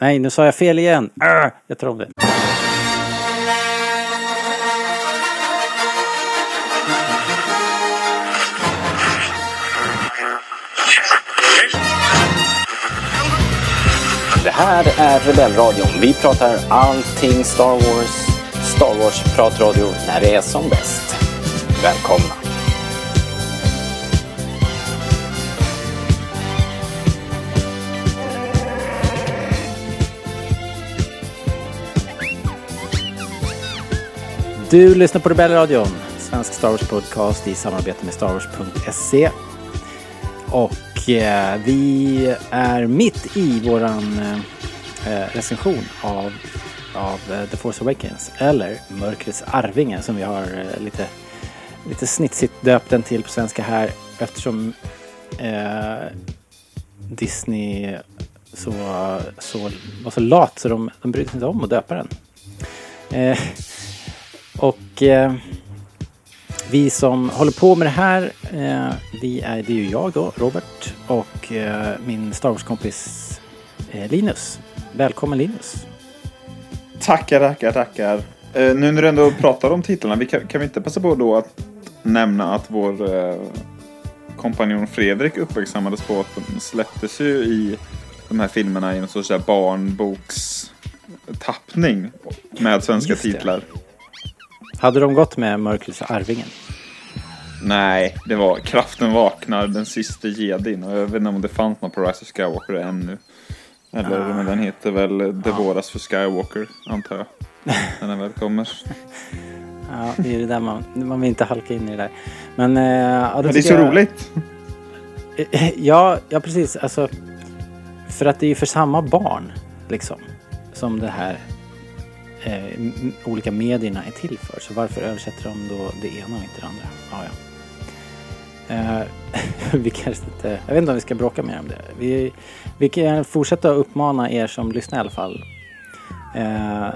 Nej, nu sa jag fel igen. Arr, jag tror det. Det här är Rebellradion. Vi pratar allting Star Wars. Star Wars-pratradio när det är som bäst. Välkomna! Du lyssnar på Rebellradion, svensk Star Wars-podcast i samarbete med Star Wars.se. Och eh, vi är mitt i våran eh, eh, recension av, av eh, The Force Awakens, eller Mörkrets Arvinge som vi har eh, lite, lite snitsigt döpt den till på svenska här eftersom eh, Disney så, så, var så lat så de, de brydde sig inte om att döpa den. Eh, och eh, vi som håller på med det här, eh, vi är, det är ju jag då, Robert, och eh, min Star Wars-kompis eh, Linus. Välkommen Linus! Tackar, tackar, tackar. Eh, nu när du ändå pratar om titlarna, vi kan, kan vi inte passa på då att nämna att vår eh, kompanjon Fredrik uppmärksammades på att de släpptes ju i de här filmerna i en sorts barnbokstappning med svenska titlar. Hade de gått med Mörkrets Arvingen? Nej, det var Kraften vaknar, den sista jedin. Och jag vet inte om det fanns någon på Rise of Skywalker ännu. Eller, Ah. men den heter väl Det våras för Skywalker, antar jag. När den väl kommer. Ja, det är det där man, man vill inte halka in i det där. Men, eh, ja, Men det är så jag- roligt. Ja, ja precis. Alltså, för att det är ju för samma barn liksom som det här eh, olika medierna är till för. Så varför översätter de då det ena och inte det andra? Ah, ja. Eh, vi kanske inte, jag vet inte om vi ska bråka mer om det. Vi, vi kan fortsätta uppmana er som lyssnar i alla fall eh,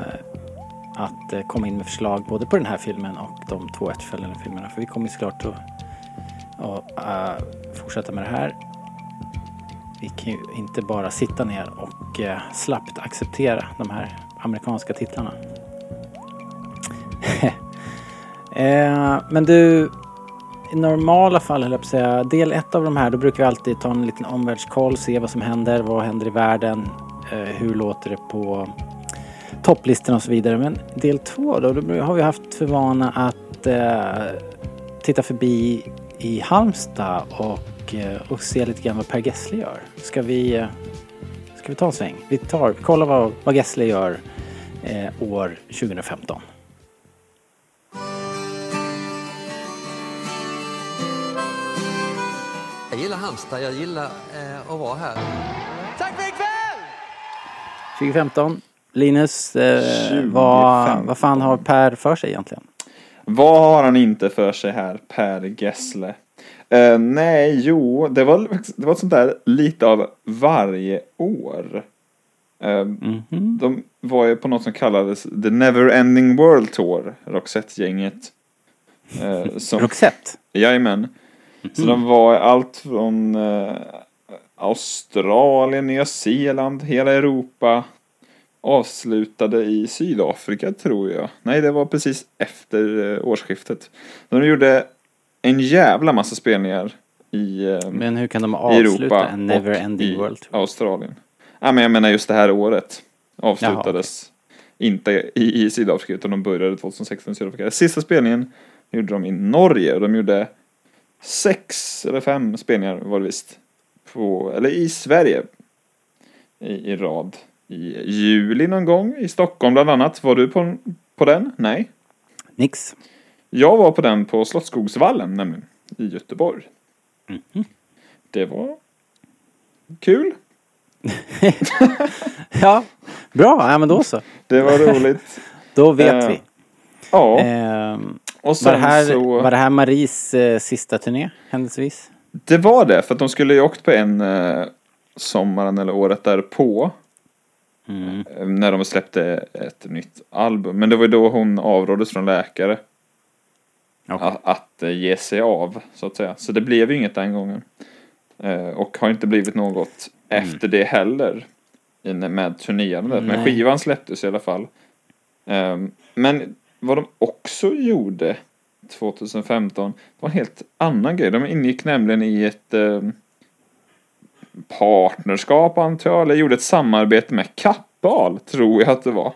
att eh, komma in med förslag både på den här filmen och de två efterföljande filmerna. För vi kommer såklart att och, eh, fortsätta med det här. Vi kan ju inte bara sitta ner och uh, slappt acceptera de här amerikanska titlarna. Eh, men du, i normala fall höll jag på att säga, del ett av de här, då brukar vi alltid ta en liten omvärldskoll, se vad som händer, vad händer i världen, eh, hur låter det på topplistorna och så vidare. Men del två då, då har vi haft för vana att eh, titta förbi i Halmstad och, eh, och se lite grann vad Per Gessle gör. Ska vi, eh, ska vi ta en sväng? Vi tar, kollar vad, vad Gessle gör eh, år 2015. Jag gillar Halmstad, jag gillar eh, att vara här. Tack för ikväll! 2015. Linus, eh, 2015. vad, vad fan har Per för sig egentligen? Vad har han inte för sig här, Per Gessle? Eh, nej, jo, det var, det var sånt där lite av varje år. Eh, Mhm. De var ju på något som kallades The Neverending World Tour, Roxette-gänget. Eh, som, Roxette? jajamän. Så de var allt från eh, Australien, Nya Zeeland, hela Europa. Avslutade i Sydafrika tror jag. Nej, det var precis efter eh, årsskiftet. De gjorde en jävla massa spelningar i, eh, Men hur kan de avsluta Europa en never ending i world? Australien. Ja, men jag menar just det här året avslutades inte i, i Sydafrika utan de började 2016 i Sydafrika. Sista spelningen gjorde de i Norge och de gjorde sex eller fem spelningar var det visst. På, eller i Sverige. I, i rad. I juli någon gång i Stockholm bland annat. Var du på, på den? Nej. Nix. Jag var på den på Slottsskogsvallen nämligen. I Göteborg. Mhm. Det var kul. Ja, bra. Ja, men då så. Det var roligt. Då vet Eh, vi. Ja, Ehm, och var, sen det här, så... var det här Maries eh, sista turné, händelsevis? Det var det, för att de skulle ju åkt på en eh, sommaren eller året därpå. Mm. eh, När de släppte ett nytt album. Men det var ju då hon avråddes från läkare. Okej. Att, att eh, ge sig av, så att säga. Så det blev ju inget den gången. Eh, och har inte blivit något Mm. efter det heller. med turnerandet. Men skivan släpptes i alla fall. Ehm, men vad de också gjorde 2015 var en helt annan grej. De ingick nämligen i ett eh, partnerskap antar jag, eller gjorde ett samarbete med Kappahl, tror jag att det var.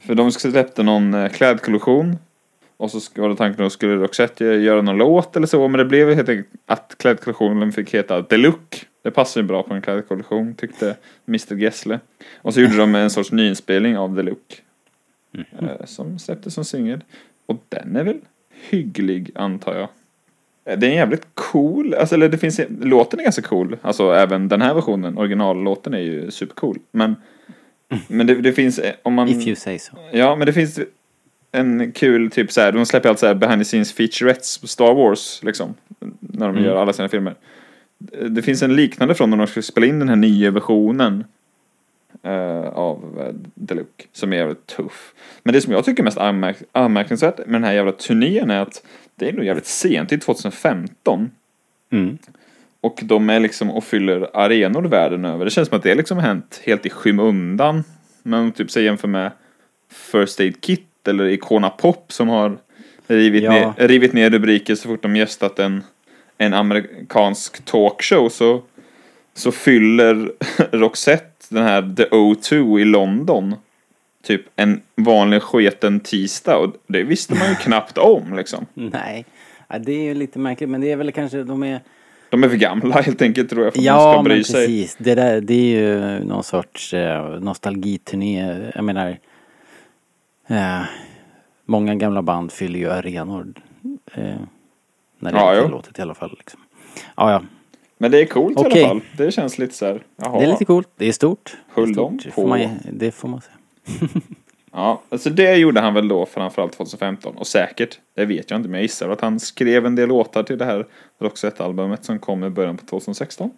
För de släppte någon eh, klädkollektion. Och så var det tanken att skulle Roxette eh, göra någon låt eller så, men det blev helt enkelt att klädkollektionen fick heta The Look. Det passar ju bra på en klädkollektion, tyckte Mr Gessle. Och så gjorde de en sorts nyinspelning av The Look. eh, Som släpptes som singel. Och den är väl hygglig, antar jag. Eh, Det är en jävligt cool, alltså eller det finns, låten är ganska cool. Alltså även den här versionen, originallåten är ju supercool. Men, men det, det finns, eh, om man... If you say so. Ja, men det finns en kul typ så här, de släpper alltid så här behind the scenes featurettes på Star Wars liksom. När de Mm. gör alla sina filmer. Det finns en liknande från när de skulle spela in den här nya versionen. Eh, av The Look. Som är jävligt tuff. Men det som jag tycker är mest anmärk anmärkningsvärt med den här jävla turnén är att det är nog jävligt sent, det är 2015. Mm. Och de är liksom och fyller arenor världen över. Det känns som att det liksom hänt helt i skymundan. Men typ säg jämför med First Aid Kit eller Icona Pop som har rivit, Ja. ner, rivit ner rubriker så fort de gästat en, en amerikansk talkshow så, så fyller Roxette den här The O2 i London typ en vanlig sketen tisdag och det visste man ju knappt om liksom. Nej. Ja, det är ju lite märkligt men det är väl kanske de är... De är för gamla helt enkelt tror jag för att man Ja ska bry men sig. precis. Det, där, det är ju någon sorts eh, nostalgiturné. Jag menar... Eh, många gamla band fyller ju arenor. Eh, när det Ja, är tillåtet i alla fall. Liksom. Ja, ja. Men det är coolt i Okej. alla fall. Det känns lite så här, jaha. Det är lite coolt. Det är stort. Höll de på? Får man, det får man säga. Ja, alltså det gjorde han väl då framförallt 2015. Och säkert, det vet jag inte, men jag gissar att han skrev en del låtar till det här Roxette-albumet som kom i början på 2016.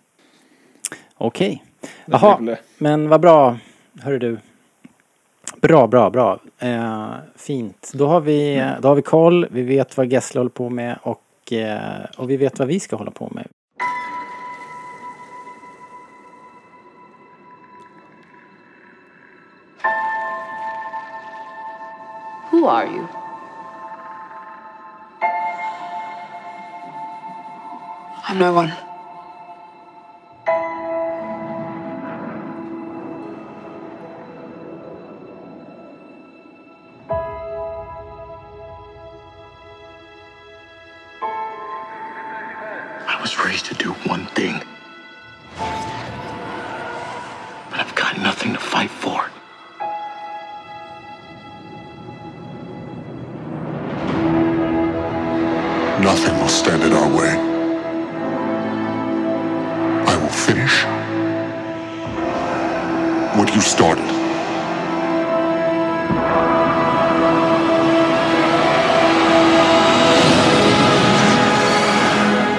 Okej. Det Jaha, men vad bra. Hörru du. Bra, bra, bra. Eh, fint. Då har, vi, då har vi koll. Vi vet vad Gessle håller på med och, eh, och vi vet vad vi ska hålla på med. Who are you? I'm no one.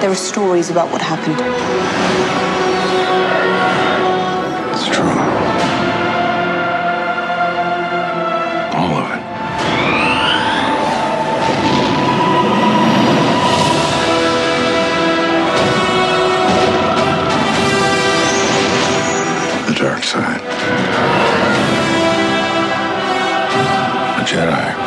There are stories about what happened. It's true. All of it. The dark side. A Jedi.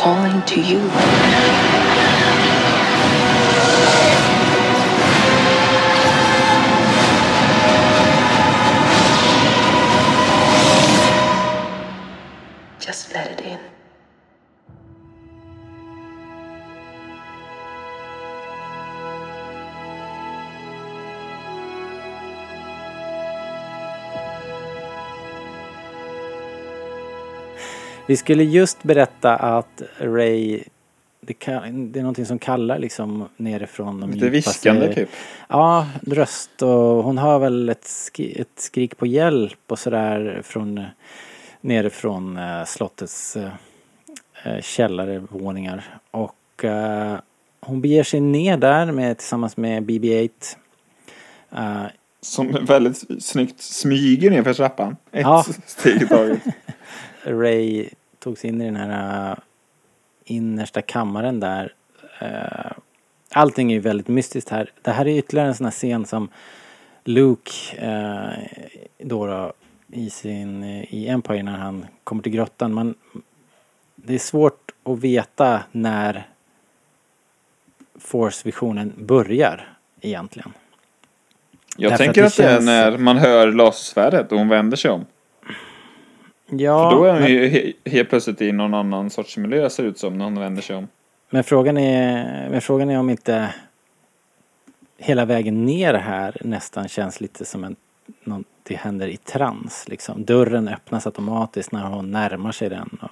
Calling to you. Vi skulle just berätta att Ray det, kan, det är någonting som kallar liksom nerifrån de Lite viskande typ. Ja, röst och hon har väl ett, skri, ett skrik på hjälp och sådär från nerifrån eh, slottets eh, eh, källarvåningar. Och eh, hon beger sig ner där med, tillsammans med BB-8 eh, som väldigt snyggt smyger ner för trappan. Ett Ja. steg i taget. Ray tog sig in i den här äh, innersta kammaren där. Äh, allting är ju väldigt mystiskt här. Det här är ytterligare en sån här scen som Luke äh, då, då i sin i Empire när han kommer till grottan. Man, det är svårt att veta när Force-visionen börjar egentligen. Jag Därför tänker att att det det är känns- när man hör lasersvärdet och hon vänder sig om. Ja, För då är hon men- ju he- helt plötsligt i någon annan sorts miljö ser ut som när hon vänder sig om. Men frågan är, men frågan är om inte hela vägen ner här nästan känns lite som en, något det händer i trans liksom. Dörren öppnas automatiskt när hon närmar sig den. Och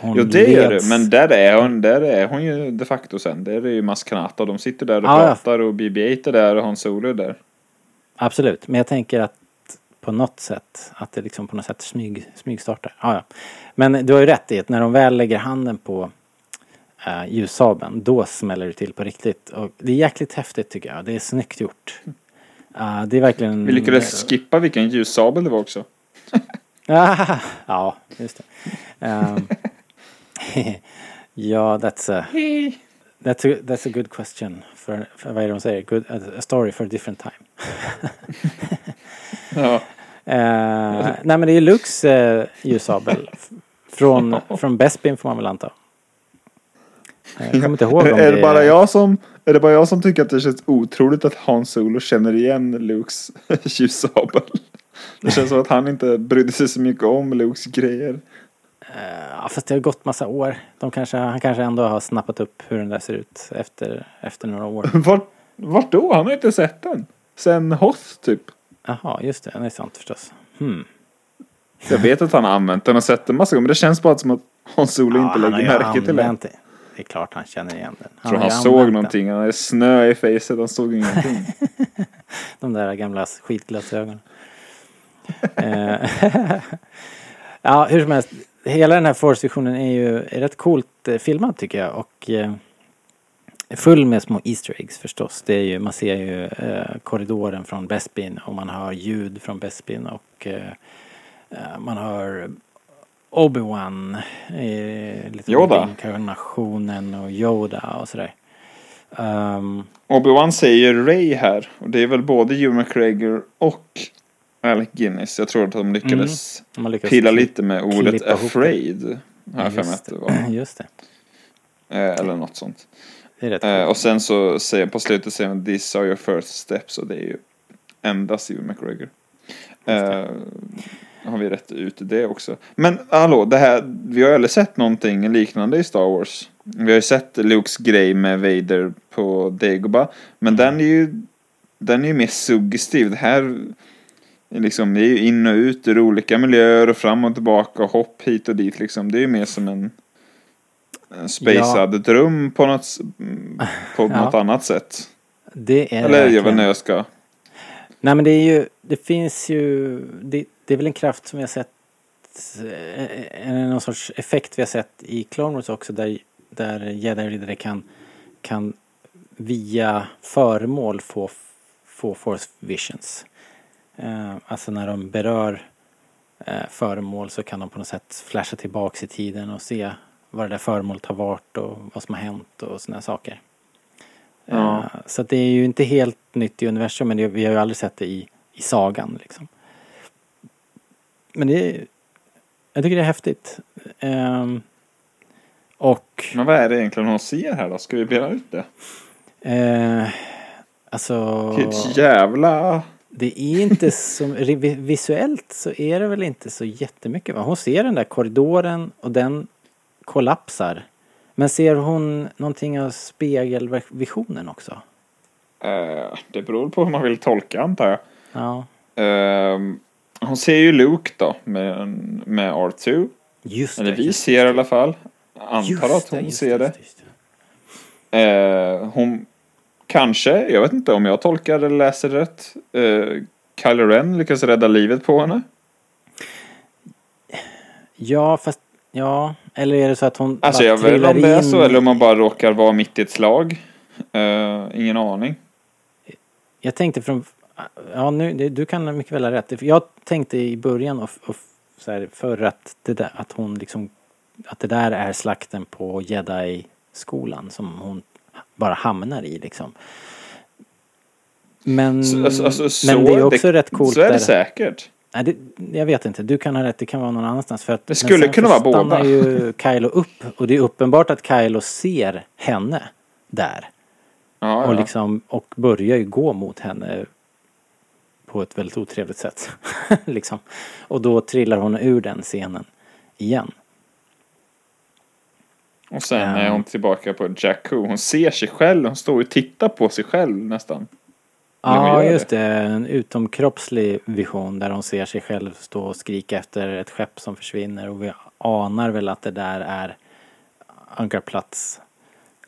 hon Jo det gör det, leds- men där är hon, där är hon ju de facto sen. Där är ju Maskanata, de sitter där och Ja, ja. pratar och BB-8 är där och Han Solo är där. Absolut, men jag tänker att på något sätt, att det liksom på något sätt smyg, smygstartar. Ja, ja. Men du har ju rätt i att när de väl lägger handen på uh, ljussabeln, då smäller det till på riktigt. Och det är jäkligt häftigt tycker jag. Det är snyggt gjort. Uh, det är verkligen... Vi lyckades skippa vilken ljussabel det var också. Ah, ja, just det. Um, ja, that's a, that's a, that's a good question. För, för vad är det de säger? Good, a story for a different time. Ja. Eh, nej men det är Lux eh, ljussabel. Från, från Bespin får man väl anta. Eh, Jag kommer inte ihåg om är, det det bara jag som, är det bara jag som tycker att det känns otroligt att Han Solo känner igen Lukes ljussabel? Det känns som att han inte brydde sig så mycket om Lukes grejer. Ja, fast det har gått massa år. De kanske, han kanske ändå har snappat upp hur den där ser ut efter, efter några år. Vart, vart då? Han har inte sett den. Sen Hoth typ. Jaha, just det. Det är sant förstås. Hmm. Jag vet att han har använt den och sett den massa gånger men det känns bara som att Han Solo inte han har lägger märke till den. det. Det är klart han känner igen den. Jag tror han såg någonting. Han hade snö i facet. Han såg ingenting. De där gamla skitglasögonen. Eh, ja, hur som helst. Hela den här Force-visionen är ju är rätt coolt eh, filmad tycker jag. Och eh, full med små Easter eggs förstås. Det är ju, man ser ju eh, korridoren från Bespin och man hör ljud från Bespin och eh, eh, man hör Obi-Wan, eh, lite Yoda. inkarnationen och Yoda och sådär. Um, Obi-Wan säger Ray här. Och det är väl både Hugh McGregor och Alec Guinness. Jag tror att de lyckades de har lyckats pilla lite med ordet afraid. Har jag för mig att det var. Just det. Eh, Eller något sånt. Eh, och sen så säger på slutet säger han These are your first steps och det är ju endast Hugh McGregor. Eh, har vi rätt ut det också. Men hallå, det här, vi har ju aldrig sett någonting liknande i Star Wars. Vi har ju sett Lukes grej med Vader på Dagobah. Men den är ju den är ju mer suggestiv. Det här är liksom, det är ju in och ut ur olika miljöer och fram och tillbaka och hopp hit och dit liksom. Det är ju mer som en, en spacad dröm på något, på Ja. något annat sätt. Det är Eller jag vet verkligen. inte hur jag ska. Nej men det är ju, det finns ju, det, det är väl en kraft som vi har sett, eh, en- någon sorts effekt vi har sett i Clone Wars också där, där jedi-riddare kan, kan via föremål få, få force visions. Eh, alltså när de berör eh, föremål så kan de på något sätt flasha tillbaks i tiden och se vad det där föremålet har varit och vad som har hänt och sådana saker. Ja. Eh, Så det är ju inte helt nytt i universum men det, vi har ju aldrig sett det i, i sagan liksom. Men det är, jag tycker det är häftigt. Ehm, och Men vad är det egentligen hon ser här då? Ska vi bena ut det? eh, alltså Vilket jävla... det är inte så, vi- visuellt så är det väl inte så jättemycket va? Hon ser den där korridoren och den kollapsar. Men ser hon någonting av spegelvisionen också? Eh, det beror på hur man vill tolka antar jag. Ja, Ehm, hon ser ju Luke då med, med R2. just Eller det. vi ser i det. alla fall. Antar att hon just ser det. det. Eh, hon kanske, jag vet inte om jag tolkar eller läser rätt. Uh, Kylo Ren lyckas rädda livet på henne. Ja, fast ja, eller är det så att hon Alltså jag vet inte om det är så eller om man bara råkar vara mitt i ett slag. Eh, ingen aning. Jag tänkte från Ja, nu, det, du kan mycket väl ha rätt. Jag tänkte i början och, och så här, för att, det där, att hon liksom att det där är slakten på jedi-skolan som hon bara hamnar i liksom. Men, Så, alltså, så, men det är också rätt coolt Så är det där- säkert. Nej, det, jag vet inte. Du kan ha rätt. Det kan vara någon annanstans. För att, men skulle kunna vara båda. stannar ju Kylo upp. Och det är uppenbart att Kylo ser henne där. Ja, Och, ja. liksom, och börjar ju gå mot henne på ett väldigt otrevligt sätt. liksom. Och då trillar hon ur den scenen igen. Och sen Ja. är hon tillbaka på Jakku. Hon ser sig själv. Hon står och tittar på sig själv nästan. Ja, just det. En utomkroppslig vision där hon ser sig själv stå och skrika efter ett skepp som försvinner. Och vi anar väl att det där är Ankarplats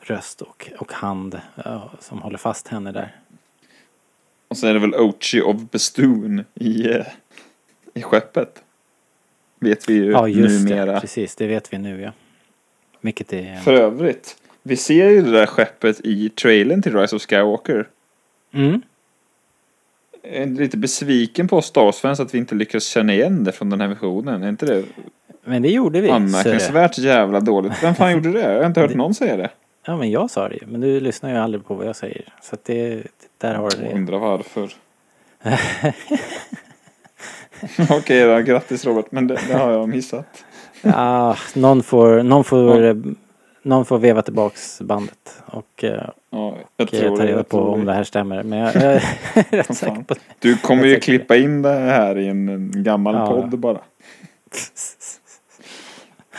röst och, och hand ja, som håller fast henne där. Och så är det väl Ochi of Bestoon i, eh, i skeppet. Vet vi ju Ja, just numera. det. Precis, det vet vi nu ja. Vilket är... För övrigt. Vi ser ju det där skeppet i trailern till Rise of Skywalker. Mm. Är lite besviken på Star Wars-fans att vi inte lyckas känna igen det från den här versionen. Är inte det Men det gjorde vi. Anmärkningsvärt jävla dåligt? Vem fan gjorde det? Jag har inte hört någon säga det. ja, men jag sa det ju. Men du lyssnar ju aldrig på vad jag säger. Så att det, där har du det. undrar varför. Okej då, grattis Robert, men det, det har jag missat. Ja, någon får, någon får, någon får veva tillbaks bandet. Och, eh, Ja, jag och eh, tror ta reda på om det. här stämmer. Men jag, jag är rätt säker på det. Du kommer ju klippa in det här i en, en gammal Ja. podd bara.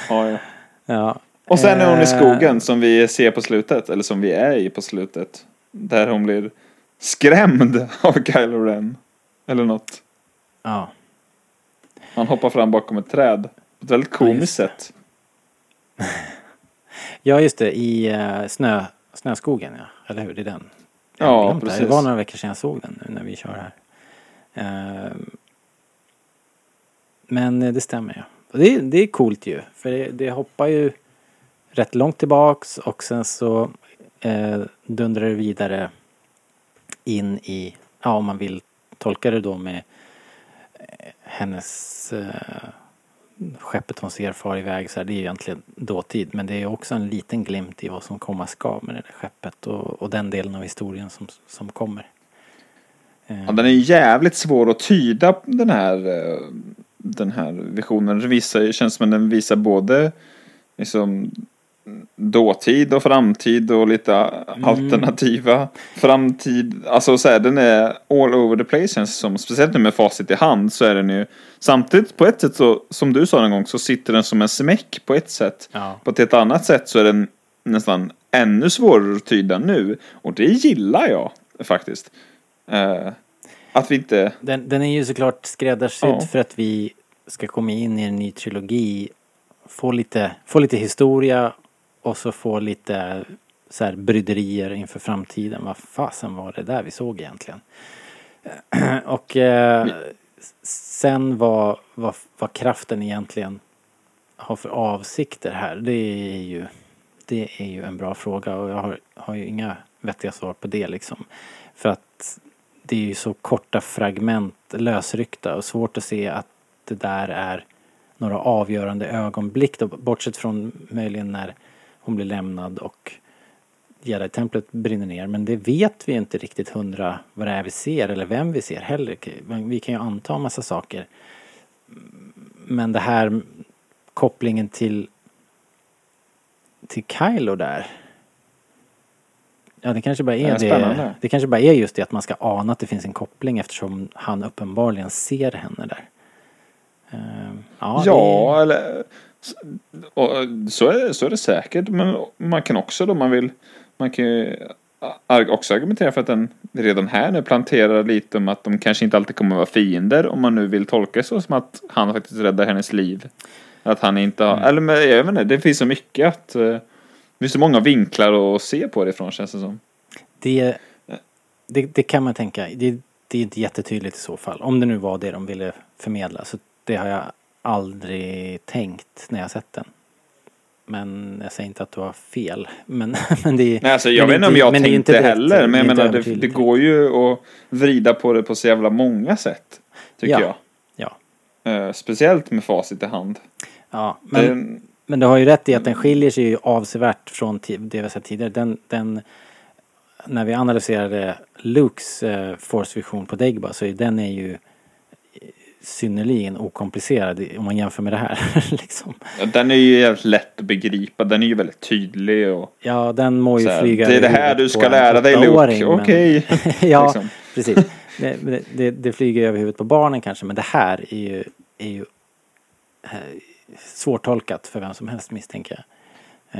Ja, ja. Ja. Och sen är hon i Eh, skogen som vi ser på slutet, eller som vi är i på slutet. Där hon blir skrämd av Kylo Ren. Eller något. Ja. Han hoppar fram bakom ett träd. På ett väldigt Ja, komiskt det. sätt. Ja, just det. I uh, snö, Snöskogen, ja. Eller hur? Det är den. Jag Ja, det. precis. Det var några veckor sedan jag såg den nu när vi kör här. Eh, men eh, det stämmer ja. Och det, det är coolt ju. För det, det hoppar ju rätt långt tillbaks och sen så eh, dundrar det vidare in i, ja om man vill tolka det då med eh, hennes eh, skeppet hon ser far iväg så här, det är ju egentligen dåtid men det är också en liten glimt i vad som komma ska med det där skeppet och, och den delen av historien som, som kommer. Ja, den är jävligt svår att tyda den här, eh, den här visionen. Det visar, känns som att den visar både liksom, dåtid och framtid och lite alternativa framtid. Alltså så här, den är all over the place känns som. Speciellt nu med facit i hand så är den ju samtidigt på ett sätt så, som du sa en gång, så sitter den som en smäck på ett sätt. Ja. På ett helt annat sätt så är den nästan ännu svårare att tyda nu. Och det gillar jag faktiskt. Eh, att vi inte... Den, den är ju såklart skräddarsydd Ja. för att vi ska komma in i en ny trilogi. Få lite, få lite historia och så få lite så här bryderier inför framtiden. Vad fasen var det där vi såg egentligen? Och eh, sen vad, vad, vad kraften egentligen har för avsikter här. Det är ju, det är ju en bra fråga och jag har, har ju inga vettiga svar på det liksom. För att det är ju så korta fragment, lösryckta och svårt att se att det där är några avgörande ögonblick då, bortsett från möjligen när hon blir lämnad och Jedi-templet brinner ner. Men det vet vi inte riktigt hundra vad det är vi ser eller vem vi ser heller. Vi kan ju anta en massa saker. Men det här kopplingen till till Kylo där. Ja, det kanske bara är är det. spännande. Det kanske bara är just det att man ska ana att det finns en koppling eftersom han uppenbarligen ser henne där. Ehm, ja, Ja, det- eller... Och så, är, så är det säkert. Men man kan också då man vill... Man kan ju också argumentera för att den redan här nu planterar lite om att de kanske inte alltid kommer vara fiender. Om man nu vill tolka det så som att han faktiskt räddar hennes liv. Att han inte har... Eller men jag vet inte, det finns så mycket att... eh, Det finns så många vinklar att se på det ifrån känns det som. Det, det, det kan man tänka. Det, det är inte jättetydligt i så fall. Om det nu var det de ville förmedla. Så det har jag aldrig tänkt när jag sett den. Men jag säger inte att du har fel. Men, men det är, Nej, alltså, jag vet inte om jag tänkte direkt- heller. Men jag inte menar, det, det går ju att vrida på det på så jävla många sätt. Tycker Ja. jag. Ja, Eh, speciellt med facit i hand. ja men, Det, men du har ju rätt i att den skiljer sig ju avsevärt från det vi sett tidigare. Den, den, när vi analyserade Lukes eh, Force-vision på Dagba så är den är ju synnerligen okomplicerad om man jämför med det här. liksom. ja, den är ju jävligt lätt att begripa. Den är ju väldigt tydlig och Ja, den må ju här, flyga Det är det här du ska lära dig Luke. Okej. ja, liksom. precis. Det, det- det, flyger över huvudet på barnen kanske, men det här är ju, är ju eh, svårtolkat för vem som helst misstänker jag.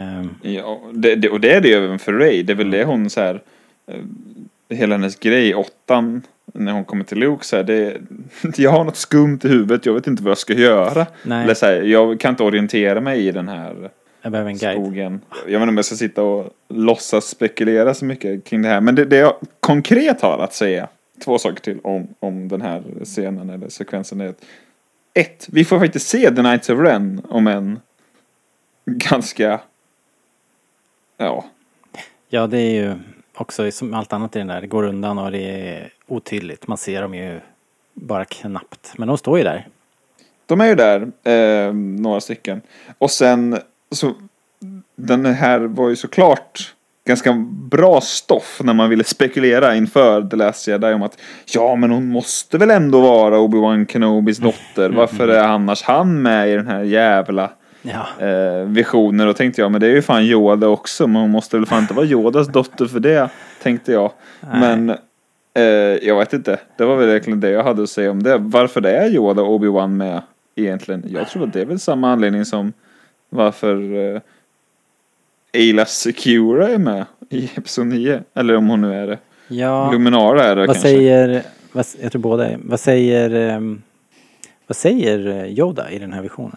Ehm, Ja, det, det, och det är det ju även för Ray. Det är väl det hon så här. eh, Hela hennes grej, åttan, när hon kommer till Luke så här, det, jag har något skumt i huvudet, jag vet inte vad jag ska göra. Nej. Eller så här, jag kan inte orientera mig i den här jag behöver en guide. skogen. Jag vet inte om jag ska sitta och låtsas spekulera så mycket kring det här. Men det, det jag konkret har att säga, två saker till om, om den här scenen eller sekvensen är att ett, vi får faktiskt se The Knights of Ren om en ganska, ja, Ja, det är ju också som allt annat i den där, det går undan och det är otydligt. Man ser dem ju bara knappt. Men de står ju där. De är ju där, eh, några stycken. Och sen, så, den här var ju såklart ganska bra stoff när man ville spekulera inför The Last Jedi om att ja, men hon måste väl ändå vara Obi-Wan Kenobis dotter. Varför är annars han med i den här jävla Ja, eh, visioner? Och tänkte jag, men det är ju fan Yoda också, men hon måste väl fan inte vara Yodas dotter för det, tänkte jag. Men eh, jag vet inte, det var väl verkligen det jag hade att säga om det. Varför det är Yoda och Obi-Wan med egentligen? Jag tror att det är väl samma anledning som varför eh, Ayla Secura är med i Episod 9. Eller om hon nu är det. ja. Luminara är det vad kanske. säger, vad, jag tror båda är, vad säger, ehm, vad säger eh, Yoda i den här visionen?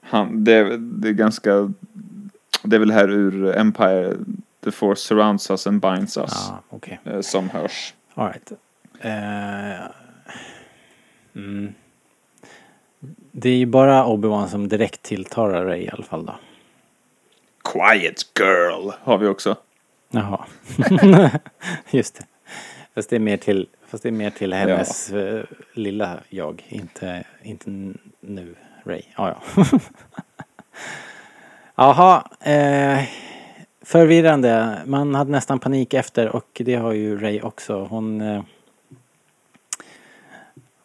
Han, det, det är ganska, det är väl här ur Empire, The Force surrounds us and binds us. Ja, okej. eh, Som hörs. All right. Eh, mm. Det är ju bara Obi-Wan som direkt tilltalar Ray i alla fall då. Quiet girl har vi också. Jaha. Just det. Fast det är mer till, fast det är mer till hennes eh, lilla jag, inte, inte nu Ray. Ja, ja. Jaha. Eh, förvirrande. Man hade nästan panik efter och det har ju Ray också. Hon... Eh,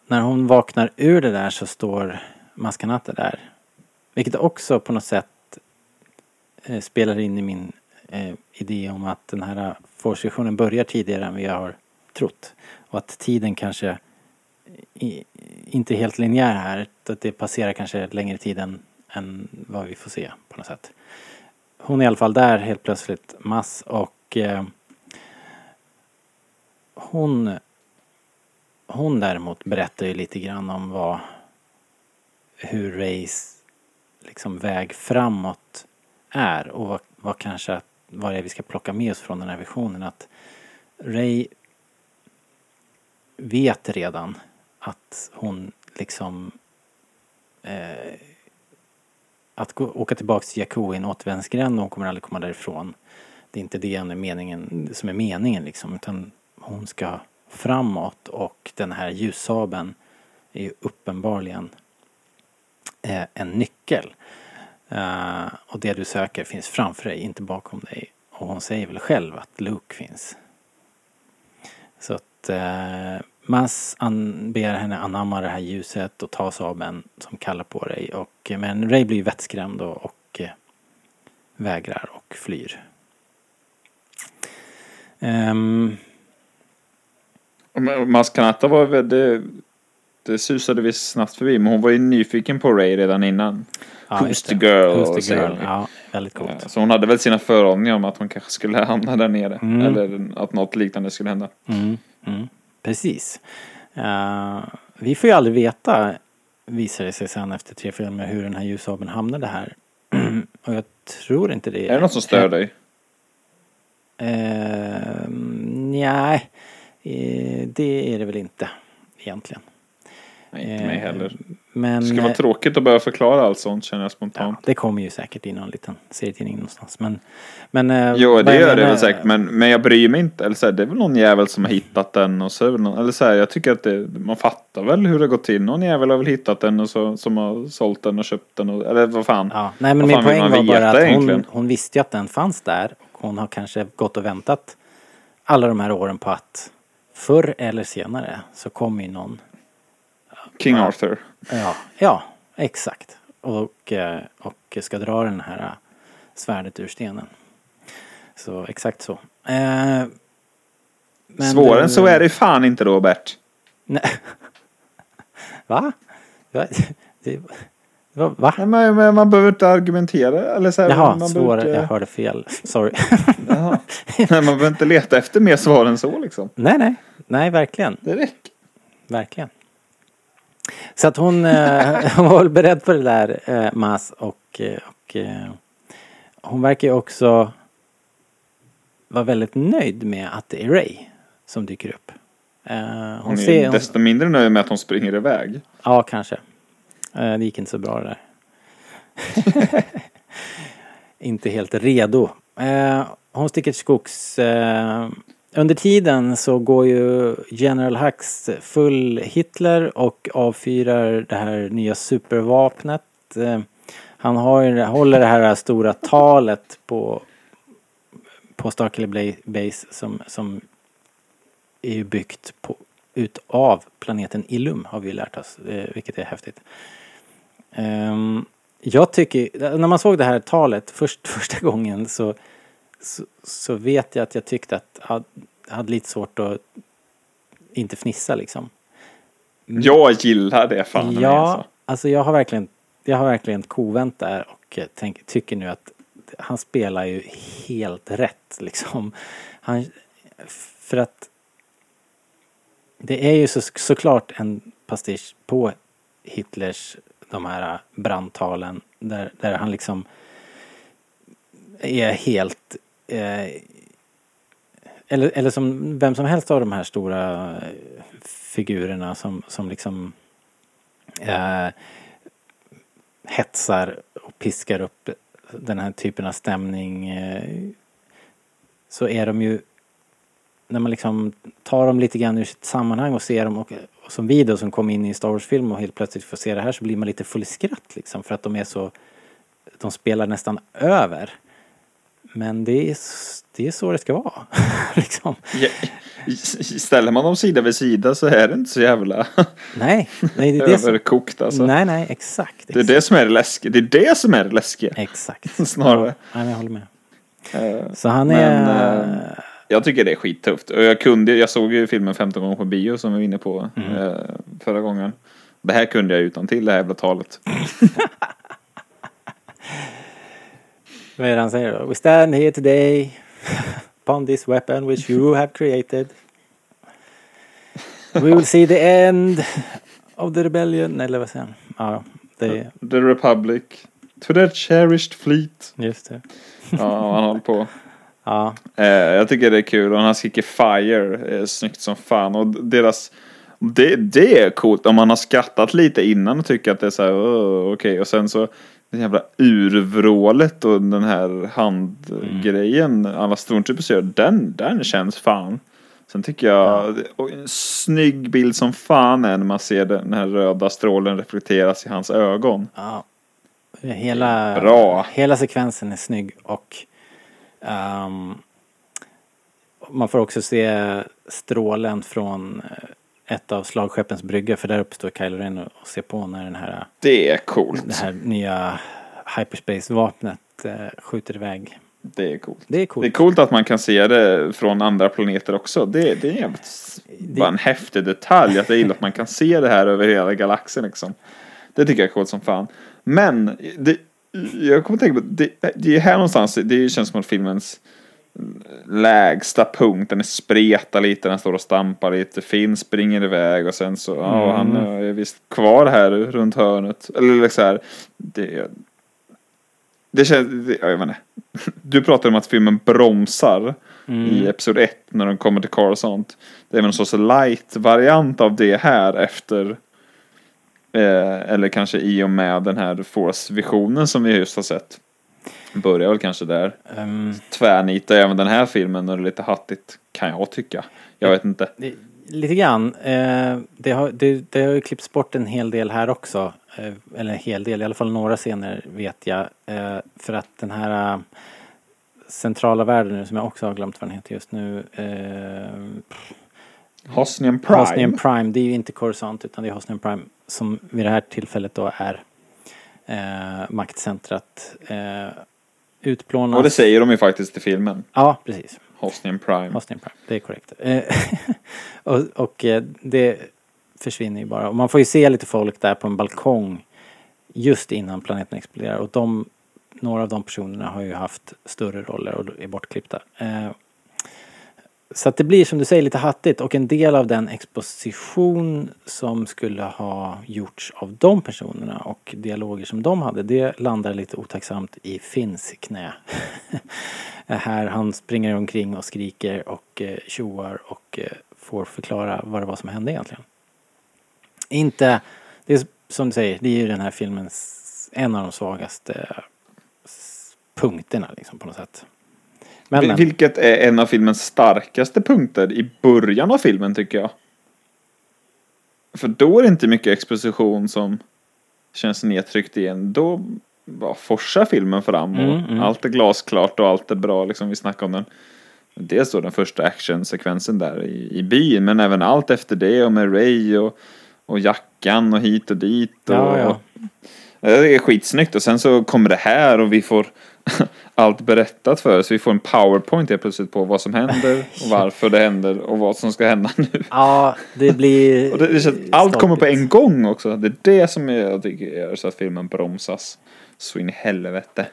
när hon vaknar ur det där så står Maskanatta där. Vilket också på något sätt eh, spelar in i min eh, idé om att den här eh, forskningen börjar tidigare än vi har trott. Och att tiden kanske i, inte är helt linjär här. Att det passerar kanske längre tid än, än vad vi får se på något sätt. Hon är i alla fall där helt plötsligt, Mass, och eh, hon hon däremot berättar ju lite grann om vad hur Rays liksom väg framåt är och vad, vad kanske vad det är vi ska plocka med oss från den här visionen. Att Ray vet redan att hon liksom eh, att gå, åka tillbaka till Jakko är en återvändsgränd och hon kommer aldrig komma därifrån. Det är inte det som är meningen, som är meningen liksom utan hon ska framåt och den här ljussabeln är ju uppenbarligen eh, en nyckel. Eh, och det du söker finns framför dig, inte bakom dig. Och hon säger väl själv att Luke finns. Så att eh, Mass an, ber henne anamma det här ljuset och ta sabeln som kallar på dig. Och, men Ray blir vettskrämd och, och eh, vägrar och flyr. Ehm, Maskanata var det, det susade vi snabbt förbi, men hon var ju nyfiken på Ray redan innan. ja, Who's the girl? Who's the girl? Ja, väldigt coolt. Eh, Så hon hade väl sina föraningar om att hon kanske skulle hamna där nere. Mm. Eller att något liknande skulle hända. Mm, mm, precis. Eh, vi får ju aldrig veta, visar det sig sen efter tre filmer, hur den här ljussabeln hamnade här. och jag tror inte det Är det något som stör dig? Uh, nej, eh, det är det väl inte egentligen. Nej, inte mig Eh, heller. Men Det skulle vara eh, tråkigt att behöva förklara allt sånt känner jag ja, spontant. det kommer ju säkert i någon liten serietidning någonstans. Men, men eh, Jo, det gör det menar- väl säkert, men, men jag bryr mig inte. Eller så här, det är väl någon jävel som har hittat den och så är någon, eller så här, jag tycker att det, man fattar väl hur det gått till. Någon jävel har väl hittat den och så, som har sålt den och köpt den och, eller vad fan. Ja, nej men min poäng var bara att hon, hon visste ju att den fanns där. Och hon har kanske gått och väntat alla de här åren på att förr eller senare så kommer ju någon. King Arthur. Ja, ja exakt. Och, eh, och ska dra den här eh, svärdet ur stenen. Så exakt så. Eh, Svårare än så är det fan inte Robert. Nej. Va? Va? Det, va? va? Nej, men, men man behöver inte argumentera. Eller så här, Jaha, man svårare. behöver Jag inte, hörde fel. Sorry. Jaha. Nej, man behöver inte leta efter mer svar än så liksom. nej, nej. Nej, verkligen. Det räcker. Verkligen. Så att hon, eh, hon var väl beredd på det där, eh, Mas. Och, eh, och eh, hon verkar ju också vara väldigt nöjd med att det är Ray som dyker upp. Hon Hon är ser, hon, desto mindre nöjd med att hon springer iväg. ja, kanske. Det gick inte så bra det där. inte helt redo. Hon sticker till skogs. Under tiden så går ju General Hux full Hitler och avfyrar det här nya supervapnet. Eh, han har, håller det här stora talet på, på Starkiller Base som, som är ju byggt på, utav planeten Illum har vi lärt oss, eh, vilket är häftigt. Ehm, jag tycker, när man såg det här talet först, första gången så, så, så vet jag att jag tyckte att jag hade lite svårt att inte fnissa liksom. Jag gillar det fan. Ja, alltså. alltså jag har verkligen, jag har verkligen kovänt där och tänk, tycker nu att han spelar ju helt rätt liksom. Han, för att det är ju så, såklart en pastisch på Hitlers de här brandtalen där, där han liksom är helt eh, eller, eller som vem som helst av de här stora eh, figurerna som, som liksom eh, hetsar och piskar upp den här typen av stämning eh, så är de ju när man liksom tar dem lite grann ur sitt sammanhang och ser dem och, och som vi då som kom in i Star Wars-film och helt plötsligt får se det här så blir man lite full i skratt liksom för att de är så de spelar nästan över. Men det är, det är så det ska vara. liksom. Ställer man dem sida vid sida så är det inte så jävla Nej, nej, det är det som, överkokt alltså. nej, nej, exakt. Det är det som är det läskiga. Det är det som är det läskiga. Exakt. Snarare. Ja, jag håller med. Eh, Så han Men, är... eh, Jag tycker det är skittufft. Och jag kunde, jag såg ju filmen 15 gånger på bio som vi var inne på Mm. eh, förra gången. Det här kunde jag utan till det här jävla talet. Vad är det han säger då? We stand here today upon this weapon which you have created. We will see the end of the rebellion. Eller vad säger han? Ja, det The Republic. To that cherished fleet. just det. Ja, han håller på. Ja, Eh, jag tycker det är kul och han skriker fire är snyggt som fan och deras det, det är coolt om man har skrattat lite innan och tycker att det är så här "Åh, okej och sen så det jävla urvrålet och den här handgrejen alla stormtroopers gör den, den känns fan. Sen tycker jag och en snygg bild som fan är när man ser den här röda strålen reflekteras i hans ögon. ja. Hela, Bra. hela sekvensen är snygg och ehm, man får också se strålen från eh, ett av slagskeppens brygga för där uppe står Kylo Ren och ser på när den här, Det är coolt. det här nya hyperspace-vapnet eh, skjuter iväg. Det är coolt. Det är coolt. Det är coolt att man kan se det från andra planeter också. Det, det är jävligt, bara en häftig detalj. Att jag gillar att man kan se det här över hela galaxen liksom. Det tycker jag är coolt som fan. Men det, jag kommer att tänka på, det, det är här någonstans, det känns som att filmens lägsta punkt, den är spretar lite, den står och stampar lite, Finn springer iväg och sen så, ja han är visst kvar här runt hörnet. Eller liksom så här, det, det känns, det, jag vet inte. Du pratar om att filmen bromsar i Episod 1 när de kommer till Coruscant. Det är väl en sorts light-variant av det här efter Eh, eller kanske i och med den här Force-visionen som vi just har sett. Börjar väl kanske där. Um, Tvärnita även den här filmen och det är lite hattigt kan jag tycka. Jag vet inte. det- lite grann. Eh, det, har, det, det har ju klippts bort en hel del här också. Eh, eller en hel del, i alla fall några scener vet jag. Eh, för att den här centrala världen nu som jag också har glömt vad den heter just nu. Eh, Hosnian Prime. Hosnian Prime, det är ju inte Coruscant utan det är Hosnian Prime som vid det här tillfället då är eh, maktcentrat. Eh, utplånas. Och det säger de ju faktiskt i filmen. Ja, precis. Hosnian Prime. Hosnian Prime, det är korrekt. Eh, och och eh, det försvinner ju bara. Och man får ju se lite folk där på en balkong just innan planeten exploderar. Och de, några av de personerna har ju haft större roller och är bortklippta. Så att det blir som du säger lite hattigt och en del av den exposition som skulle ha gjorts av de personerna och dialoger som de hade det landar lite otacksamt i Finns knä. Här han springer omkring och skriker och eh, tjoar och eh, får förklara vad det var som hände egentligen. Inte, det är som du säger, det är ju den här filmens en av de svagaste punkterna liksom på något sätt. Men, men. Vilket är en av filmens starkaste punkter i början av filmen tycker jag. För då är det inte mycket exposition som känns nedtryckt igen. Då bara forsar filmen fram och Mm, mm. allt är glasklart och allt är bra liksom. Vi snackar om den. Dels då den första actionsekvensen där i, i byn men även allt efter det och med Ray och, och jackan och hit och dit. Och, Ja, ja. Det är skitsnyggt och sen så kommer det här och vi får allt berättat för oss. Vi får en powerpoint helt plötsligt på vad som händer och varför det händer och vad som ska hända nu. Ja, det blir... Det, det känns, allt kommer på en gång också. Det är det som jag tycker gör så att filmen bromsas. Så in i helvete.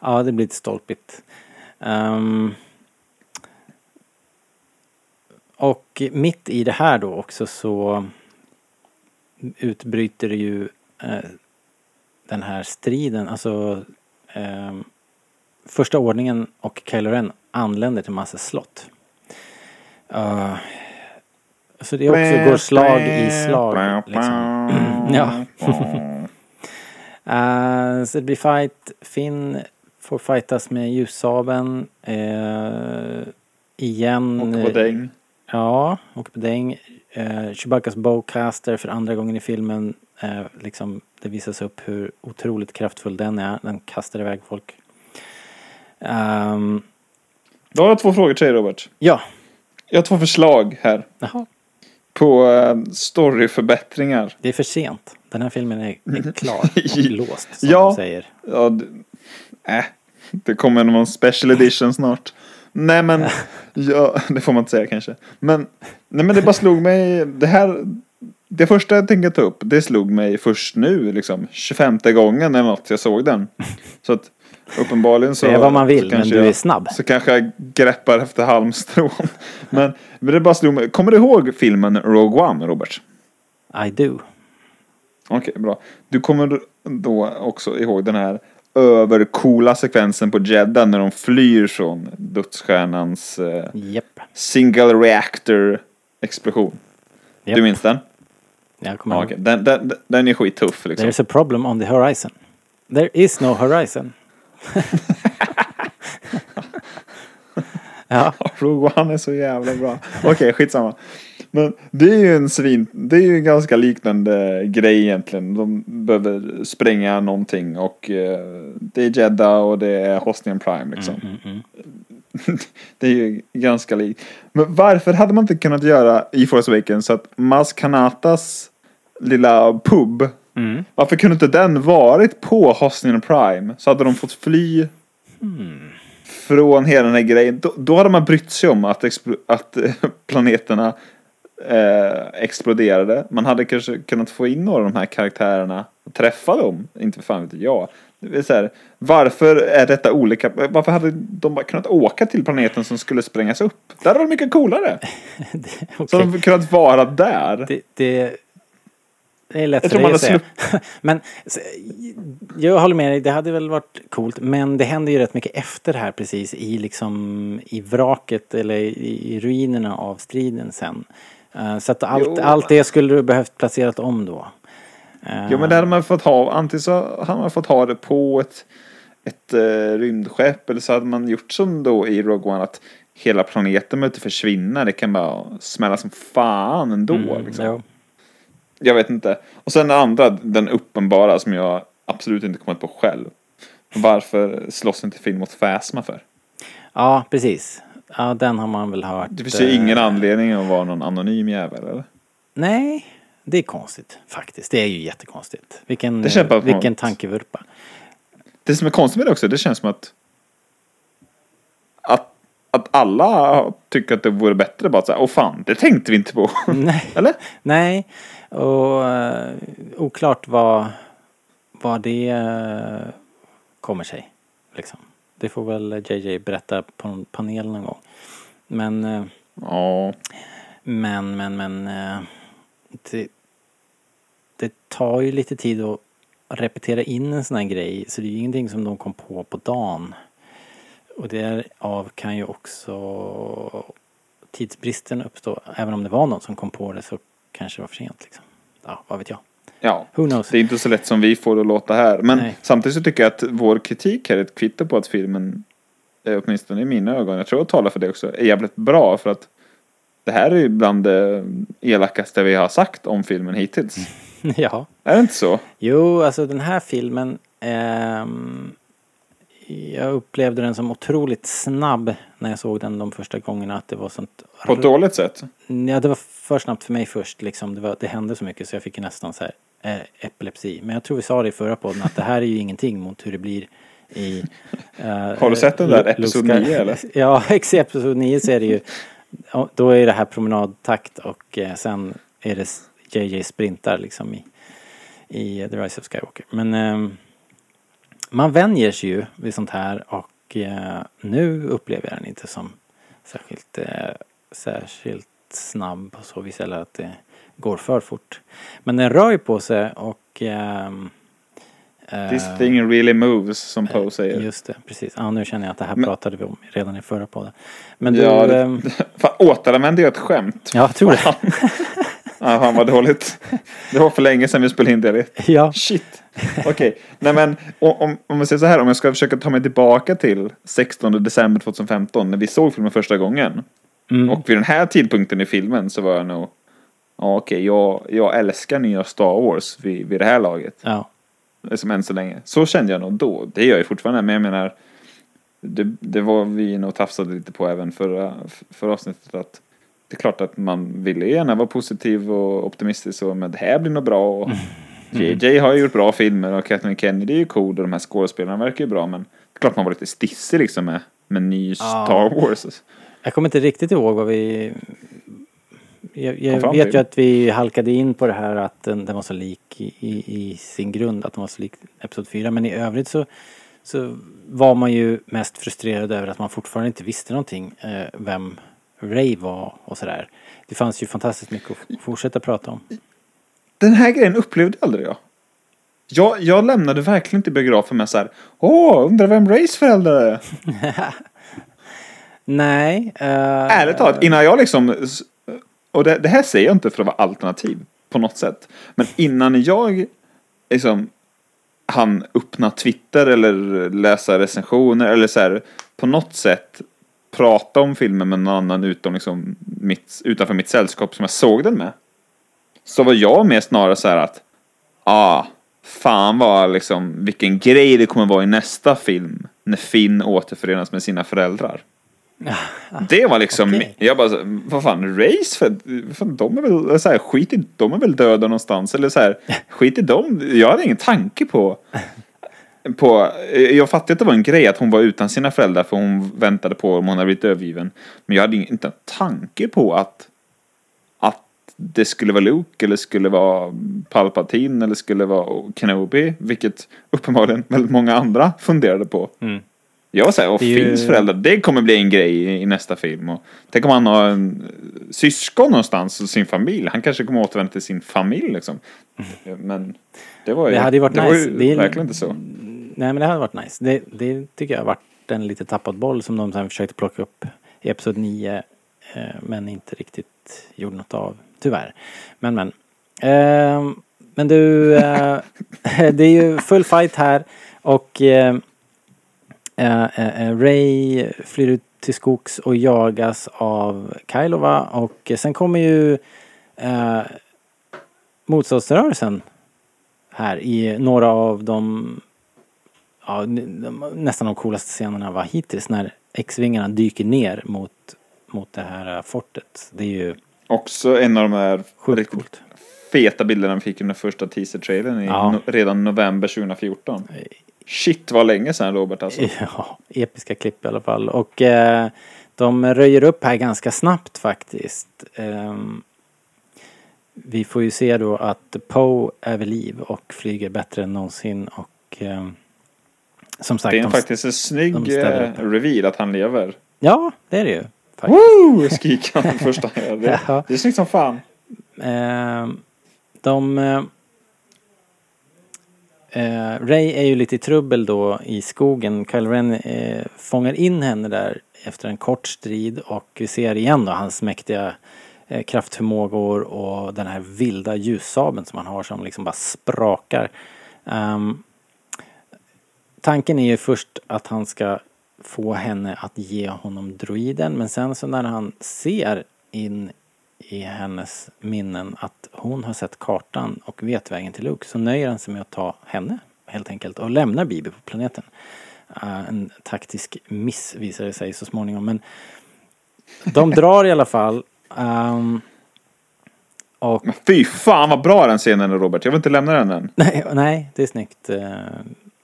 Ja, det blir lite stolpigt. Ehm, och mitt i det här då också så utbryter det ju eh, den här striden. Alltså ehm, första ordningen och Kylo Ren anländer till massa slott. Uh, så det också går slag i slag. Liksom. Ja. Eh, så det blir fight. Finn får fightas med ljussabeln. Uh, igen. Och på däng. Ja, och på däng. Uh, Chewbaccas bowcaster för andra gången i filmen. Uh, liksom, det visas upp hur otroligt kraftfull den är. Den kastar iväg folk. Ehm, Då har jag två frågor till dig Robert. ja, Jag har två förslag här. jaha. På uh, storyförbättringar. Det är för sent. Den här filmen är, är klar och låst, som Ja. de säger. Ja, det, äh, det kommer någon special edition snart. Nej men, ja, det får man inte säga kanske. Men, nej men det bara slog mig, det här, det första jag tänker ta upp, det slog mig först nu liksom, 25 gången eller något jag såg den. Så att uppenbarligen så. Säga vad man vill, men du jag, är snabb. Så kanske jag greppar efter halmstrån. Men, men det bara slog mig, kommer du ihåg filmen Rogue One, Robert? I do. Okej, bra. Du kommer då också ihåg den här övercoola sekvensen på Jeddah när de flyr från dödsstjärnans eh, Japp. single reactor explosion. Japp. Du minns den? Jag kommer Ja, okej. den, den, den är skittuff liksom. There's a problem on the horizon. There is no horizon. ja, Rogue One är så jävla bra. Okej, skitsamma. Men det är ju en svin, det är ju en ganska liknande grej egentligen. De behöver spränga någonting och eh, det är Jeddah och det är Hosnian Prime liksom. Det är ju ganska likt. Men varför hade man inte kunnat göra i Force Awakens så att Mas Kanatas lilla pub, varför kunde inte den varit på Hosnian Prime? Så hade de fått fly från hela den här grejen. Då, då hade man brytt sig om att, att eh, planeterna eh, exploderade. Man hade kanske kunnat få in några av de här karaktärerna och träffa dem. Inte fan vet jag. Det är så här, varför är detta olika? Varför hade de kunnat åka till planeten som skulle sprängas upp? Det hade varit mycket coolare. det, Så okej. hade de kunnat vara där. det, det, det är lätt Jag för dig att säga. Men jag håller med dig, det hade väl varit coolt. Men det händer ju rätt mycket efter det här precis i liksom i vraket eller i, i ruinerna av striden sen. Eh, så att allt, Jo. allt det skulle du behövt placerat om då. Eh, Jo men det hade man fått ha, antingen så hade man fått ha det på ett, ett uh, rymdskepp eller så hade man gjort som då i Rogue One att hela planeten behöver inte försvinna. Det kan bara smälla som fan ändå. mm, liksom. jo. Jag vet inte. Och sen den andra, den uppenbara som jag absolut inte kommit på själv. Varför slåss inte Finn mot Phasma för? Ja, precis. Ja, den har man väl hört. Det finns ju eh, ingen anledning att vara någon anonym jävel eller? Nej, det är konstigt faktiskt. Det är ju jättekonstigt. Vilken, Det eh, vilken tankevurpa. Det som är konstigt med det också, det känns som att att, att alla tycker att det vore bättre bara att säga, åh fan, det tänkte vi inte på. Nej. Eller? Nej, och uh, oklart vad, vad det eh, kommer sig. Liksom. Det får väl JJ berätta på en panel någon gång. Men, eh, Ja. men, men, men. eh, det, det tar ju lite tid att repetera in en sån här grej. Så det är ju ingenting som de kom på på dagen. Och därav kan ju också tidsbristen uppstå. Även om det var någon som kom på det så kanske det var för sent liksom. Ja, vad vet jag. Ja. Det är inte så lätt som vi får det att låta här. Men Nej. samtidigt så tycker jag att vår kritik här är ett kvitto på att filmen, åtminstone i mina ögon, jag tror jag talar för det också, är jävligt bra. För att det här är ju bland det elakaste vi har sagt om filmen hittills. ja. Är det inte så? Jo, alltså den här filmen. ehm, jag upplevde den som otroligt snabb när jag såg den de första gångerna. Att det var sånt... På ett dåligt sätt. Ja, det var för snabbt för mig först. Liksom. Det, var, det hände så mycket så jag fick nästan så här eh, epilepsi. Men jag tror vi sa det i förra podden att det här är ju ingenting mot hur det blir i... eh, Har du sett den där episod Luke Sky- 9, eller? Ja. I episod 9 så är det ju... Då är det här promenadtakt och eh, sen är det JJ sprintar liksom i, i eh, The Rise of Skywalker. Men ehm, man vänjer sig ju vid sånt här och eh, nu upplever jag den inte som särskilt, eh, särskilt snabb på så vis eller att det går för fort. Men den rör ju på sig och ehm, eh, This thing really moves, som Poe säger. Just det, precis. Ja, nu känner jag att det här Men- pratade vi om redan i förra podden. Men du... Ja, det, ehm, fan, återanvände jag ett skämt? ja, jag tror det. Ja, fan vad dåligt. Det var för länge sedan vi spelade in det. ja. Shit. Okej, nej men om, om, jag säger så här, om jag ska försöka ta mig tillbaka till 16 december 2015 när vi såg filmen första gången. Mm. Och vid den här tidpunkten i filmen så var jag nog, ja okej, jag, jag älskar nya Star Wars vid, vid det här laget. ja. Som än så länge. Så kände jag nog då. Det gör jag fortfarande, men jag menar, det, det var vi nog tafsade lite på även förra, förra avsnittet. Att det är klart att man ville gärna vara positiv och optimistisk och men det här blir nog bra. Och JJ har ju gjort bra filmer och Kathleen Kennedy är ju cool och de här skådespelarna verkar ju bra men det är klart man var lite stissig liksom med, med ny Star Wars. Jag kommer inte riktigt ihåg vad vi... Jag, jag vet till. ju att vi halkade in på det här att den, den var så lik i, i, i sin grund, att den var så lik Episod 4. Men i övrigt så, så var man ju mest frustrerad över att man fortfarande inte visste någonting eh, vem Ray var och sådär. Det fanns ju fantastiskt mycket att fortsätta prata om. Den här grejen upplevde aldrig jag. Jag, jag lämnade verkligen inte biografen med så här, åh, undrar vem Rays föräldrar är? Nej. eh, Ärligt talat, innan jag liksom... Och det, det här säger jag inte för att vara alternativ på något sätt. Men innan jag liksom han öppna Twitter eller läsa recensioner eller så här på något sätt prata om filmen med någon annan utom liksom mitt, utanför mitt sällskap som jag såg den med. Så var jag mer snarare så här att ah, fan vad liksom vilken grej det kommer vara i nästa film när Finn återförenas med sina föräldrar. Det var liksom, Okej. jag bara, vad fan, Race, för, fan, de är väl, så här, skit i, de är väl döda någonstans, eller så här, skit i dem, jag hade ingen tanke på, på, jag fattade att det var en grej att hon var utan sina föräldrar för hon väntade på om hon hade blivit övergiven. Men jag hade inte en tanke på att, att det skulle vara Luke eller skulle vara Palpatine eller skulle vara Kenobi, vilket uppenbarligen väldigt många andra funderade på. Mm. Jag var såhär, och ju- Finns föräldrar, det kommer bli en grej i, i nästa film. Och, tänk om han har en eh, syskon någonstans och sin familj. Han kanske kommer återvända till sin familj liksom. Men det var ju, Det hade ju varit det nice. var ju Det är- verkligen inte så. Nej men det hade varit nice. Det, det tycker jag har varit en lite tappad boll som de sen försökte plocka upp i Episod 9. Eh, men inte riktigt gjorde något av, tyvärr. Men men. Eh, men du, eh, det är ju full fight här och eh, eh, eh, Ray flyr ut till skogs och jagas av Kailova och sen kommer ju motståndsrörelsen här i några av de ja, nästan de coolaste scenerna var hittills när X-vingarna dyker ner mot, mot det här eh, fortet. Det är ju Också en av de här riktigt coolt. feta bilderna vi fick under första teaser-trailern Ja. no redan november 2014. Shit vad länge sedan Robert alltså. Ja, episka klipp i alla fall. Och eh, de röjer upp här ganska snabbt faktiskt. Ehm, vi får ju se då att Poe är vid liv och flyger bättre än någonsin och ehm, som sagt. Det är de- faktiskt en snygg eh, reveal att han lever. Ja, det är det ju. Woo! Skriker han första. Det, Ja. det är snyggt som fan. Ehm, de... eh, eh, Ray är ju lite i trubbel då i skogen. Kylo Ren eh, fångar in henne där efter en kort strid och vi ser igen då hans mäktiga eh, Eh, kraftförmågor och den här vilda ljussabeln som han har som liksom bara sprakar. Um, tanken är ju först att han ska få henne att ge honom droiden men sen så när han ser in i hennes minnen att hon har sett kartan och vet vägen till Luke så nöjer han sig med att ta henne helt enkelt och lämnar Bibi på planeten. Uh, en taktisk miss visar det sig så småningom men de drar i alla fall ehm, och Men fy fan vad bra den scenen är Robert. Jag vill inte lämna den än. nej, nej, det är snyggt. Eh,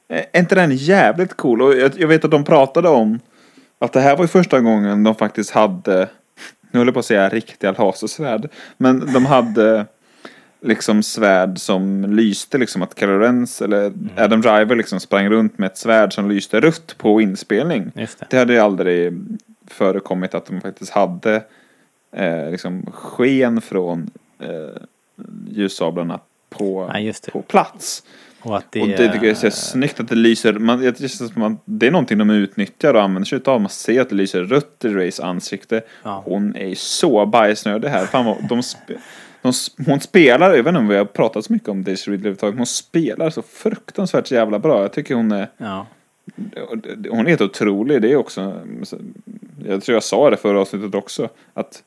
Är inte den jävligt cool? Och jag, jag vet att de pratade om att det här var ju första gången de faktiskt hade, nu håller jag på att säga riktiga lasersvärd, men de hade liksom svärd som lyste liksom att Kylo Rens eller Adam Driver liksom sprang runt med ett svärd som lyste rött på inspelning. Just det. Det hade ju aldrig förekommit att de faktiskt hade eh, liksom sken från eh, ljussablarna på, det. på plats. Och att det, Och det tycker jag är så snyggt att det lyser. Man, jag tycker som att det är någonting de utnyttjar och använder sig utav. Man ser att det lyser rött i Rays ansikte. Ja. Hon är ju så bajsnödig här. Fan vad, de, spe, de, hon spelar, jag vet inte om vi har pratat så mycket om Daisy Ridley överhuvudtaget. Hon spelar så fruktansvärt jävla bra. Jag tycker hon är, Ja. hon är helt otrolig. Det är också, jag tror jag sa det förra avsnittet också. Att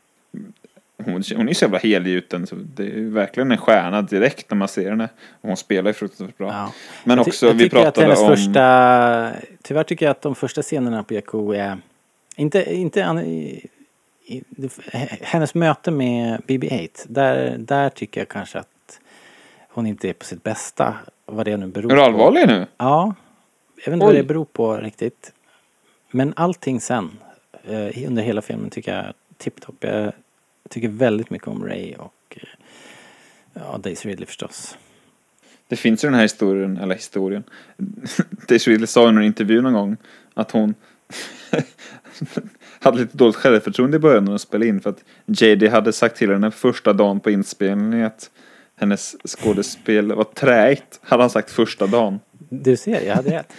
hon, hon är så jävla helgjuten. Så det är verkligen en stjärna direkt när man ser henne. Och hon spelar ju fruktansvärt bra. Ja. Men också, jag vi pratade om... Första, tyvärr tycker jag att de första scenerna på Jakku är... Inte, inte hennes möte med BB-8. Där, där tycker jag kanske att hon inte är på sitt bästa. Vad det nu beror Är du på. allvarlig nu? Ja. Jag vet inte vad Oj. det beror på riktigt. Men allting sen. Eh, under hela filmen tycker jag är tipptopp. Jag tycker väldigt mycket om Ray och eh, ja, Daisy Ridley förstås. Det finns ju den här historien, eller historien. Daisy Ridley sa i någon intervju någon gång att hon hade lite dåligt självförtroende i början när hon spelade in för att JD hade sagt till henne första dagen på inspelningen att hennes skådespel var träigt, hade han sagt första dagen. Du ser, jag hade rätt.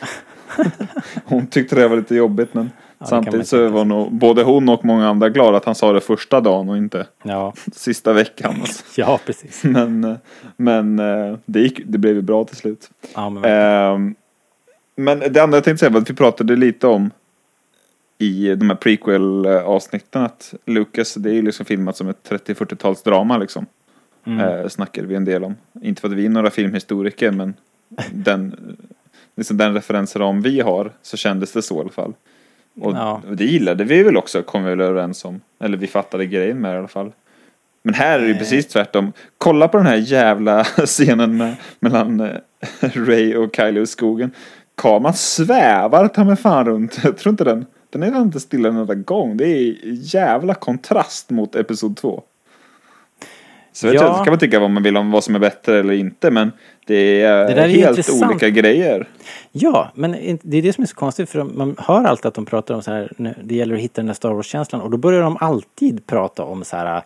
Hon tyckte det var lite jobbigt men man samtidigt så var nog både hon och många andra glada att han sa det första dagen och inte Ja, sista veckan. Alltså. ja precis. Men, eh, men eh, det, gick, det blev ju bra till slut. Ja, men. Ehm, men det andra jag tänkte säga var att vi pratade lite om i de här prequel-avsnitten att Lucas, det är ju liksom filmat som ett 30-40-talsdrama liksom. Mm. Eh, snackade vi en del om. Inte för att vi är några filmhistoriker men den, liksom den referensram vi har så kändes det så i alla fall. Och Ja. det gillade vi väl också, kom vi väl överens om. Eller vi fattade grejen med det i alla fall. Men här är det ju precis tvärtom. Kolla på den här jävla scenen med, mellan eh, Ray och Kylo i skogen. Kameran svävar ta mig fan runt. Jag tror inte den. Den är inte stilla en enda gång. Det är jävla kontrast mot Episod 2. Så vet Ja. jag, så kan man tycka vad man vill om vad som är bättre eller inte. Men det är, Det där är helt intressant. olika grejer. Ja, men det är det som är så konstigt för man hör alltid att de pratar om så här, det gäller att hitta den där Star Wars-känslan och då börjar de alltid prata om så här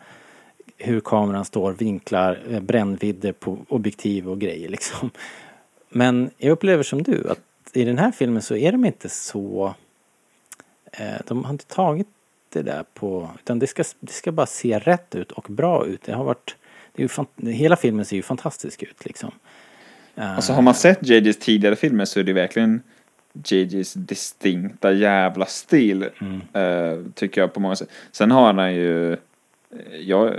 hur kameran står, vinklar, eh, brännvidder på objektiv och grejer liksom. Men jag upplever som du att i den här filmen så är de inte så eh, de har inte tagit det där på, utan det ska, det ska bara se rätt ut och bra ut. Det har varit, det är ju hela filmen ser ju fantastisk ut liksom. Eh, Alltså har man sett JJs tidigare filmer så är det verkligen JJs distinkta jävla stil. Mm. eh, tycker jag på många sätt. Sen har han ju, eh, jag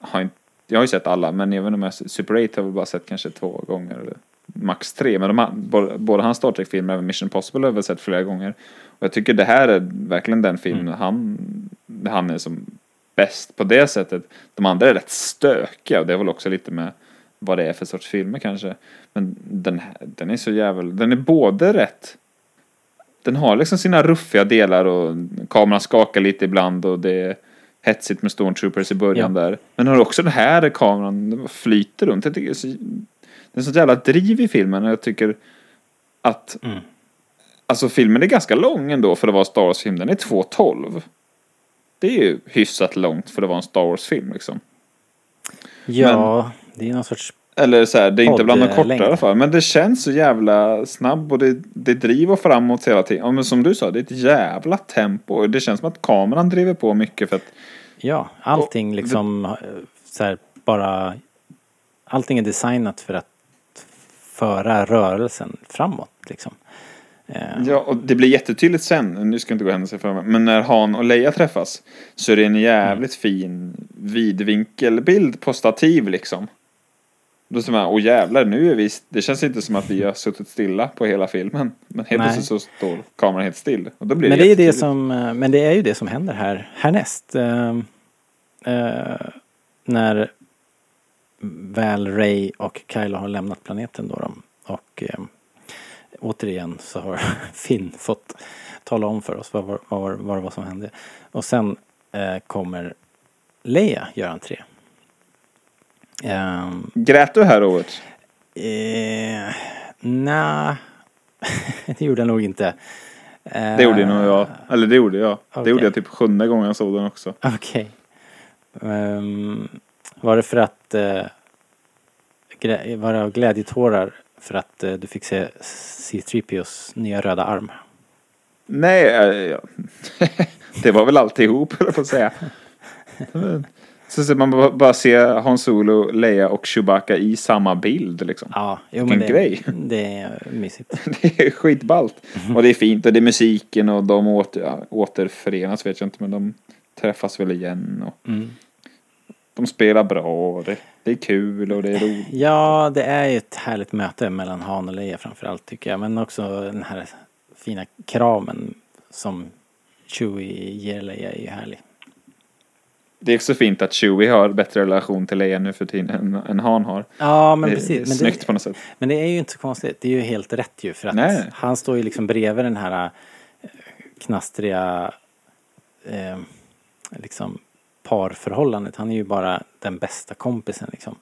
har, inte, jag har ju sett alla men även om jag Super 8 har jag väl bara sett kanske två gånger. Eller max tre. Men de, både, både hans Star Trek-filmer och Mission Possible har jag väl sett flera gånger. Och jag tycker det här är verkligen den filmen Mm. han, han är som bäst på det sättet. De andra är rätt stökiga och det är väl också lite med vad det är för sorts filmer kanske. Men den, den är så jävel, den är både rätt den har liksom sina ruffiga delar och kameran skakar lite ibland och det är hetsigt med Stormtroopers i början där. Men har också den här kameran flyter runt. Jag tycker det är så, det är så jävla driv i filmen och jag tycker att Mm. Alltså filmen är ganska lång ändå för att vara en Star Wars-film. Den är 2.12. Det är ju hyfsat långt för att vara en Star Wars-film liksom. Ja, det är någon sorts Eller så här, det är inte bland de Poddlängd. i alla fall. Men det känns så jävla snabb och det, det driver framåt hela tiden. Ja, men som du sa, det är ett jävla tempo. Det känns som att kameran driver på mycket för att Ja, allting liksom eh, så här, bara Allting är designat för att föra rörelsen framåt liksom. Eh, Ja, och det blir jättetydligt sen, nu ska jag inte gå händelser för men när Han och Leia träffas så är det en jävligt fin vidvinkelbild på stativ liksom. Då ser man, åh jävlar, nu är vi, det känns inte som att vi har suttit stilla på hela filmen. Men helt plötsligt så står kameran helt still. Och då blir Men det är ju det som, eh, men det är ju det som händer här härnäst. Eh, eh, när väl Ray och Kylo har lämnat planeten då. då och eh, återigen så har Finn fått tala om för oss vad, vad, vad, vad var som hände. Och sen eh, kommer Leia göra entré. Um, Grät du här året? eh, Nej, det gjorde jag nog inte. Eh, Det gjorde nog jag. Eller det gjorde jag. okej. Det gjorde jag typ sjunde gången jag såg den också. Okej. Ehm, var det för att... Uh, var det glädjetårar för att eh, du fick se C3POs nya röda arm? Nej, eh, ja. det var väl alltihop, höll jag på att säga. Så ser man bara, se Hans Solo, Leia och Chewbacca i samma bild liksom. Ja, jo, men det, grej. det är mysigt. Det är skitballt. Och det är fint och det är musiken och de åter, återförenas vet jag inte men de träffas väl igen och Mm. de spelar bra och det, det är kul och det är roligt. Ja, det är ju ett härligt möte mellan Han och Leia framförallt tycker jag. Men också den här fina kramen som Chewie ger Leia är ju härlig. Det är också fint att Chewie har bättre relation till Leia nu för tiden än, än Han har. Ja, men det, precis. Är men snyggt det, på något sätt. Men det är ju inte så konstigt. Det är ju helt rätt ju. För att Nej. han står ju liksom bredvid den här eh, knastriga eh, liksom parförhållandet. Han är ju bara den bästa kompisen liksom.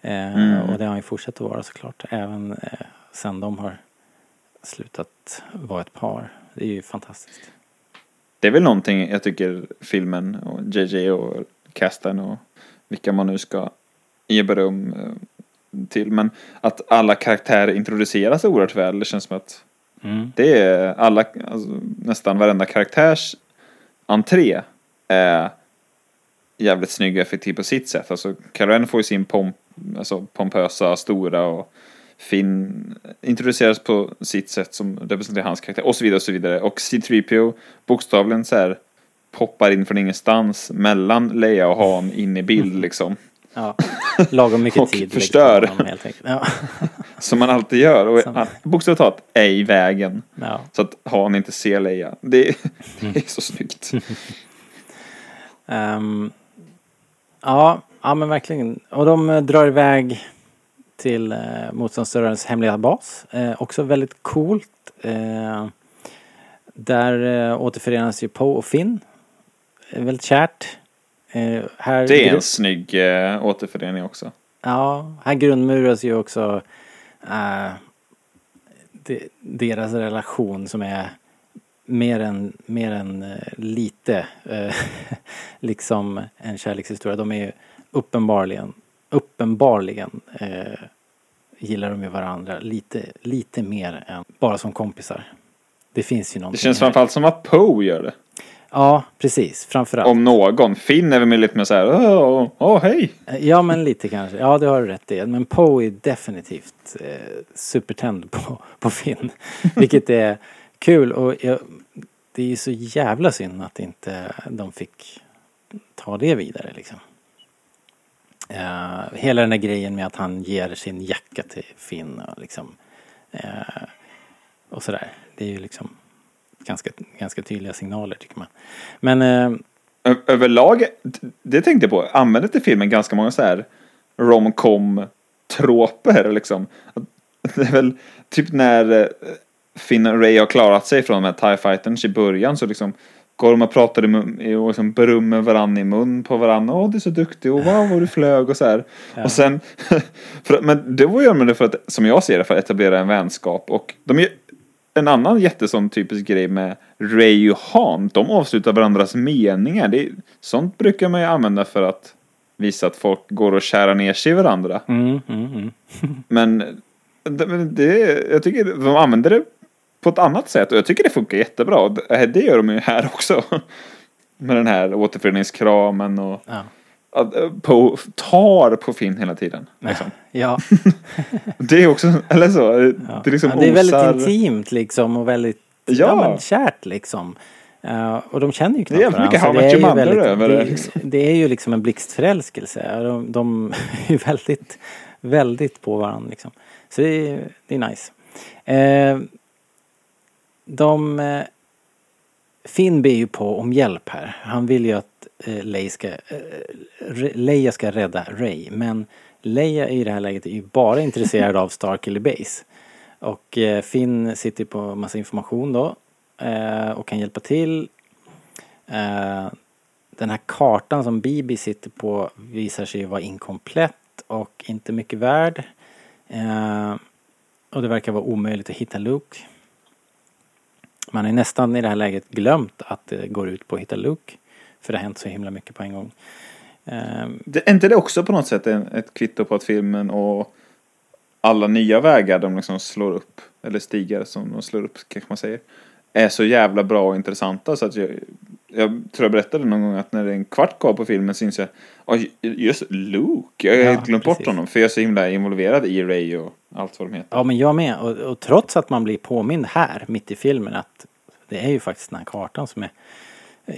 Eh, Mm. Och det har han ju fortsatt att vara såklart. Även eh, sen de har slutat vara ett par. Det är ju fantastiskt. Det är väl någonting jag tycker filmen och JJ och casten och vilka man nu ska ge beröm eh, till. Men att alla karaktärer introduceras oerhört väl. Det känns som att Mm. det är alla, alltså, nästan varenda karaktärs entré är jävligt snygg och effektiv på sitt sätt. Alltså Karen får ju sin pomp, alltså, pompösa, stora och Finn introduceras på sitt sätt som representerar hans karaktär och så vidare och så vidare. Och C3PO bokstavligen så här poppar in från ingenstans mellan Leia och Han in i bild liksom. Ja, lagom mycket Och tid. läggs förstör. på honom, helt enkelt. Ja. Som man alltid gör. Och Som- bokstavligt talat är i vägen. ja. Så att Han inte ser Leia. Det, det är så snyggt. Ehm, ja, ja men verkligen. Och de eh, drar iväg till uh, motståndsrörelsens hemliga bas. Eh, också väldigt coolt. Eh, där uh, återförenas ju Poe och Finn. Eh, väldigt kärt. Eh, här Det är en snygg eh, återförening också. Ja, här grundmuras ju också eh, de, deras relation som är mer än, mer än eh, lite eh, liksom en kärlekshistoria. De är ju uppenbarligen, uppenbarligen eh, gillar de ju varandra lite, lite mer än bara som kompisar. Det finns ju någonting Det känns här. framförallt som att Poe gör det. Ja, precis. Framförallt. Om någon. Finn är väl lite mer så här, åh, åh, hej. Ja, men lite kanske. Ja, det har du rätt i. Men Poe är definitivt eh, supertänd på, på Finn. Vilket är kul och jag, det är ju så jävla synd att inte de fick ta det vidare liksom. Uh, hela den där grejen med att han ger sin jacka till Finn och liksom uh, och sådär. Det är ju liksom ganska, ganska tydliga signaler tycker man. Men uh, Ö- överlag, det tänkte jag på, använder inte filmen ganska många så här romcom troper liksom? Det är väl typ när Finn och Ray har klarat sig från de här TIE Fighters i början så liksom de och mun, i- och liksom berömmer varandra i mun på varandra. Åh, du är så duktig och wow vad du flög och så här. Och sen, för, men det var ju för att, som jag ser det, för att etablera en vänskap och de är en annan jättesån typisk grej med Ray och Han, de avslutar varandras meningar. Det, är- sånt brukar man ju använda för att visa att folk går och kärar ner sig i varandra. mm, mm, mm. Men det, men det, jag tycker de använder det på ett annat sätt och jag tycker det funkar jättebra. Det, det gör de ju här också. Med den här återföreningskramen och Ja. eh, på, tar på Finn hela tiden. Liksom. Ja, Det är också, eller så, ja. det är liksom ja, det är väldigt osar- intimt liksom och väldigt Ja. men, kärt liksom. Eh, och de känner ju knappt Det är mycket varandra, det är ju väldigt- över det, det, liksom. det är ju liksom en blixtförälskelse. De, de är ju väldigt, väldigt på varandra liksom. Så det är, det är nice. Eh, de... Eh, Finn ber ju på om hjälp här. Han vill ju att eh, Leia, ska, eh, Leia ska rädda Ray. Men Leia i det här läget är ju bara intresserad av Starkiller Base. Och Finn sitter på massa information då. Och kan hjälpa till. Den här kartan som Bibi sitter på visar sig ju vara inkomplett och inte mycket värd. Och det verkar vara omöjligt att hitta Luke. Man är nästan i det här läget glömt att det går ut på att hitta Luke. För det har hänt så himla mycket på en gång. Ehm. Det, är inte det också på något sätt ett kvitto på att filmen och alla nya vägar de liksom slår upp, eller stigar som de slår upp kanske man säger, är så jävla bra och intressanta så att jag, jag tror jag berättade någon gång att när det är en kvart kvar på filmen så inser jag, oj, just Luke, jag har Ja, helt glömt bort precis. honom för jag är så himla involverad i Ray och allt vad de heter. Ja men jag med. Och, och trots att man blir påmind här mitt i filmen att det är ju faktiskt den här kartan som är eh,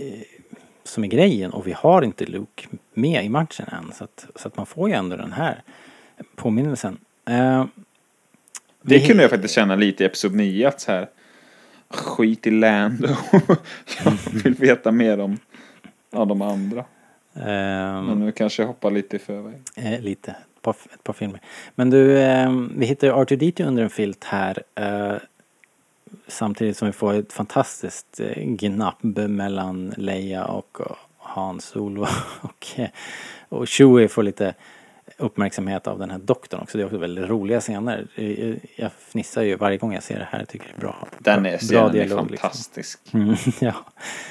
som är grejen och vi har inte Luke med i matchen än. Så att, så att man får ju ändå den här påminnelsen. Eh, Det vi- kunde jag faktiskt känna lite i Episod 9 att så här skit i Lando. jag vill veta mer om ja, de andra. ehm, Men nu kanske jag hoppar lite i förväg. Eh, lite. Ett par, ett par filmer. Men du, eh, vi hittar ju R2D2 under en filt här. Eh, samtidigt som vi får ett fantastiskt eh, gnabb mellan Leia och, och Han Solo. Och, och Chewie får lite uppmärksamhet av den här doktorn också. Det är också väldigt roliga scener. Jag fnissar ju varje gång jag ser det här. Jag tycker det är bra. Den är, scenen är dialog, liksom. fantastisk. Mm, ja.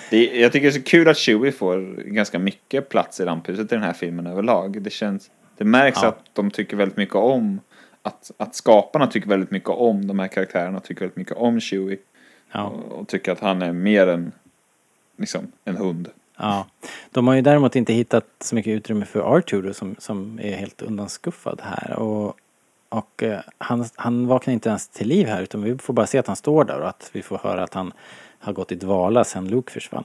Det, jag tycker det är så kul att Chewie får ganska mycket plats i rampljuset i den här filmen överlag. Det känns, det märks Ja. att de tycker väldigt mycket om, att, att skaparna tycker väldigt mycket om de här karaktärerna, tycker väldigt mycket om Chewie. ja. Och, och tycker att han är mer än, liksom, en hund. Ja. De har ju däremot inte hittat så mycket utrymme för Arthur som, som är helt undanskuffad här. Och, och eh, han, han vaknar inte ens till liv här utan vi får bara se att han står där och att vi får höra att han har gått i dvala sedan Luke försvann.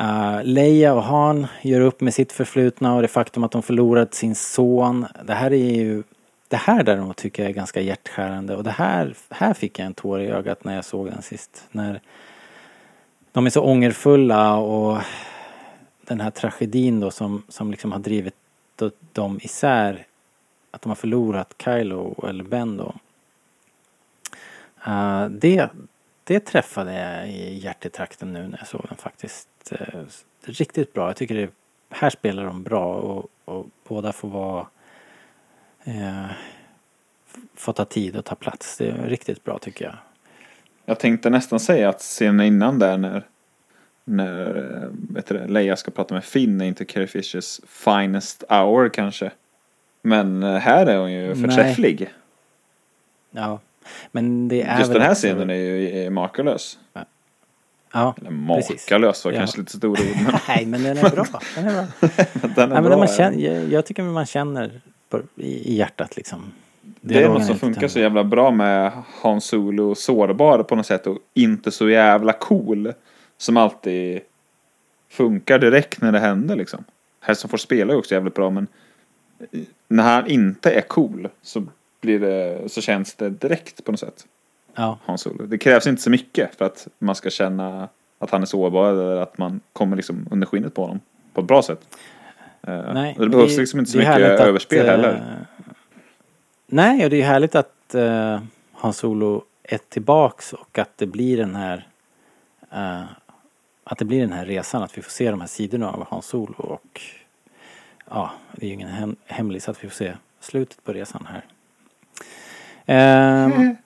Uh, Leia och Han gör upp med sitt förflutna och det faktum att de förlorat sin son. Det här är ju det här däremot tycker jag är ganska hjärtskärande och det här, här fick jag en tår i ögat när jag såg den sist. När de är så ångerfulla och den här tragedin då som, som liksom har drivit dem isär. Att de har förlorat Kylo eller Ben då. Uh, det, det träffade jag i hjärtetrakten nu när jag såg den faktiskt. Uh, riktigt bra. Jag tycker det, här spelar de bra och, och båda får vara uh, får ta tid och ta plats. Det är riktigt bra tycker jag. Jag tänkte nästan säga att scenen innan där när, när eh, vet du Leia ska prata med Finn är inte Carrie Fishers finest hour kanske. Men eh, här är hon ju Nej. förträfflig. Ja. Men det är Just den här scenen är ju är makalös. Ja, Ja, Eller makalös var Ja. kanske lite stora ord. Men Nej, men den är bra. Den är bra. den är Nej, men bra. man känner, jag, jag tycker man känner på, i, i hjärtat liksom. Det är något som funkar så jävla bra med Han Solo sårbar på något sätt och inte så jävla cool. Som alltid funkar direkt när det händer liksom. Harrison får spela ju också jävligt bra men när han inte är cool så blir det, så känns det direkt på något sätt. Ja, Han Solo. Det krävs inte så mycket för att man ska känna att han är sårbar eller att man kommer liksom under skinnet på honom på ett bra sätt. Eh, nej. det behövs är- liksom inte så det mycket härligt att, överspel eh, heller. Nej, och det är härligt att uh, Han Solo är tillbaks och att det blir den här eh, att det blir den här resan, att vi får se de här sidorna av Han Solo och ja, det är ju ingen hem, hemlis att vi får se slutet på resan här. Ehm,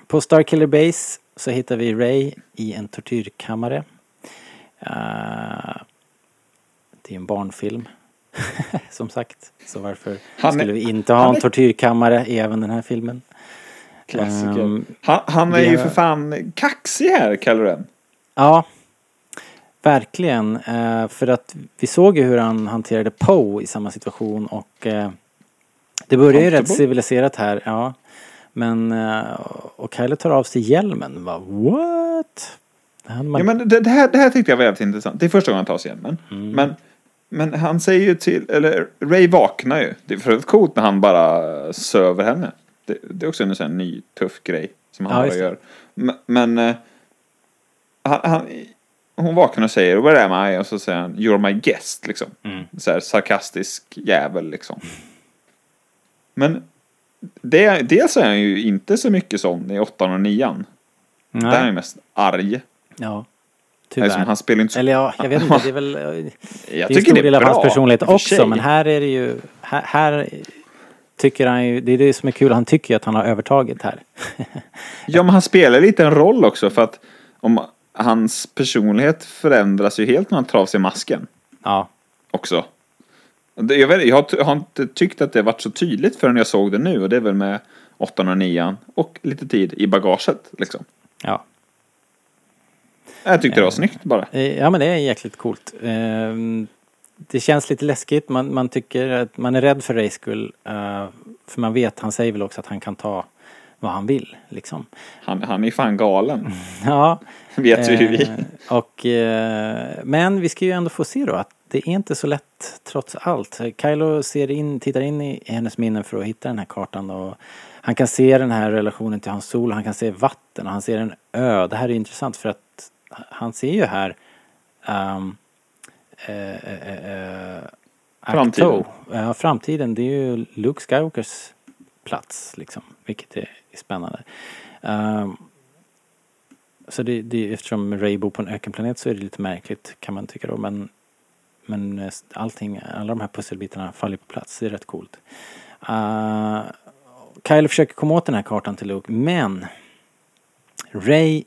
på Starkiller Base så hittar vi Ray i en tortyrkammare. Eh, det är en barnfilm. Som sagt. Så varför Han skulle vi inte ha en tortyrkammare i även den här filmen? Klassiker. ehm, han, han är ju för fan kaxig här, Kylo Ren. Ja, verkligen. Eh, för att vi såg ju hur han hanterade Poe i samma situation och eh, det börjar ju rätt civiliserat här, ja. Men, eh, och Kylo tar av sig hjälmen. Va, what? Man... Ja, men det, det, här, det här tyckte jag var jävligt intressant. Det är första gången han tar sig hjälmen. Mm. Men, men han säger ju till, eller Ray vaknar ju. Det är för övrigt coolt när han bara söver henne. Det, det är också en sån här ny tuff grej som han Ja, bara gör. Men, men han, han, hon vaknar och säger Where am I? Och så säger han You're my guest liksom. Mm. Så här sarkastisk jävel liksom. Men det, dels är han ju inte så mycket sån i åttan och nian. Där är han ju mest arg. ja. Liksom, Tyvärr. han spelar inte så... Eller ja, jag vet inte, det är väl... eh, jag det är en tycker stor det är del av hans personlighet också, men här är det ju... Här, här tycker han ju... Det är det som är kul, han tycker ju att han har övertaget här. Ja, men han spelar lite en roll också för att om hans personlighet förändras ju helt när han tar av sig masken ja, också. Jag, vet, jag, har, jag har inte tyckt att det varit så tydligt förrän jag såg det nu och det är väl med 8 och 9 och lite tid i bagaget liksom. ja. Jag tyckte det var snyggt bara. Eh, Ja men det är jäkligt coolt. Ehm, Det känns lite läskigt. Man, man tycker att man är rädd för Rays skull. eh, För man vet, han säger väl också att han kan ta vad han vill liksom. Han, han är fan galen. Ja. Vet ju vi. eh, Och, eh, men vi ska ju ändå få se då att det är inte så lätt trots allt. Kylo ser in, tittar in i hennes minnen för att hitta den här kartan och han kan se den här relationen till hans sol, han kan se vatten och han ser en ö. Det här är intressant för att han ser ju här um, eh, eh, eh, Framtiden. Ja, framtiden. Det är ju Luke Skywalkers plats liksom, vilket är, är spännande. Um, så det, det, eftersom Ray bor på en ökenplanet så är det lite märkligt kan man tycka då. Men, men eh, allting, alla de här pusselbitarna faller på plats. Det är rätt coolt. Ehm, uh, Kyle försöker komma åt den här kartan till Luke men Ray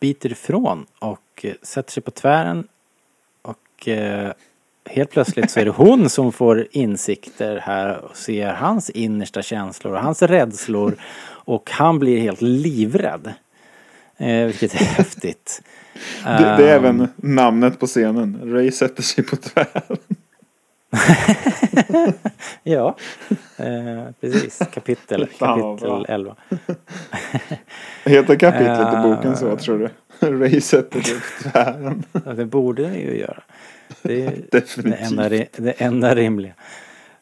biter ifrån och eh, sätter sig på tvären och uh, helt plötsligt så är det hon som får insikter här och ser hans innersta känslor och hans rädslor och han blir helt livrädd. Eh, vilket är häftigt. Det, det är Ehm, även namnet på scenen. Ray sätter sig på tvären. Ja, eh, precis. Kapitel, kapitel bra. 11. Heter kapitlet i Eh, boken så tror du? Ray sätter sig på tvären. Det borde det ju göra. Det är det Definitivt. enda, ri- det enda rimliga.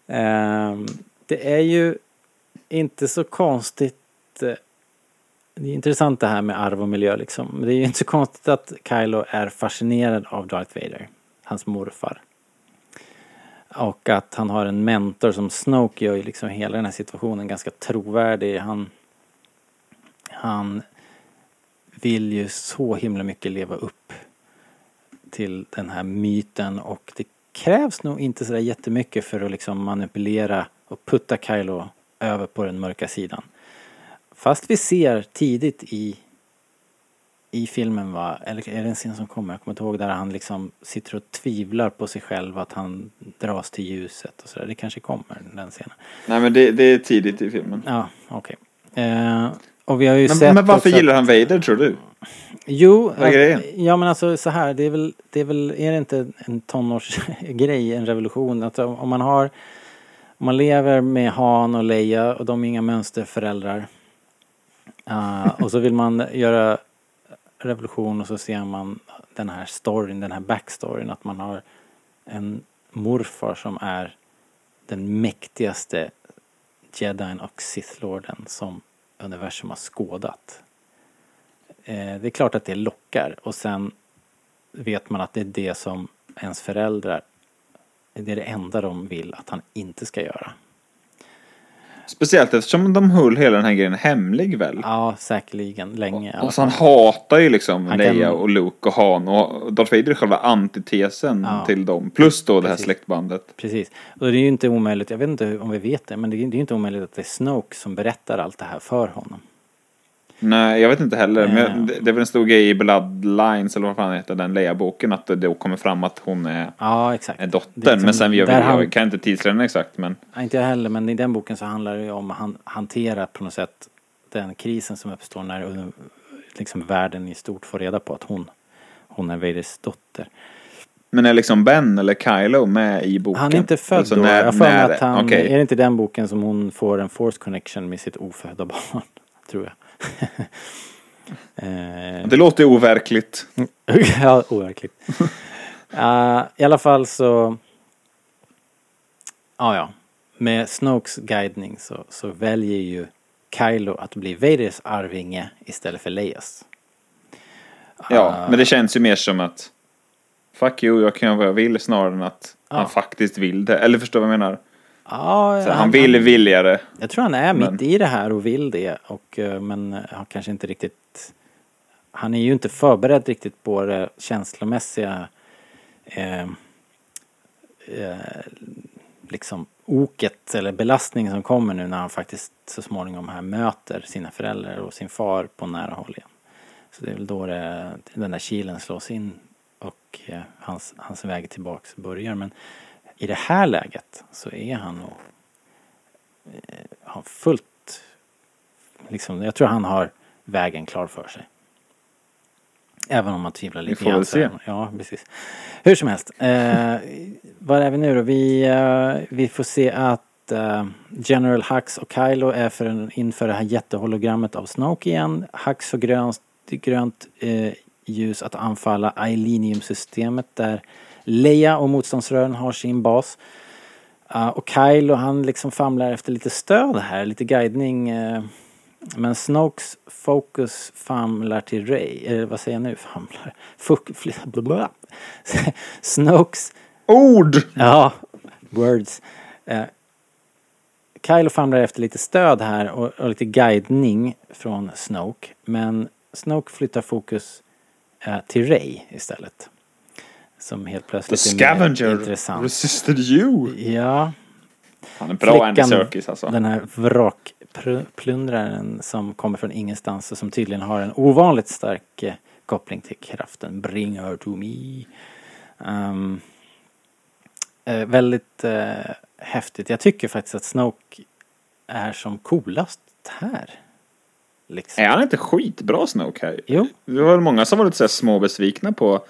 Ehm, det är ju inte så konstigt. eh, Det är intressant det här med arv och miljö liksom. Men Det är ju inte så konstigt att Kylo är fascinerad av Darth Vader. Hans morfar. Och att han har en mentor som Snoke gör ju liksom hela den här situationen ganska trovärdig. Han, han vill ju så himla mycket leva upp till den här myten och det krävs nog inte sådär jättemycket för att liksom manipulera och putta Kylo över på den mörka sidan. Fast vi ser tidigt i i filmen va, eller är det en scen som kommer? Jag kommer inte ihåg där han liksom sitter och tvivlar på sig själv att han dras till ljuset och sådär. Det kanske kommer den scenen. Nej men det, det är tidigt i filmen. Ja, okej. Eh, och vi har ju Men, sett men varför gillar han Vader tror du? Jo, Vad är grejen? ja men alltså så här, det är väl, det är väl, är det inte en tonårsgrej, en revolution? Att om man har, om man lever med Han och Leia och de är inga mönsterföräldrar. Uh, och så vill man göra revolution och så ser man den här storyn, den här backstoryn att man har en morfar som är den mäktigaste jedin och sithlorden som universum har skådat. Eh, det är klart att det lockar och sen vet man att det är det som ens föräldrar, det är det enda de vill att han inte ska göra. Speciellt eftersom de höll hela den här grejen hemlig väl? Ja, säkerligen. Länge Och så han fall. hatar ju liksom Han Leia kan- och Luke och Han och Darth Vader är själva antitesen Ja. till dem. Plus då det här Precis. släktbandet. Precis. Och det är ju inte omöjligt, jag vet inte om vi vet det, men det är ju inte omöjligt att det är Snoke som berättar allt det här för honom. Nej, jag vet inte heller. Men Ja. jag- det, det är väl en stor grej i Bloodlines, eller vad fan heter den Leia-boken, att det då kommer fram att hon är, Ja, exakt. är dottern. liksom men sen, där jag, han- jag kan inte tidslämna exakt, men inte jag heller, men i den boken så handlar det ju om att han hantera på något sätt den krisen som uppstår när liksom världen i stort får reda på att hon, hon är Vaders dotter. Men är liksom Ben eller Kylo med i boken? Han är inte född Alltså, då. när- jag när- att han, okej. är det inte den boken som hon får en force connection med sitt ofödda barn? Tror jag. Eh, Det låter overkligt. ja, overkligt. Uh, I alla fall så... Ja, ja. Med Snokes guidning så, så väljer ju Kylo att bli Vaders arvinge istället för Leias. Ja, Ah. men det känns ju mer som att Fuck you, jag kan göra vad jag vill snarare än att Ja. han faktiskt vill det. Eller förstår vad jag menar? Ja, Så han vill villigare. Jag tror han är Men- mitt i det här och vill det. Och, eh, men har kanske inte riktigt... Han är ju inte förberedd riktigt på det känslomässiga eh, eh, liksom oket eller belastning som kommer nu när han faktiskt så småningom här möter sina föräldrar och sin far på nära håll igen. Så det är väl då det, den där kilen slås in och eh, hans, hans väg tillbaks börjar. Men i det här läget så är han nog eh, har fullt liksom, jag tror han har vägen klar för sig. Även om man tvivlar lite får väl grann så är se. han- Ja, precis. Hur som helst. Eh, var är vi nu då? Vi, eh, vi får se att eh, General Hux och Kylo är för en, inför det här jättehologrammet av Snoke igen. Hux får grönt, grönt eh, ljus att anfalla Ailinium-systemet där Leia och motståndsrören har sin bas. Uh, och Kylo han liksom famlar efter lite stöd här, lite guidning. eh, men Snokes fokus famlar till Ray, eller vad säger jag nu? Famlar? Fuck, blablabla. Snokes, Ord! ja, words. Uh, Kylo famlar efter lite stöd här och, och lite guidning från Snoke. Men Snoke flyttar fokus eh, till Ray istället. Som helt The plötsligt är mer scavenger intressant. resisted you. Ja, Han är bra Andy Flickan, Serkis alltså. Den här vrakplundraren som kommer från ingenstans och som tydligen har en ovanligt stark eh, koppling till kraften. Bring her to me. Ehm, eh, väldigt eh, häftigt. Jag tycker faktiskt att Snoke är som coolast här. Liksom. Är han inte skitbra Snoke här? Jo. Det var många som var lite så här små besvikna på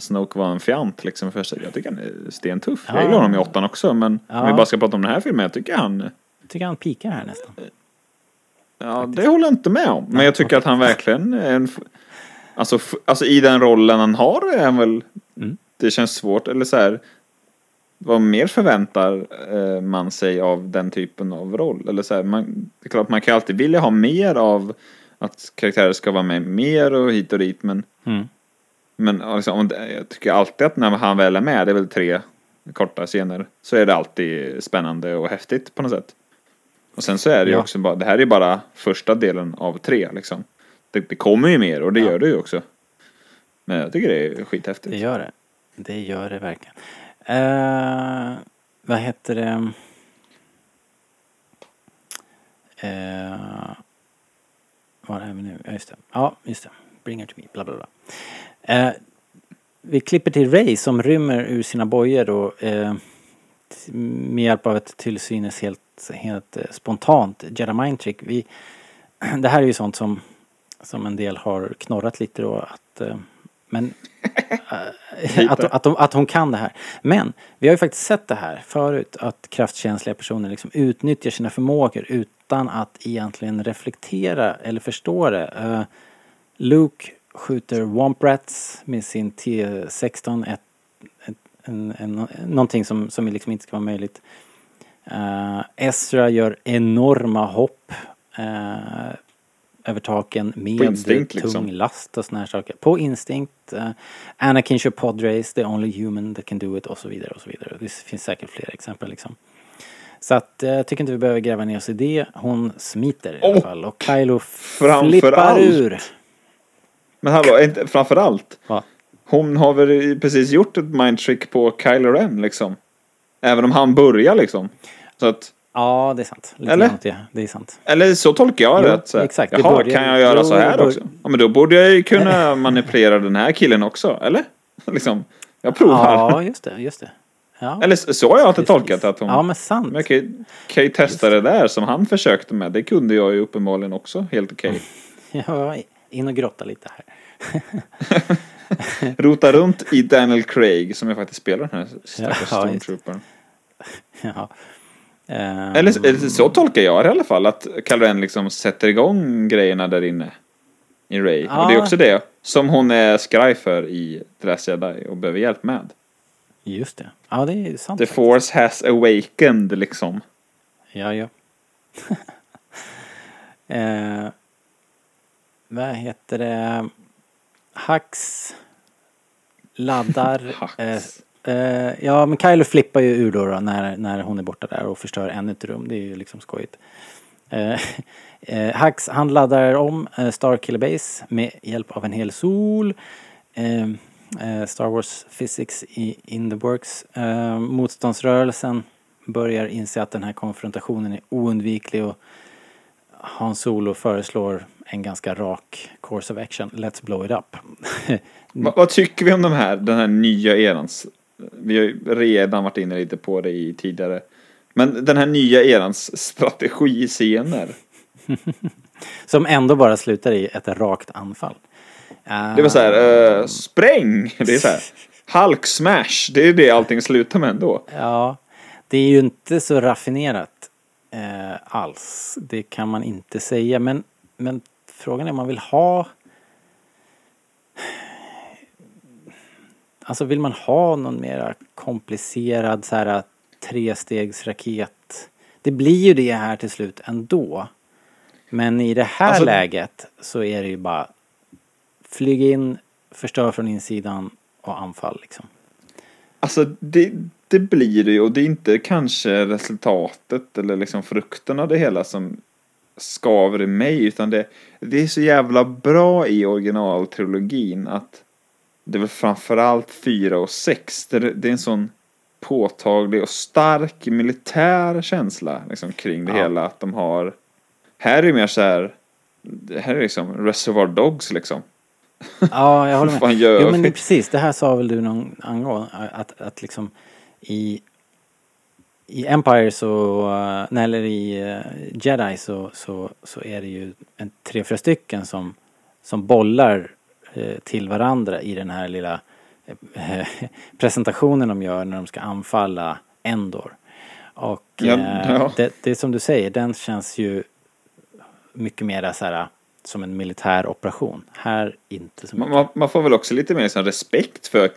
Snoke var en fjant liksom först. Jag tycker han är stentuff. Jag Ja. gillar honom i åttan också men Ja. om vi bara ska prata om den här filmen, jag tycker han Jag tycker han pikar här nästan. Ja, det håller jag inte med om. Men jag tycker att han verkligen är en... Alltså, alltså i den rollen han har är han väl... Mm. Det känns svårt, eller så här... Vad mer förväntar eh, man sig av den typen av roll? Eller så här, man, det är klart man kan alltid vilja ha mer av att karaktärer ska vara med mer och hit och dit men... Mm. Men om det, jag tycker alltid att när han väl är med, det är väl tre korta scener, så är det alltid spännande och häftigt på något sätt. Och sen så är det ju Ja. också bara, det här är bara första delen av tre liksom. Det, det kommer ju mer och det Ja. gör det ju också. Men jag tycker det är skithäftigt. Det gör det. Det gör det verkligen. Eh, vad heter det? Eh, var är vi nu? Ja, just det. Ja, just det. Bring her to me. Bla, bla, bla. Eh, vi klipper till Ray som rymmer ur sina bojor och eh, med hjälp av ett till synes helt, helt eh, spontant Jedi Mind Trick. Vi, det här är ju sånt som som en del har knorrat lite då att eh, men eh, att, att, de, att hon kan det här. Men vi har ju faktiskt sett det här förut att kraftkänsliga personer liksom utnyttjar sina förmågor utan att egentligen reflektera eller förstå det. Eh, Luke skjuter Womp Rats med sin T16, ett, ett, en, en, någonting som, som liksom inte ska vara möjligt. Uh, Ezra gör enorma hopp uh, över taken med instinkt, tung liksom. last och såna här saker. På instinkt. Uh, Anakin kör podrace, the only human that can do it och så vidare och så vidare. Det finns säkert fler exempel liksom. Så att jag tycker inte vi behöver gräva ner oss i det. Hon smiter i alla Och fall och Kylo flippar allt- ur. Men hallå, inte, framförallt. Hon har väl precis gjort ett mindtrick på Kylo Ren liksom. Även om han börjar liksom. Så att, Ja, det är sant. Lite Eller? grann åt det. Det är sant. eller så tolkar jag Jo, det. att så exakt. Det Jaha, börjar- kan jag göra jo, så här det bör- också? Ja, men då borde jag ju kunna manipulera den här killen också, eller? liksom, jag provar. Ja, just det. Just det. Ja, Eller så har jag alltid precis. tolkat att hon... Ja, men sant. Men jag kan, ju, kan ju testa det där som han försökte med. Det kunde jag ju uppenbarligen också, helt okej. Ja, in och grotta lite här. Rota runt i Daniel Craig som jag faktiskt spelar den här stackars Ja, stormtroopern. Ja. Ehm, Eller, eller så tolkar jag det i alla fall. Att Kylo Ren liksom sätter igång grejerna där inne. I Ray. Och det är Ja. också det som hon är skraj för i The Last Jedi och behöver hjälp med. Just det. Ja, det är sant. The Force has awakened liksom. Ja, ja. eh, vad heter det? Hux laddar. Hux. eh, eh, ja, men Kylo flippar ju ur då, då när, när hon är borta där och förstör ännu ett rum. Det är ju liksom skojigt. Eh, eh, Hux, han laddar om eh, Starkiller Base med hjälp av en hel sol. Eh, eh, Star Wars Physics i, in the works. Eh, motståndsrörelsen börjar inse att den här konfrontationen är oundviklig och Hans Solo föreslår en ganska rak course of action. Let's blow it up. Va, vad tycker vi om de här, den här nya erans? Vi har ju redan varit inne lite på det i tidigare. Men den här nya erans strategiscener. Som ändå bara slutar i ett rakt anfall. Det var så här, eh, spräng! Det är så här, Hulk smash! Det är det allting slutar med ändå. Ja, det är ju inte så raffinerat eh, alls. Det kan man inte säga. Men, men frågan är om man vill ha... Alltså vill man ha någon mera komplicerad så här trestegsraket? Det blir ju det här till slut ändå. Men i det här Alltså- läget så är det ju bara flyg in, förstör från insidan och anfall liksom. Alltså det, det blir det ju och det är inte kanske resultatet eller liksom frukten av det hela som skaver i mig utan det, det är så jävla bra i originaltrilogin att det är väl framförallt fyra och sex det, det är en sån påtaglig och stark militär känsla liksom kring det Ja. hela att de har här är det mer så här här är liksom Reservoir Dogs liksom. Ja, jag håller med. Jo, men precis. Det här sa väl du någon angående att, att liksom i i Empire så, eh, nej, eller i eh, Jedi så, så, så är det ju en, tre, fyra stycken som, som bollar eh, till varandra i den här lilla presentationen de gör när de ska anfalla Endor. Och Ja, ja. Det, det är som du säger, den känns ju mycket mer så här som en militär operation. Här inte så mycket. Man, man, får väl också lite mer liksom respekt för,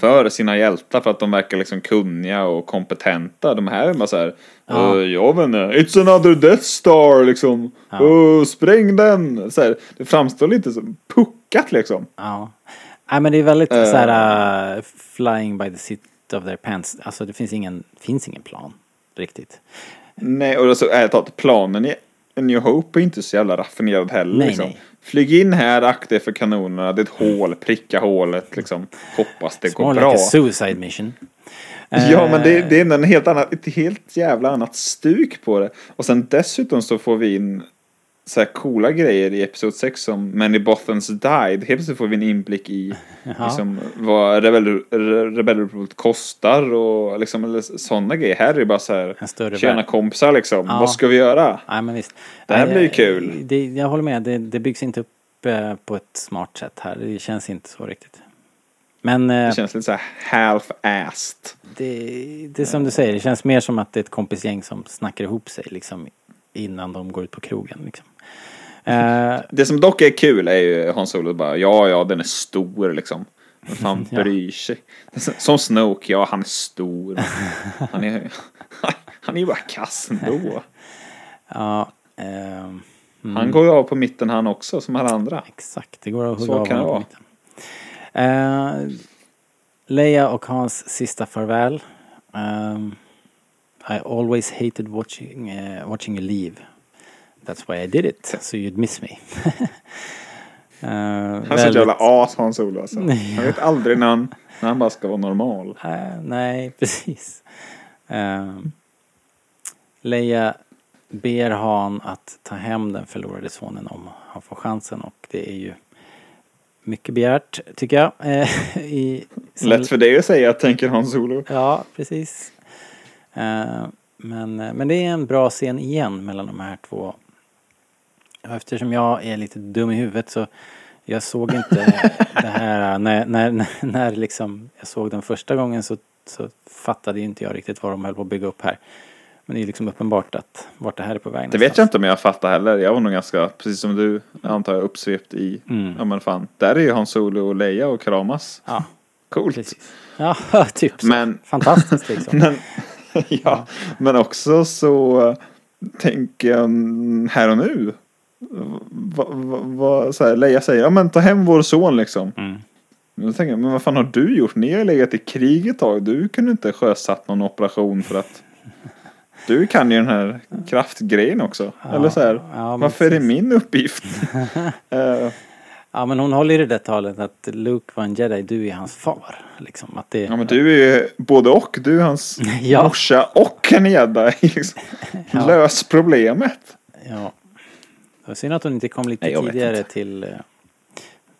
för sina hjältar för att de verkar liksom kunniga och kompetenta. De här är bara så här, Ja. ja. jag vet inte, it's another Death Star liksom. Ja. "Åh, spräng den! Så här, det framstår lite som puckat liksom. Ja. Nej men det är väldigt Eh. så här uh, flying by the seat of their pants. Alltså det finns ingen, finns ingen plan riktigt. Nej, och så ärligt talat, planen i A New Hope är inte så jävla raffinerad heller. Nej, liksom. nej. Flyg in här, akta er för kanonerna, det är ett hål, pricka hålet liksom. Hoppas det It's går more bra. like suicide mission. Ja, men det, Eh, det är en helt annat, ett helt jävla annat stuk på det. Och sen dessutom så får vi in så här coola grejer i Episod 6 som Many Bothans Died. Helt plötsligt får vi en inblick i Jaha. liksom, vad Rebel, Re- Rebel Report kostar och liksom, sådana grejer. Här är det bara så här, värld. kompisar liksom, Ja. vad ska vi göra? Nej men visst. Det här blir ju eh, kul. Det, jag håller med, det, det byggs inte upp eh, på ett smart sätt här. Det känns inte så riktigt. Men eh, Det känns lite så half-assed. det, det är som du säger, det känns mer som att det är ett kompisgäng som snackar ihop sig liksom innan de går ut på krogen. Liksom. Eh, Det som dock är kul är ju Hans Solo bara, ja, ja, den är stor liksom. Vem fan bryr sig? Som Snoke, ja, han är stor. Han är, han är ju bara kass ändå. ja, ehm, Han går ju av på mitten han också, som alla andra. exakt. Det går att hugga av kan på mitten. Eh, Leia och Hans sista farväl. Ehm, I always hated watching, eh, watching you leave. That's why I did it, so you'd miss me. Eh, Han är så ett jävla as Hans Solo alltså. Han vet aldrig när han, när han bara ska vara normal. Eh, nej, precis. Uh, Leia ber Han att ta hem den förlorade sonen om han får chansen och det är ju mycket begärt tycker jag. Eh, i, Lätt för dig att säga, tänker Hans Solo. Ja, precis. Eh, men, men det är en bra scen igen mellan de här två. Eftersom jag är lite dum i huvudet så jag såg inte det här när, när, när, liksom jag såg den första gången så, så fattade ju inte jag riktigt vad de höll på att bygga upp här. Men det är liksom uppenbart att vart det här är på väg Det vet jag inte om jag fattar heller. Jag var nog ganska, precis som du, antar jag, uppsvept i, Mm. ja men fan, där är ju Hans Solo och Leia och kramas. Ja, Coolt. precis. Ja, typ så. Men- Fantastiskt liksom. Men, ja, men också så tänker jag här och nu. Va, va, va, så här, Leia säger, ja men ta hem vår son liksom. Mm. Då tänker jag, men vad fan har du gjort? Ni har legat i krig ett tag. Du kunde inte sjösatt någon operation för att du kan ju den här kraftgrejen också. Eller så här, ja, varför är det precis. min uppgift? Eh, Ja men hon håller ju det där talet att Luke var en jedi, du är hans far. Liksom, att det, ja men du är ju både och. Du är hans Ja. morsa och en jedi. Liksom. Ja. Lös problemet. Ja. Var synd att hon inte kom lite Nej, tidigare inte. till, eh,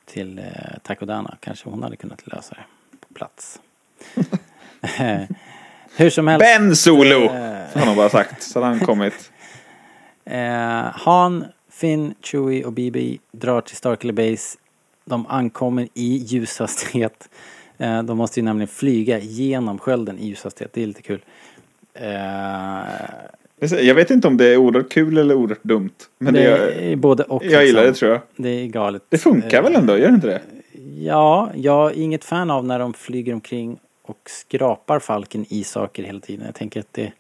till eh, Takodana. Kanske hon hade kunnat lösa det på plats. Hur som helst. Ben Solo! Eh. Så har han bara sagt. Så har han kommit. Eh, Han, Finn, Chewie och BB drar till Starkly Base. De ankommer i ljushastighet. Eh, de måste ju nämligen flyga genom skölden i ljushastighet. Det är lite kul. Eh, Jag vet inte om det är oerhört kul eller oerhört dumt. Men det, det är både och. jag gillar det liksom. tror jag. Det är galet. Det funkar väl ändå, gör det inte det? Ja, jag är inget fan av när de flyger omkring och skrapar falken i saker hela tiden. Jag tänker att det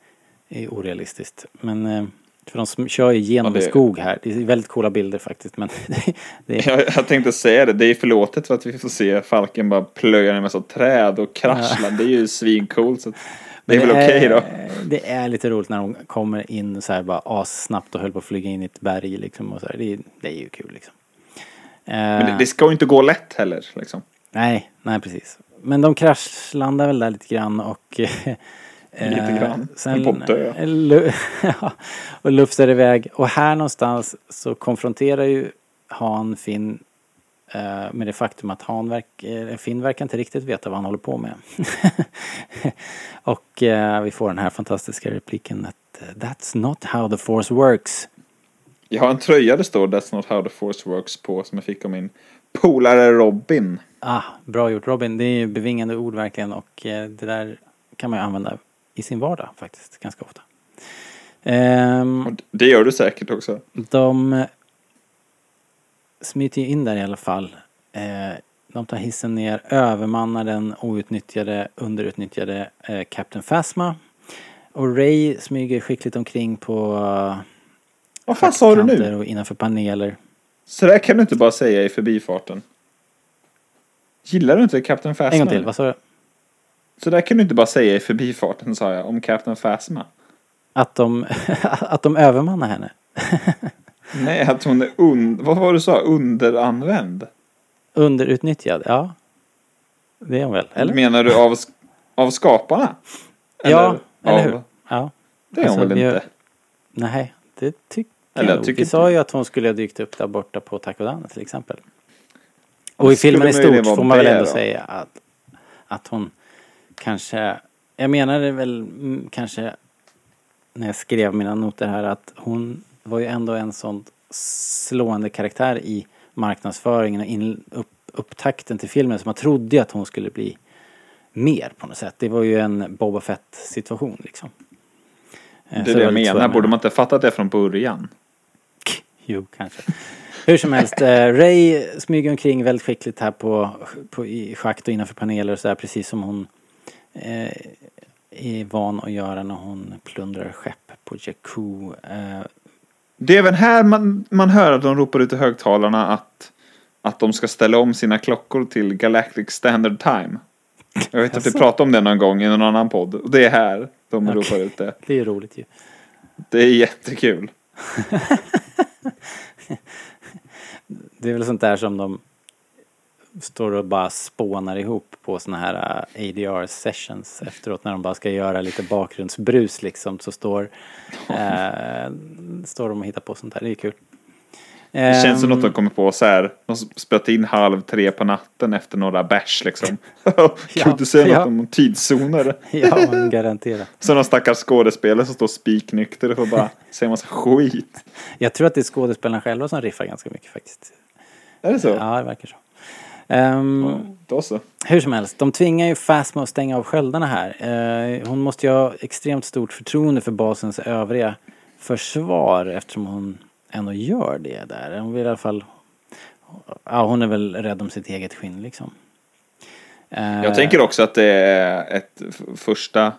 är orealistiskt. Men eh, för de kör ju genom Ja, det- skog här. Det är väldigt coola bilder faktiskt. Men det, det, Jag, jag tänkte säga det, det är förlåtet för att vi får se Falken bara plöja en massa träd och kraschla. Det är ju svincoolt. Så det är väl okej då. Det är lite roligt när de kommer in så här bara assnabbt och höll på att flyga in i ett berg liksom. Och så här. Det, är- det är ju kul liksom. Men det, Eh, det ska ju inte gå lätt heller. Liksom. Nej, nej precis. Men de kraschlandar väl där lite grann och... eh, Lite grann. Sen, De får dö. eh, och lufsar iväg. Och här någonstans så konfronterar ju Han Finn eh, med det faktum att Han verk, eh, Finn verkar inte riktigt veta vad han håller på med. och eh, vi får den här fantastiska repliken att eh, That's not how the force works. Jag har en tröja det står That's not how the force works på som jag fick av min polare Robin. Ah, bra gjort Robin. Det är ju bevingande ord verkligen och eh, det där kan man ju använda i sin vardag faktiskt ganska ofta. Och det gör du säkert också. de smiter ju in där i alla fall. Eh, de tar hissen ner, övermannar den outnyttjade, underutnyttjade eh, Captain Phasma. Och Ray smyger skickligt omkring på uh, Vad fan sa du nu? och innanför paneler. Så där kan du inte bara säga i förbifarten. Gillar du inte Captain Phasma? En gång till, vad sa du? Så där kan du inte bara säga i förbifarten sa jag om Captain Phasma. Att de, att de övermannar henne. Nej, att hon är un... Vad var det du sa? Underanvänd? Underutnyttjad, ja. Det är hon väl? Eller? Menar du av, av skaparna? ja, eller av... hur? Ja. Det är hon Alltså, väl vi har- inte? Nej, det tycker Eller jag jag tycker Vi inte- sa ju att hon skulle ha dykt upp där borta på Takodana till exempel. Och Det i filmen i stort får man väl ändå då. säga att, att hon kanske, jag menade väl mm, kanske när jag skrev mina noter här att hon var ju ändå en sån slående karaktär i marknadsföringen och in, upp, upptakten till filmen. Så man trodde ju att hon skulle bli mer på något sätt. Det var ju en Boba Fett situation liksom. Eh, Det är det jag lite så menar. Borde man inte fattat det från början? Jo, kanske. Hur som helst, eh, Ray smyger omkring väldigt skickligt här på, på, i schakt och innanför paneler och sådär precis som hon eh, är van att göra när hon plundrar skepp på Jakku. Eh, Det är även här man, man hör att de ropar ut i högtalarna att, att de ska ställa om sina klockor till Galactic Standard Time. Jag vet att vi pratade om det någon gång i någon annan podd. Och det är här de Okej. ropar ut det. det är roligt ju. Det är jättekul. Det är väl sånt där som de står och bara spånar ihop på såna här eh, ADR sessions efteråt när de bara ska göra lite bakgrundsbrus liksom så står, eh, står de och hittar på sånt här. Det är kul. Det känns som Ehm, något de kommer på så här. De spelat in halv tre på natten efter några bärs liksom. Kan du säga ja. något om tidszoner? Ja, garanterat. Så någon stackars skådespelare som står spiknykter och får bara säga massa skit. Jag tror att det är skådespelarna själva som riffar ganska mycket faktiskt. Är det så? Ja, det verkar så. Ehm, Då så. Hur som helst, de tvingar ju Phasma att stänga av sköldarna här. Eh, hon måste ju ha extremt stort förtroende för basens övriga försvar eftersom hon ändå gör det där. Hon vill i alla fall... Ja, hon är väl rädd om sitt eget skinn liksom. Eh, Jag tänker också att det är ett första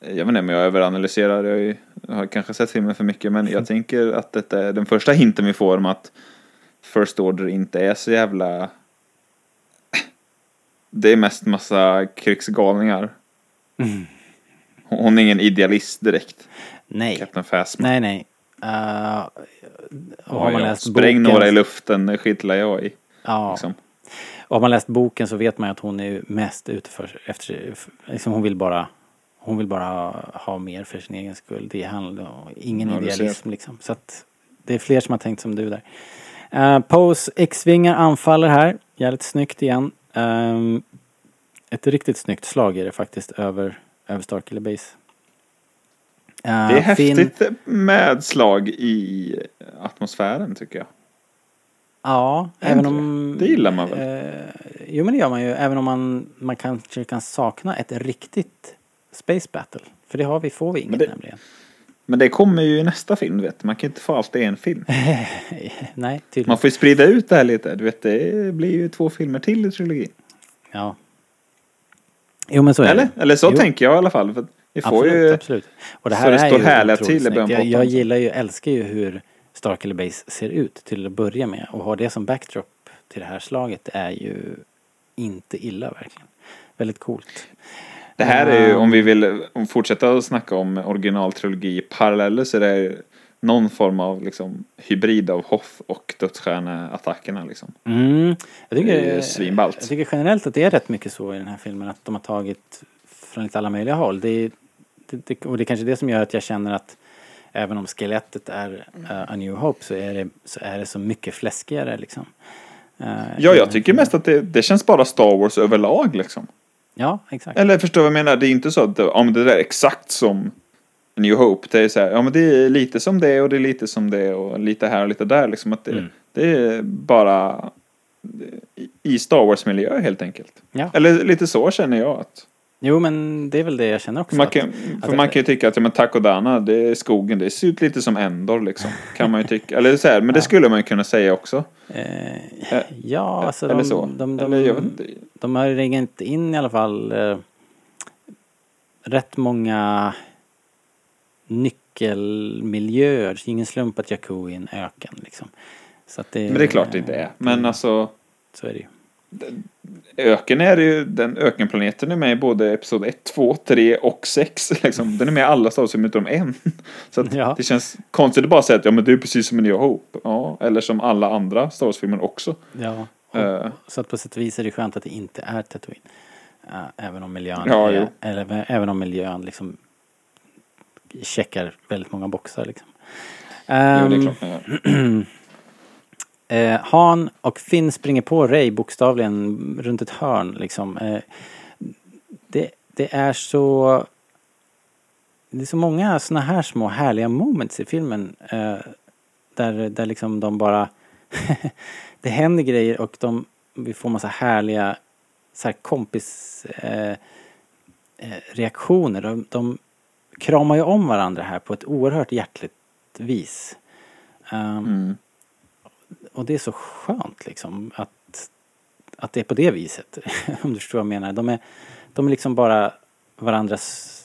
jag vet inte om jag överanalyserar, jag har ju- jag har kanske sett filmen för mycket, men jag tänker att detta är den första hinten vi får om att First Order inte är så jävla... Det är mest massa krigsgalningar. Hon är ingen idealist direkt, Nej, Captain Phasma. nej, nej. Och har man läst Spräng boken... några i luften, skitlar jag i. Ja, Liksom. och har man läst boken så vet man ju att hon är mest ute för... Efter, liksom hon vill bara... Hon vill bara ha mer för sin egen skull. Det handlar om ingen Ja, idealism liksom. Så att det är fler som har tänkt som du där. Uh, Pose X-vingar anfaller här. Jävligt snyggt igen. Ehm, ett riktigt snyggt slag är det faktiskt över, över Starkiller Base. Eh, Det är häftigt med slag i atmosfären tycker jag. Ja, Är även om... det? Gillar man väl? Eh, jo men det gör man ju. Även om man, man kanske kan sakna ett riktigt Space Battle. För det har vi, får vi inget det- nämligen. Men det kommer ju i nästa film, du vet. Man kan inte få allt i en film. Nej, tydligen. Man får ju sprida ut det här lite. Du vet, det blir ju två filmer till i trilogin. Ja. Jo men så är Eller? det. Eller så Jo. tänker jag i alla fall. För vi får Absolut, ju... absolut. Och det så här det är står ju härliga till i början jag, jag gillar ju, älskar ju hur Starkiller Base ser ut till att börja med. Och ha det som backdrop till det här slaget är ju inte illa verkligen. Väldigt coolt. Det här är ju, Um, om vi vill fortsätta att snacka om originaltrilogi paralleller så är det någon form av liksom hybrid av Hoth och dödsstjärneattackerna liksom. Mm. Jag, tycker, svinballt. jag tycker generellt att det är rätt mycket så i den här filmen att de har tagit från lite alla möjliga håll. Det, det, det, och det är kanske det som gör att jag känner att även om skelettet är uh, A New Hope så är, det, så är det så mycket fläskigare liksom. Eh, Ja, jag tycker mest att det, det känns bara Star Wars överlag liksom. Ja, exakt. Eller förstår vad jag menar? Det är inte så att ja, men det där är exakt som New Hope. Det är så här, ja men det är lite som det och det är lite som det och lite här och lite där liksom. Att det, Mm. det är bara i- i Star Wars-miljö helt enkelt. Ja. Eller lite så känner jag att. Jo, men det är väl det jag känner också. Man att- kan, för att- man kan ju tycka att ja, men Takodana, det är skogen, det ser ut lite som Endor liksom. Kan man ju tycka. Eller så här, men det skulle man ju kunna säga också. Eh, Eh, ja, alltså Eller de, så. De, de, Eller inte. de har ringat in i alla fall eh, rätt många nyckelmiljöer. Det är ingen slump att Jakku är en öken liksom. Så att det, Men det är klart det inte är. Men alltså. Så är det ju. Öken är ju, den ökenplaneten är med i både episod 1, 2, 3 och 6. Liksom. Den är med i alla Star Wars utom en. Så Ja. det känns konstigt att bara säga att ja men det är precis som en New Hope. Ja, eller som alla andra Star Wars-filmer också. Ja, Eh. så att på sätt och vis är det skönt att det inte är Tatooine. Eh, även om miljön, Ja, är, eller, även om miljön liksom checkar väldigt många boxar liksom. Jo, det är Ehm, klart. Eh, Han och Finn springer på Ray bokstavligen runt ett hörn liksom. Eh, det, det är så... Det är så många såna här små härliga moments i filmen. Eh, där, där liksom de bara det händer grejer och de, vi får massa härliga så här kompis eh, eh, reaktioner. De, de kramar ju om varandra här på ett oerhört hjärtligt vis. Um, och det är så skönt liksom att, att det är på det viset. Om du förstår vad jag menar. De är, de är liksom bara varandras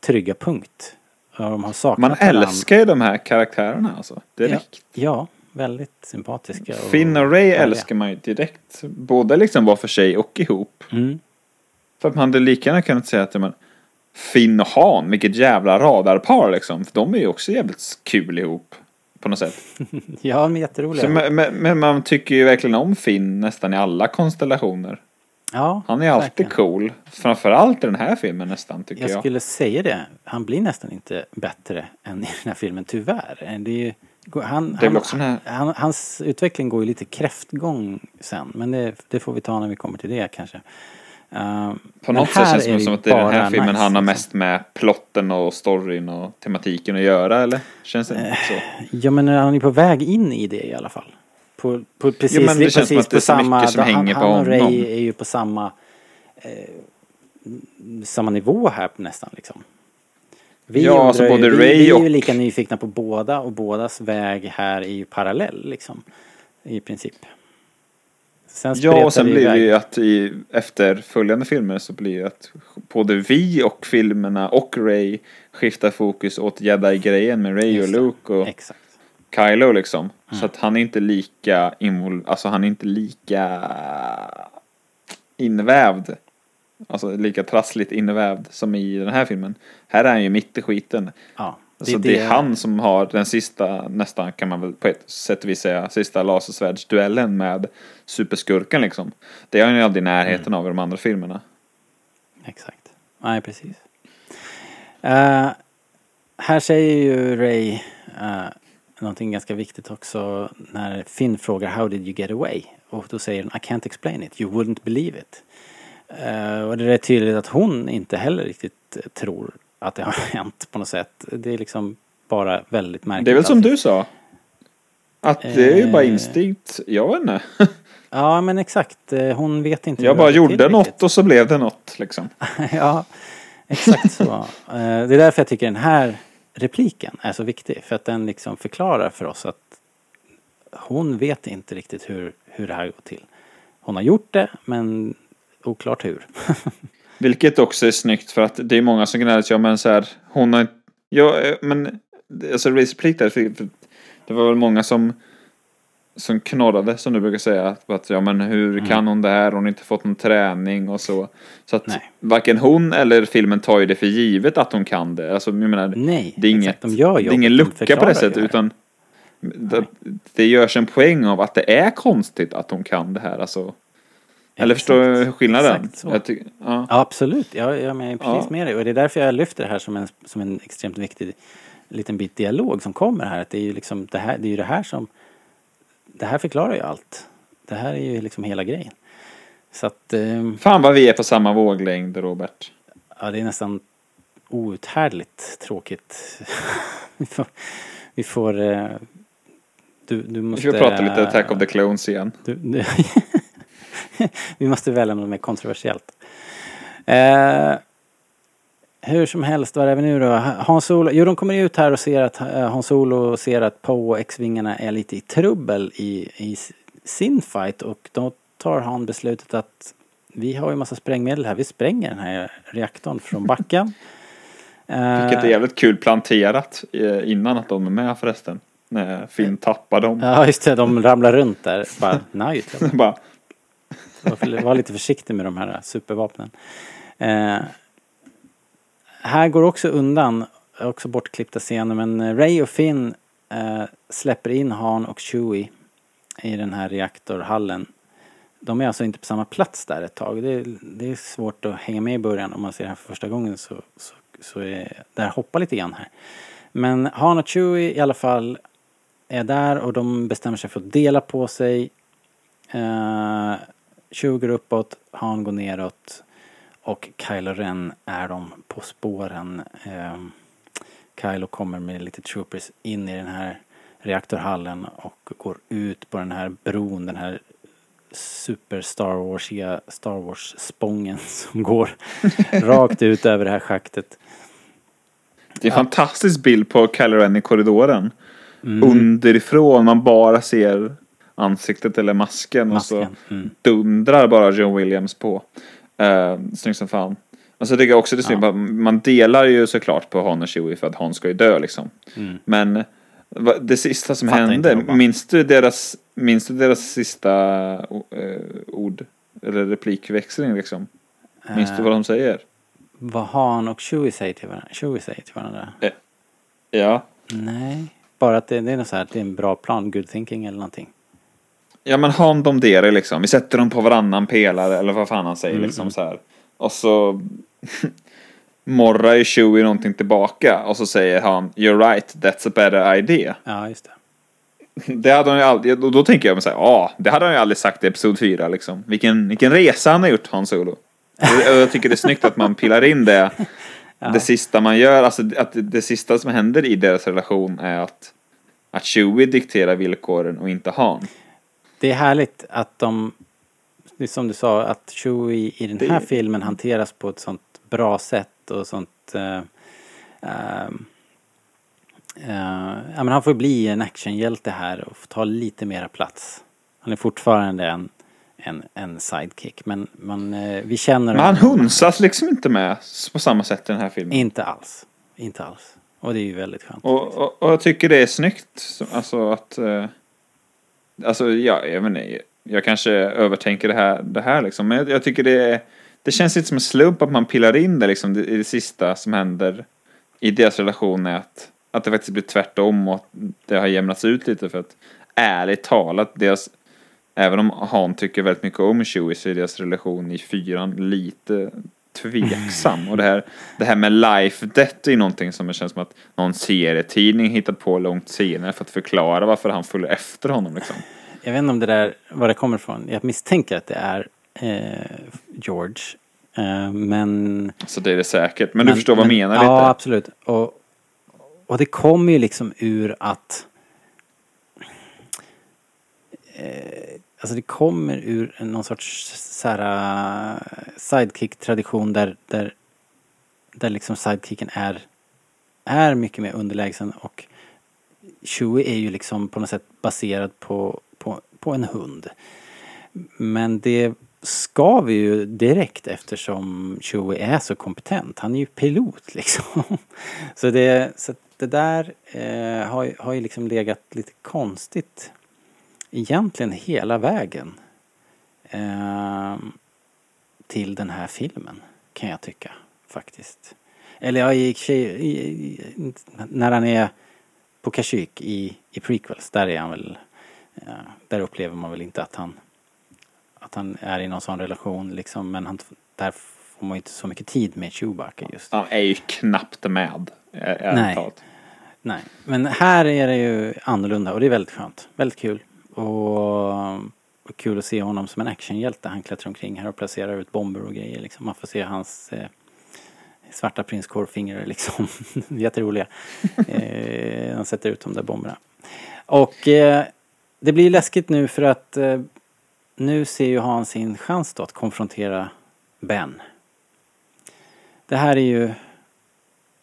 trygga punkt. De har saknat Man varandra. älskar ju de här karaktärerna alltså. Direkt. Ja, ja, väldigt sympatiska. Och, Finn och Ray härliga. älskar man ju direkt. Både liksom var för sig och ihop. Mm. För att man hade lika gärna kunnat säga att men, Finn och Han, vilket jävla radarpar liksom. För de är ju också jävligt kul ihop. På något sätt. Ja, de är jätteroliga. Så, men, men- man tycker ju verkligen om Finn nästan i alla konstellationer. ja, Han är alltid verkligen. cool. Framförallt i den här filmen nästan tycker Jag jag. skulle säga det. Han blir nästan inte bättre än i den här filmen, tyvärr. Det är ju, han, Det är han, här- han, hans utveckling går ju lite kräftgång sen. Men det, det får vi ta när vi kommer till det kanske. Uh, På något sätt känns det som att det är den här filmen han har mest med plotten och storyn och tematiken att göra eller? Känns det Eh, inte så? Ja men han är på väg in i det i alla fall. På, på precis, Jo, men det känns precis som att det är på samma, som han, hänger på han och Ray honom. är ju på samma eh, samma nivå här nästan liksom. Vi Ja, alltså ju- både vi, Ray vi är ju och- lika nyfikna på båda och bådas väg här är ju parallell liksom. I princip. Sen Ja, och sen spretar blir det ju att i efterföljande filmer så blir det att både vi och filmerna och Ray skiftar fokus åt Jedi-grejen med Ray och det. Luke och Exakt. Kylo liksom. Mm. Så att han är inte lika invol- alltså han är inte lika invävd. Alltså lika trassligt invävd som i den här filmen. Här är han ju mitt i skiten. Ja, Så det, är han som har den sista, nästan kan man väl på ett sätt och vis säga, sista lasersvärdsduellen med superskurken liksom. Det är han ju aldrig i närheten Mm. av i de andra filmerna. Exakt. Nej, precis. Eh, här säger ju Ray uh, någonting ganska viktigt också när Finn frågar How did you get away? Och då säger hon I can't explain it, you wouldn't believe it. Eh, och det är tydligt att hon inte heller riktigt tror att det har hänt på något sätt. Det är liksom bara väldigt märkligt. Det är väl som allting. du sa. Att det är ju bara Eh. instinkt. Jag vet inte. Ja, men exakt. Eh, Hon vet inte. Jag bara gjorde något riktigt. och så blev det något liksom. ja, exakt så. Eh, Det är därför jag tycker den här repliken är så viktig. För att den liksom förklarar för oss att hon vet inte riktigt hur, hur det här går till. Hon har gjort det, men oklart hur. Vilket också är snyggt för att det är många som gnäller ja men så här, hon har ja men alltså Race Plikt där, för, för det var väl många som som knorrade som du brukar säga att, ja men hur kan hon det här, hon har inte fått någon träning och så. Så att Nej. varken hon eller filmen tar ju det för givet att hon kan det. Alltså jag menar, Nej, det är, inget, exakt. De gör det är ingen lucka på det sättet utan det, det görs en poäng av att det är konstigt att hon kan det här. Alltså, eller förstår du skillnaden? Exakt så. Jag ty- ja. Ja, absolut. Jag, jag är precis Ja. med dig. Och det är därför jag lyfter det här som en, som en extremt viktig liten bit dialog som kommer här. Att det är ju liksom det här, det är ju det här som... Det här förklarar ju allt. Det här är ju liksom hela grejen. Så att... ehm, Fan vad vi är på samma våglängd Robert. Ja, det är nästan outhärdligt tråkigt. vi får... Vi får eh, du, du Vi måste... får prata lite Attack of the Clones igen. Du, du, vi måste välja något mer kontroversiellt. Eh, hur som helst, var är vi nu då? Hans Solo, jo de kommer ut här och ser att eh, Hans Solo ser att Poe och X-vingarna är lite i trubbel i, i sin fight och då tar han beslutet att vi har ju massa sprängmedel här, vi spränger den här reaktorn från backen. Eh, Vilket är jävligt kul planterat eh, innan att de är med förresten. När Finn tappar dem. Ja just det, de ramlar runt där. Bara, nej, Bara, Var, var lite försiktig med de här supervapnen. Här går också undan, också bortklippta scener, men eh, Ray och Finn eh, släpper in Han och Chewie i den här reaktorhallen. De är alltså inte på samma plats där ett tag. Det är, det är svårt att hänga med i början om man ser det här för första gången så, så, så är det här hoppar lite grann här. Men Han och Chewie i alla fall är där och de bestämmer sig för att dela på sig. Eh, 20 uppåt, Han går neråt och Kylo Ren är de på spåren. Eh, Kylo kommer med lite troopers in i den här reaktorhallen och går ut på den här bron, den här super Star Warsiga Star Wars-spången som går rakt ut över det här schaktet. Det är en fantastisk bild på Kylo Ren i korridoren. Mm. Underifrån, man bara ser ansiktet eller masken, och så Masken, mm. dundrar bara John Williams på. Uh, snyggt som fan. Och så tycker jag också det är snyggt, Ja. man- delar ju såklart på Han och Chewie för att Han ska ju dö liksom. Mm. Men det sista som Fattar hände, minns du deras, minns du deras sista eh, ord? Eller replikväxling liksom? Minns du Eh, vad de säger? Vad Han och Chewie säger till varandra? Chewie säger till varandra? Ja. Nej, bara att det, det är något så här, att det är en bra plan, good thinking eller någonting. Ja men Han domderar liksom. Vi sätter dem på varannan pelare eller vad fan han säger Mm, liksom så här. Och så morrar ju Chewie någonting tillbaka och så säger han You're right, that's a better idea. Ja, just det. Det hade han ju aldrig, och då tänker jag mig såhär, ja, det hade han ju aldrig sagt i Episod 4 liksom. Vilken, vilken resa han har gjort, Han Solo. Och jag tycker det är snyggt att man pillar in det. Det sista man gör, alltså att det, det sista som händer i deras relation är att, att Chewie dikterar villkoren och inte Han. Det är härligt att de, det är som du sa, att Chewie i den här Det- filmen hanteras på ett sånt bra sätt och sånt... eh, ehm, eh, ja, men han får bli en actionhjälte här och ta lite mera plats. Han är fortfarande en, en, en sidekick, men man, eh, vi känner Men han hunsas liksom inte med på samma sätt i den här filmen. Inte alls. Inte alls. Och det är ju väldigt skönt. Och, och, och jag tycker det är snyggt. så- Alltså att... Alltså ja, jag vet inte. Jag kanske övertänker det här, det här liksom. Men jag, jag tycker det är... Det känns lite som en slump att man pillar in det liksom det, i det sista som händer i deras relation är att, att det faktiskt blir tvärtom och att det har jämnats ut lite för att ärligt talat deras Även om Han tycker väldigt mycket om Chewie så är deras relation i fyran lite tveksam. Och det här, det här med life death är ju någonting som det känns som att någon serietidning hittat på långt senare för att förklara varför han följer efter honom liksom. Jag vet inte om det där, var det kommer ifrån. Jag misstänker att det är eh, George. Eh, men... Så det är det säkert. Men, du förstår vad jag menar lite? Ja, absolut. Och, och det kommer ju liksom ur att... Eh, alltså det kommer ur någon sorts så här, eh, sidekick-tradition där, där, där liksom sidekicken är, är mycket mer underlägsen och Chewie är ju liksom på något sätt baserad på, på, på en hund. Men det ska vi ju direkt eftersom Chewie är så kompetent. Han är ju pilot liksom. Så det, så det där eh, har, har ju liksom legat lite konstigt egentligen hela vägen eh, till den här filmen kan jag tycka faktiskt. Eller ja, i, i, när han är på Kashyyyk i, i prequels, där är han väl, ja, där upplever man väl inte att han, att han är i någon sån relation liksom, men han, där får man ju inte så mycket tid med Chewbacca just. Han är ju knappt med. ä- ärligt Nej. talat. Nej, men här är det ju annorlunda och det är väldigt skönt. Väldigt kul. Och, kul att se honom som en actionhjälte. Han klättrar omkring här och placerar ut bomber och grejer. Liksom. Man får se hans eh, svarta prinskorvfingrar liksom. Jätteroliga. Eh, han sätter ut de där bomberna. Och eh, det blir läskigt nu för att eh, nu ser ju han sin chans då att konfrontera Ben. Det här är ju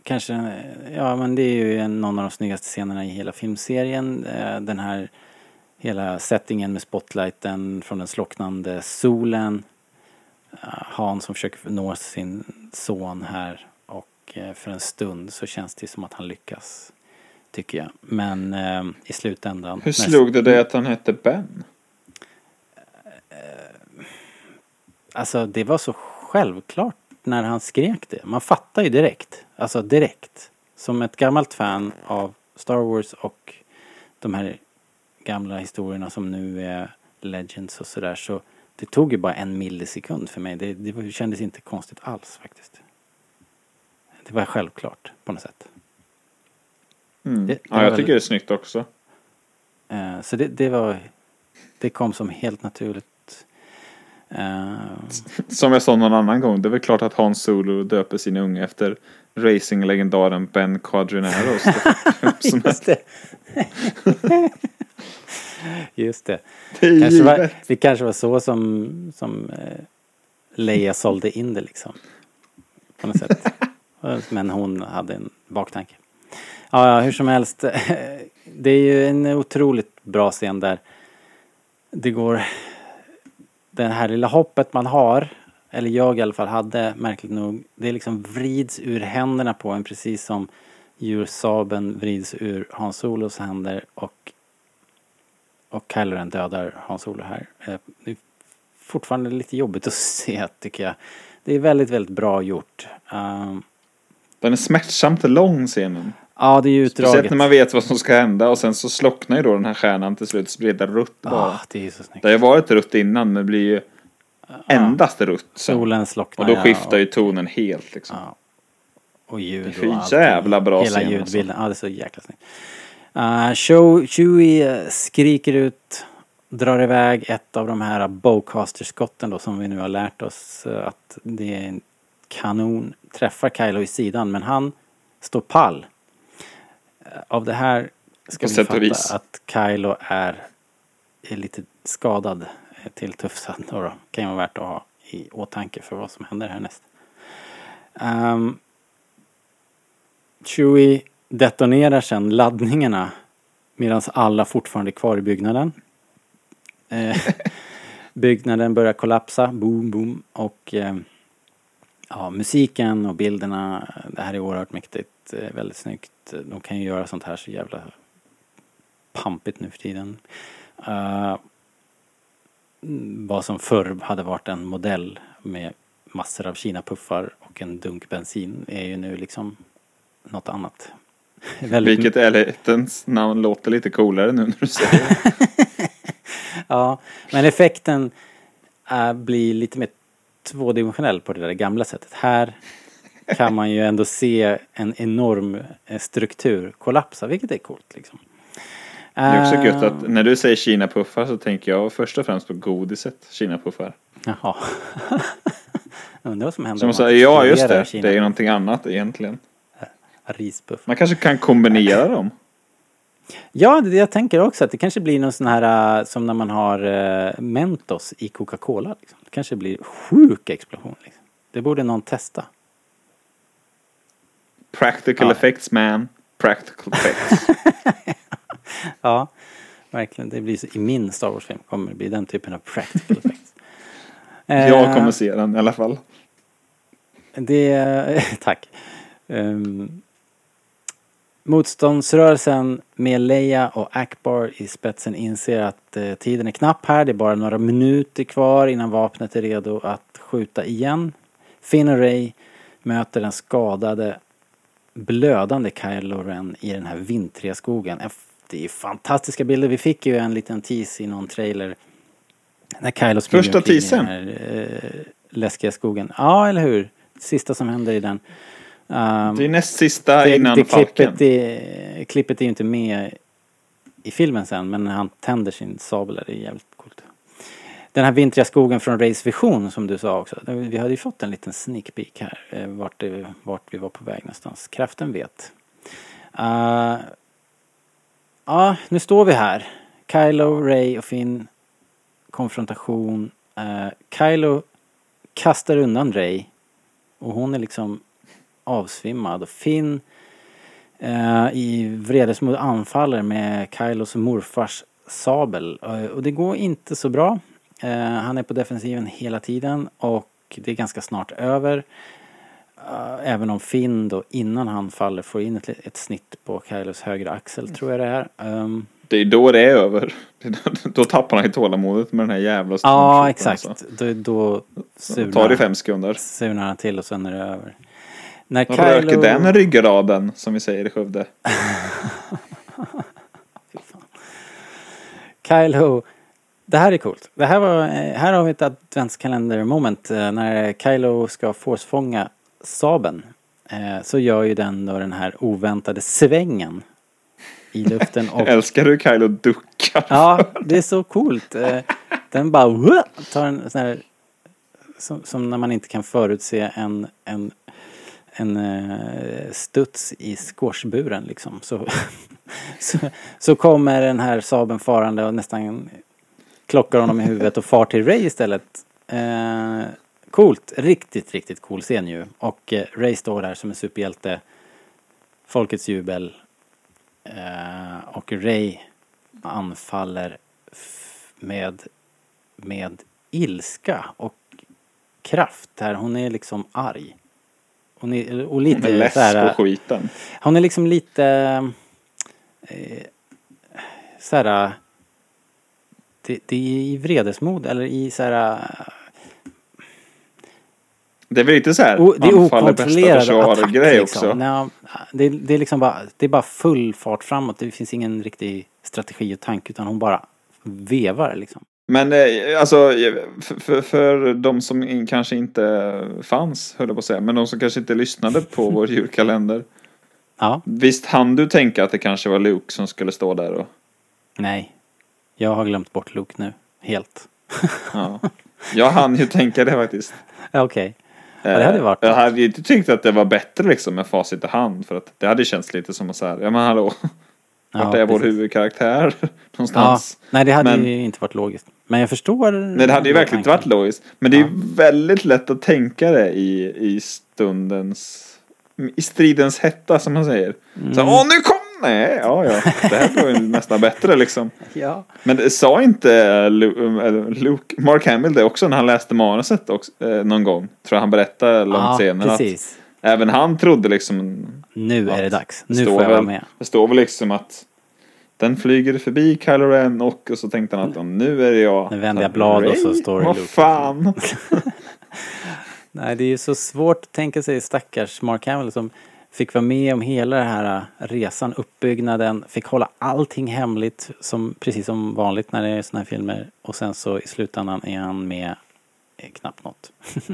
kanske, ja men det är ju en, någon av de snyggaste scenerna i hela filmserien. Eh, Den här hela settingen med spotlighten från den slocknande solen. Eh, Han som försöker nå sin son här och eh, för en stund så känns det som att han lyckas. Tycker jag. Men eh, i slutändan. Hur slog det dig att han hette Ben? Alltså det var så självklart när han skrek det. Man fattar ju direkt. Alltså direkt. Som ett gammalt fan av Star Wars och de här gamla historierna som nu är Legends och sådär så det tog ju bara en millisekund för mig. Det, det kändes inte konstigt alls faktiskt. Det var självklart på något sätt. Mm. Det- det ja, jag väldigt- tycker det är snyggt också. Eh, Så det, det var Det kom som helt naturligt. Eh, Som jag sa någon annan gång, det är väl klart att Hans Solo döper sin unge efter racinglegendaren Ben Quadrinaros. som Just det. Just det. det Kanske var, det kanske var så som, som eh, Leia sålde in det liksom. På något sätt. Men hon hade en baktanke. Ja, ja, hur som helst. Det är ju en otroligt bra scen där det går... Det här lilla hoppet man har, eller jag i alla fall hade märkligt nog, det liksom vrids ur händerna på en precis som djursaben vrids ur Hans Solos händer och och Kylo Ren dödar Hans Solo här. Eh, Det är fortfarande lite jobbigt att se tycker jag. Det är väldigt, väldigt bra gjort. Um, Den är smärtsamt lång scenen. ja, det är ju Speciellt utdraget. när man vet vad som ska hända och sen så slocknar ju då den här stjärnan till slut så blir det rutt bara. Ah, det är så snyggt. Det har ju varit rutt innan men det blir ju endast rutt sen. Solen slocknar. Och då skiftar ju tonen helt liksom. Ja. Och ljud Det är och allt. jävla bra Hela scen, ljudbilden. Ja, det är så jäkla snyggt. Uh, Show, Chewie eh, skriker ut, drar iväg ett av de här bowcaster-skotten då som vi nu har lärt oss eh, att det är en kanon. Träffar Kylo i sidan men han står pall. Av det här ska På vi fatta att Kylo är, är lite skadad till tufsad då, då. Kan ju vara värt att ha i åtanke för vad som händer härnäst. Um, Chewie detonerar sen laddningarna medan alla fortfarande är kvar i byggnaden. Eh, byggnaden börjar kollapsa, boom, boom. Och eh, ja, musiken och bilderna, det här är oerhört mäktigt, eh, väldigt snyggt. De kan ju göra sånt här så jävla pampigt nu för tiden. Uh, vad som förr hade varit en modell med massor av kinapuffar och en dunk bensin är ju nu liksom något annat. Väldigt Vilket älgättens namn låter lite coolare nu när du säger det. Ja, men effekten äh, blir lite mer tvådimensionell på det där gamla sättet. Här kan man ju ändå se en enorm eh, struktur kollapsa, vilket är coolt liksom. Det är också gött att när du säger Kina-puffar så tänker jag först och främst på godiset Kina-puffar. Jaha. Undrar vad som händer Som säger, ja just det, det är ju någonting annat egentligen. Rispuff. Man kanske kan kombinera dem. Ja, det jag tänker också att det kanske blir någon sån här äh, som när man har äh, Mentos i Coca-Cola. Liksom. Det kanske blir sjuk explosion. Liksom. Det borde någon testa. Practical Ja. effects man. Practical effects. Ja, verkligen. Det blir så, I min Star Wars-film kommer det bli den typen av practical effects. jag Eh, kommer se den i alla fall. Det, tack. Um, motståndsrörelsen med Leia och Akbar i spetsen inser att eh, tiden är knapp här. Det är bara några minuter kvar innan vapnet är redo att skjuta igen. Finn och Ray möter den skadade blödande Kylo Ren i den här vintriga skogen. Det är fantastiska bilder. Vi fick ju en liten tease i någon trailer. När Kylo springer Första i teasern? den här eh, läskiga skogen. Ja, eller hur? Sista som händer i den. Um, Det är näst sista det, innan det klippet, är, klippet är ju inte med i filmen sen, men han tänder sin sabel där, det är jävligt coolt. Den här vintriga skogen från Rays vision som du sa också. Vi hade ju fått en liten sneak peek här, eh, vart, det, vart vi var på väg någonstans. Kraften vet. Uh, ja, nu står vi här. Kylo, Ray och Finn. Konfrontation. Uh, Kylo kastar undan Ray. Och hon är liksom avsvimmad. Och Finn eh, i vredesmod anfaller med Kylos morfars sabel. Eh, och det går inte så bra. Eh, han är på defensiven hela tiden och det är ganska snart över. Eh, även om Finn då innan han faller får in ett, ett snitt på Kylos högra axel tror jag det är. Ehm, Det är då det är över. Då, tappar han ju tålamodet med den här jävla ja, stormtroopern, exakt. alltså. Då, då Det tar det surnar, fem sekunder. surnar han till och sen är det över. När Röker den ryggraden, som vi säger i Skövde. Kylo. Det här är coolt. Det här, var, eh, här har vi ett adventskalender moment eh, när Kylo ska forcefånga Saben. Eh, Så gör ju den då den här oväntade svängen i luften och Älskar du Kylo duckar? Ja, det är så coolt. Den bara tar en sån här som, som när man inte kan förutse en, en, en eh, studs i squashburen liksom. Så, så, så kommer den här Saben farande och nästan klockar honom i huvudet och far till Ray istället. Eh, coolt, riktigt, riktigt cool scen ju. Och eh, Ray står där som en superhjälte. Folkets jubel. Eh, och Ray anfaller med, med ilska och kraft. Här. Hon är liksom arg. Hon är, och lite Med läsk så här, och skiten. hon är liksom lite... Eh, så här... Det, det är i vredesmod eller i så här... Det är väl lite så här O, det är anfall är bästa okontrollerad försvar attack grej liksom. också. Nej, det, det är liksom bara, det är bara full fart framåt. Det finns ingen riktig strategi och tanke utan hon bara vevar liksom. Men eh, alltså för, för, för de som in, kanske inte fanns, höll jag på att säga, men de som kanske inte lyssnade på vår julkalender. Ja, Visst hann du tänka att det kanske var Luke som skulle stå där och nej. Jag har glömt bort Luke nu. Helt. ja. Jag hann ju tänka det faktiskt. Ja, Okej. Ja, det hade varit Jag hade inte tyckt att det var bättre liksom med facit i hand för att det hade känts lite som att så här, ja men hallå, vart är vår precis. huvudkaraktär Ja, någonstans? nej det hade Men- ju inte varit logiskt. Men jag förstår. Nej det hade ju verkligen inte varit logiskt. Men det är ju väldigt lätt att tänka det i, i stundens, i stridens hetta som man säger. Så åh nu kom Nej, ja ja, det här var ju nästan bättre liksom. Ja. Men det sa inte Lu- äh, Luke, Mark Hamill det också när han läste manuset också, eh, någon gång? Tror jag han berättade långt Ja, senare precis. att även han trodde liksom Nu är det dags. Nu får jag vara väl- med. Det står väl liksom att den flyger förbi Kylo Ren och, och så tänkte han att "Ja, nu är det jag. Nu vänder jag blad och så står det Vad fan. Nej, det är ju så svårt att tänka sig stackars Mark Hamill som fick vara med om hela den här äh, resan, uppbyggnaden, fick hålla allting hemligt som, precis som vanligt när det är såna här filmer. Och sen så i slutändan är han med eh, knappt något.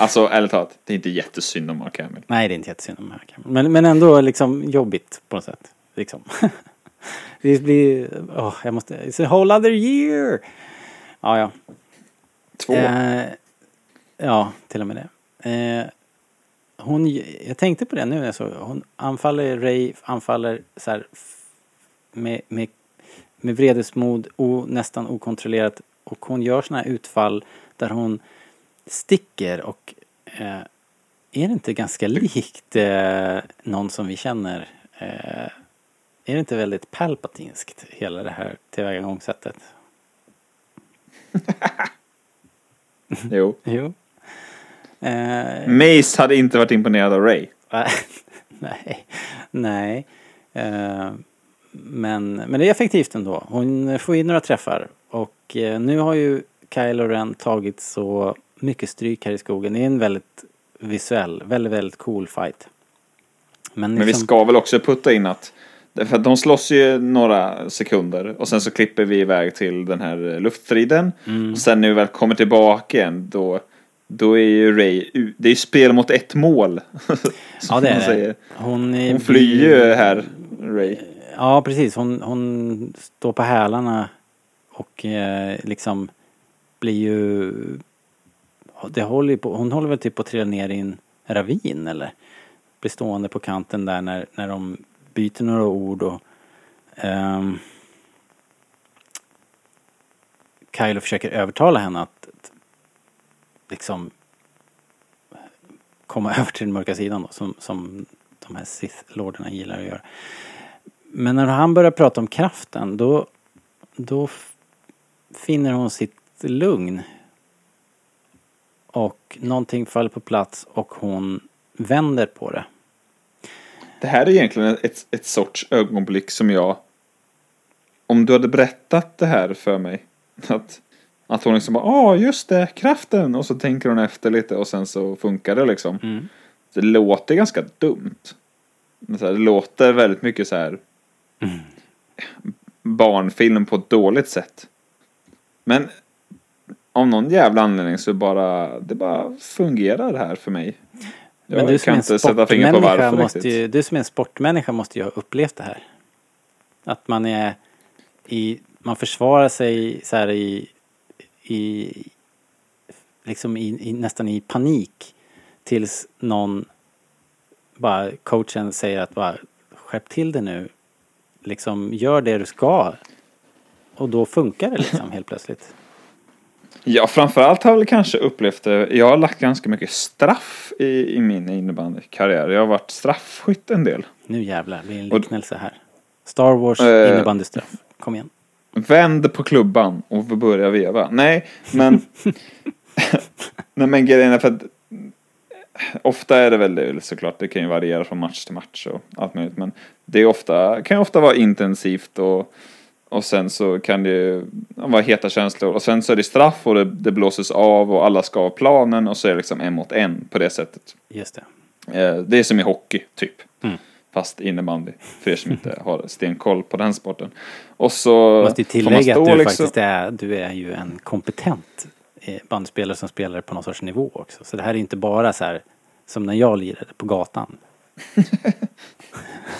Alltså ärligt talat, det är inte jättesynd om Mark Hamill. Nej, det är inte jättesynd om Mark Hamill. Men, men ändå liksom jobbigt på något sätt. Liksom. det blir, åh, jag måste, it's a whole other year! Ja, ja. Två. Eh, ja, till och med det. Eh, hon, jag tänkte på det nu när jag såg Hon anfaller Ray, anfaller så här med, med, med vredesmod, o, nästan okontrollerat. Och hon gör såna här utfall där hon sticker och eh, är det inte ganska likt eh, någon som vi känner? Eh, är det inte väldigt palpatinskt hela det här tillvägagångssättet? Jo. Jo. Eh, Mace hade inte varit imponerad av Ray. nej, nej. Eh, men, men det är effektivt ändå. Hon får in några träffar. Och eh, nu har ju Kylo Ren tagit så mycket stryk här i skogen. Det är en väldigt visuell, väldigt, väldigt cool fight. Men, Men vi liksom- ska väl också putta in att Därför att de slåss ju några sekunder och sen så klipper vi iväg till den här luftstriden. Mm. Och sen när vi väl kommer tillbaka igen då, då är ju Ray, det är ju spel mot ett mål. Ja, det är det. Hon, är- Hon flyr ju här, Ray. Ja, precis. Hon, hon står på hälarna och eh, liksom blir ju... Det håller på, hon håller väl typ på att trilla ner i en ravin eller? Blir stående på kanten där när, när de byter några ord och... um, Kylo försöker övertala henne att, att liksom komma över till den mörka sidan då, som, som de här Sith-lorderna gillar att göra. Men när han börjar prata om kraften då, då finner hon sitt lugn. Och någonting faller på plats och hon vänder på det. Det här är egentligen ett, ett sorts ögonblick som jag Om du hade berättat det här för mig Att, att hon liksom bara ah just det, kraften. Och så tänker hon efter lite och sen så funkar det liksom. Mm. Det låter ganska dumt. Så här, Det låter väldigt mycket så här Barnfilm på ett dåligt sätt. Men Av någon jävla anledning så bara Det bara fungerar här för mig Men du som kan är en inte sätta fingret på sportmänniska varför måste ju, du som är en sportmänniska måste ju ha upplevt det här. Att man är i, man försvarar sig så här i, i liksom i, i, nästan i panik tills någon bara coachen säger att bara skärp till det nu. Liksom gör det du ska. Och då funkar det liksom helt plötsligt. Ja, framförallt har jag väl kanske upplevt det. Jag har lagt ganska mycket straff i, i min innebandykarriär. Jag har varit straffskytt en del. Nu jävlar, det blir en liknelse här. Star Wars Eh. innebandystraff. Kom igen. Vänd på klubban och börja veva. Nej, men... Nej, men grejen är för att... Ofta är det väl det såklart. Det kan ju variera från match till match och allt möjligt. Men det är ofta, kan ju ofta vara intensivt och, och sen så kan det ju vara heta känslor. Och sen så är det straff och det, det blåses av och alla ska av planen och så är det liksom en mot en på det sättet. Just det. Eh, Det är som i hockey, typ. Mm. Fast innebandy, för er som inte har stenkoll på den sporten. Och så Måste ju tillägga att du liksom- faktiskt är, du är ju en kompetent eh, bandspelare som spelar på någon sorts nivå också. Så det här är inte bara så här som när jag lirade på gatan.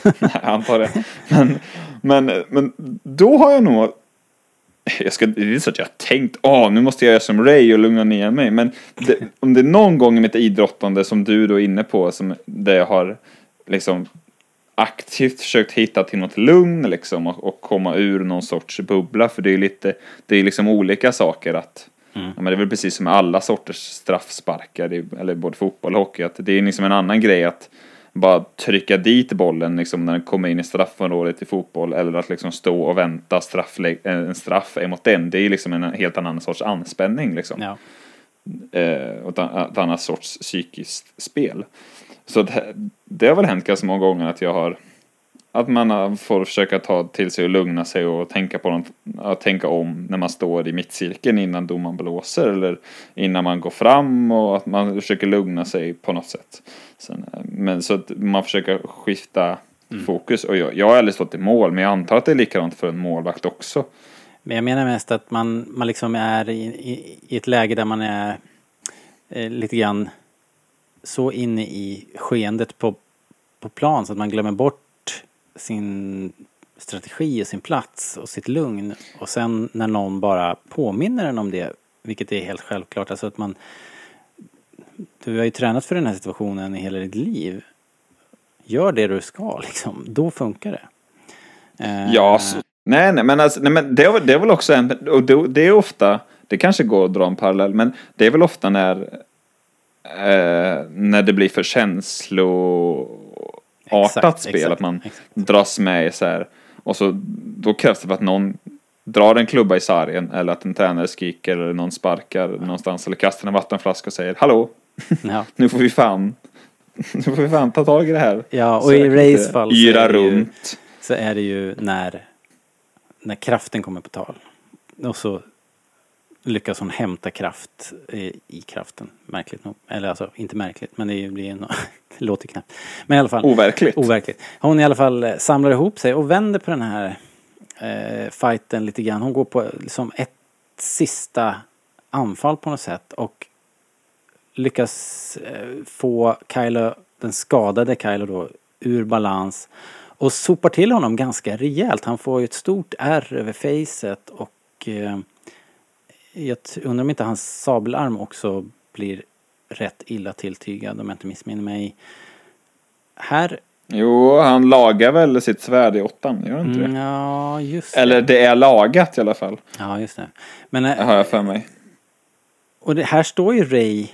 Nej, jag antar det. Men, men, men då har jag nog... Jag ska, det är inte så att jag har tänkt, åh nu måste jag göra som Ray och lugna ner mig. Men det, om det är någon gång i mitt idrottande som du då är inne på, som, där jag har liksom aktivt försökt hitta till något lugn liksom och, och komma ur någon sorts bubbla. För det är lite, det är liksom olika saker att Ja, men det är väl precis som med alla sorters straffsparkar, eller både fotboll och hockey, att det är liksom en annan grej att bara trycka dit bollen liksom när den kommer in i straffområdet i fotboll eller att liksom stå och vänta strafflä- en straff emot den. Det är liksom en helt annan sorts anspänning liksom. Ja. Eh, och ett, an- ett annat sorts psykiskt spel. Så det, det har väl hänt ganska många gånger att jag har att man får försöka ta till sig och lugna sig och tänka på något, att tänka om när man står i mittcirkeln innan domaren blåser eller innan man går fram och att man försöker lugna sig på något sätt. Sen, eh, men så att man försöker skifta fokus och jag, jag har aldrig stått i mål men jag antar att det är likadant för en målvakt också. Men jag menar mest att man, man liksom är i, i, i ett läge där man är eh, lite grann så inne i skeendet på, på plan så att man glömmer bort sin strategi och sin plats och sitt lugn. Och sen när någon bara påminner en om det, vilket är helt självklart, alltså att man du har ju tränat för den här situationen i hela ditt liv. Gör det du ska liksom, då funkar det. Eh, ja, så, nej, nej, men, alltså, nej, men det, är, väl- det är väl också en, och det, det är ofta, det kanske går att dra en parallell, men det är väl ofta när, eh, när det blir för känsloartat Exakt, spel, exakt, att man exakt. dras med i så här, och så då krävs det för att någon drar en klubba i sargen eller att en tränare skriker eller någon sparkar någonstans eller kastar en vattenflaska och säger hallå, ja. nu får vi fan, nu får vi fan ta tag i det här. Ja, och Så i Rays fall så Yra är det ju- runt. så är det ju när, när kraften kommer på tal. Och så lyckas hon hämta kraft i, i kraften, märkligt nog. Eller alltså, inte märkligt, men det blir en, det låter knappt. Men i alla fall. Overkligt. Overkligt. Hon i alla fall eh, samlar ihop sig och vänder på den här eh, fighten lite grann. Hon går på liksom ett sista anfall på något sätt och lyckas eh, få Kylo, den skadade Kylo då, ur balans och sopar till honom ganska rejält. Han får ju ett stort ärr över facet och eh, jag undrar om inte hans sabelarm också blir rätt illa tilltygad om jag inte missminner mig. Här Jo, han lagar väl sitt svärd i åttan, gör han inte Mm, det? ja, just det. Eller det är lagat i alla fall, Ja, just det. Men, det eh, har jag för mig. och det, här står ju Ray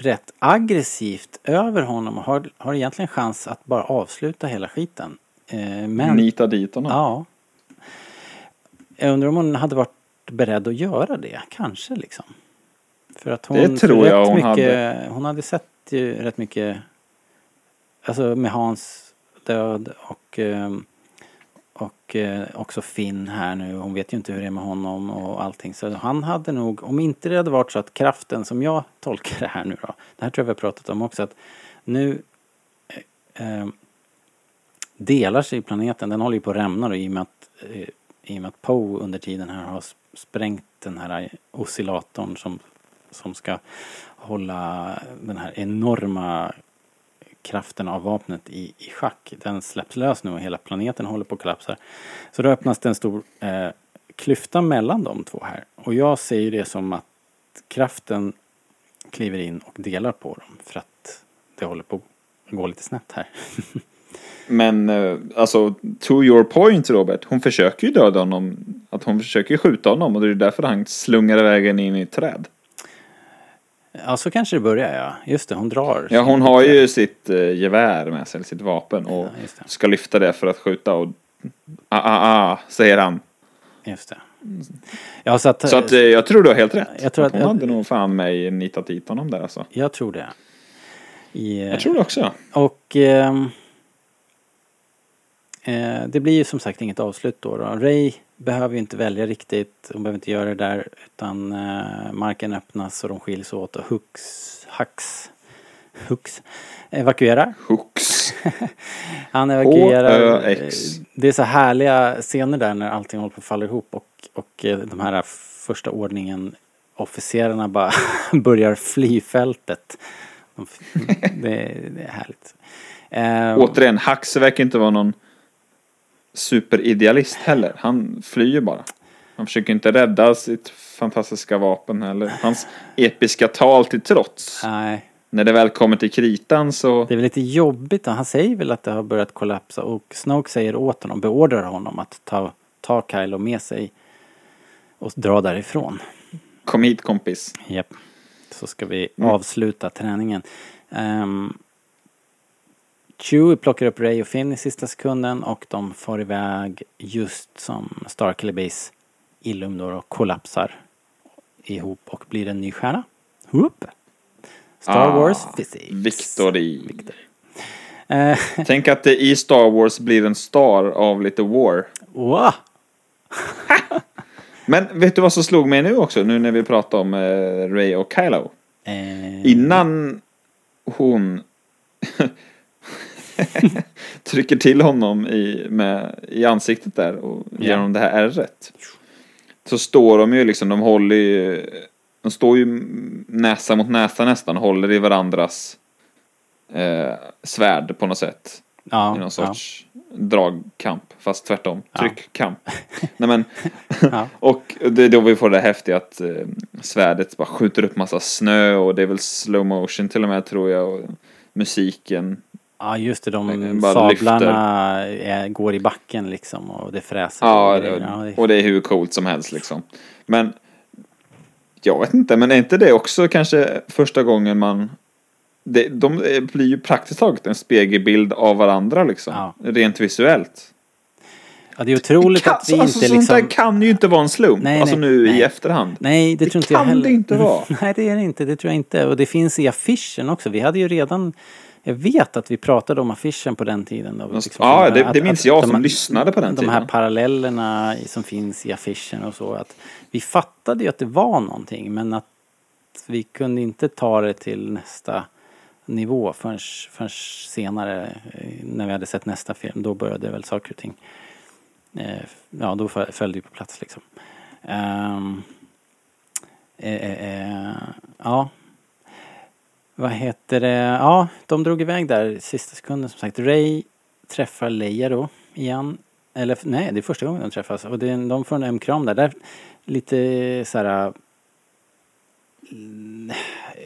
rätt aggressivt över honom och har, har egentligen chans att bara avsluta hela skiten. Eh, men, Nita dit honom. ja. Jag undrar om hon hade varit beredd att göra det, kanske liksom. För att hon, Det tror jag hon mycket, hade. Hon hade sett ju rätt mycket, alltså med Hans död och ehm, och eh, också Finn här nu. Hon vet ju inte hur det är med honom och allting. Så han hade nog, om inte det hade varit så att kraften som jag tolkar det här nu då. Det här tror jag vi har pratat om också. Att nu eh, eh, delar sig planeten. Den håller ju på att rämna då i och med att, eh, i och med att Poe under tiden här har sprängt den här oscillatorn som, som ska hålla den här enorma kraften av vapnet i, i schack. Den släpps lös nu och hela planeten håller på att kollapsa. Så då öppnas det en stor eh, klyfta mellan de två här. Och jag ser ju det som att kraften kliver in och delar på dem för att det håller på att gå lite snett här. Men eh, alltså, to your point Robert, hon försöker ju döda honom. Att hon försöker ju skjuta honom och det är därför han slungar iväg in i ett träd. Ja, så kanske det börjar ja. Just det, hon drar. Ja, hon har ju sitt eh, gevär med sig, sitt vapen och Ja, ska lyfta det för att skjuta och ah, ah, ah, säger han. Just det. Ja, så att, Så att eh, jag tror du har helt rätt. Jag tror att- hon hade nog fan mig nitat dit honom där alltså. jag tror det. I, eh, Jag tror det också. Och ehm, eh, det blir ju som sagt inget avslut då. då. Ray behöver ju inte välja riktigt. Hon behöver inte göra det där. Utan eh, marken öppnas och de skiljs åt och Hux, Hux, Hux evakuerar. Hooks. Han evakuerar. H-Ö-X. Det är så härliga scener där när allting håller på att falla ihop och, och eh, de här första ordningen officerarna bara börjar fly fältet. Det, det är härligt. Eh, Återigen, Haxe verkar inte vara någon superidealist heller. Han flyr bara. Han försöker inte rädda sitt fantastiska vapen heller. Hans episka tal till trots. Nej, När det väl kommer till kritan så... det är väl lite jobbigt. då. Han säger väl att det har börjat kollapsa och Snoke säger åt honom, beordrar honom att ta, ta Kylo med sig och dra därifrån. Kom hit kompis. Japp. Så ska vi Mm. avsluta träningen. Um, Chewie plockar upp Ray och Finn i sista sekunden och de far iväg just som Starkiller Base Illum då och kollapsar ihop och blir en ny stjärna. Whoop. Star Ah, Wars Physics. Victory. Eh, Tänk att det i Star Wars blir en star av lite war. wow. Men vet du vad som slog mig nu också? Nu när vi pratar om eh, Ray och Kylo. Eh, Innan hon trycker till honom i, med, i ansiktet där och ger Ja. honom det här ärret. Så står de ju liksom, de håller ju, de står ju näsa mot näsa nästan, håller i varandras eh, svärd på något sätt. ja, I någon ja. sorts dragkamp, fast tvärtom. Ja. Tryckkamp. Nej men, Ja. och det är då vi får det häftiga att eh, svärdet bara skjuter upp massa snö och det är väl slow motion till och med tror jag. Och musiken. Ja just det, de sablarna är, går i backen liksom och det fräser. Ja, och det, och det är hur coolt som helst liksom. Men jag vet inte, men är inte det också kanske första gången man det, de blir ju praktiskt taget en spegelbild av varandra liksom. Ja. Rent visuellt. ja, det är otroligt kan, att vi alltså, inte sånt liksom... där kan ju inte vara en slump. Nej, alltså nej, nu i nej. efterhand. Nej, det, Det tror inte jag kan heller. det inte vara. Nej, det är det inte. Det tror jag inte. Och det finns i affischen också. Vi hade ju redan... Jag vet att vi pratade om affischen på den tiden. Då, liksom, Ja, det- att- det minns att jag de som här- lyssnade på den De tiden. här parallellerna som finns i affischen och så. Att vi fattade ju att det var någonting men att vi kunde inte ta det till nästa nivå förrän, förrän senare eh, när vi hade sett nästa film. Då började väl saker och ting. Eh, ja, då föll det på plats liksom. Eh, eh, eh, ja. Vad heter det? Ja, de drog iväg där sista sekunden som sagt. Ray träffar Leia då igen. Eller nej, det är första gången de träffas. Och det, de får en ömkram där. där. Lite så här mm,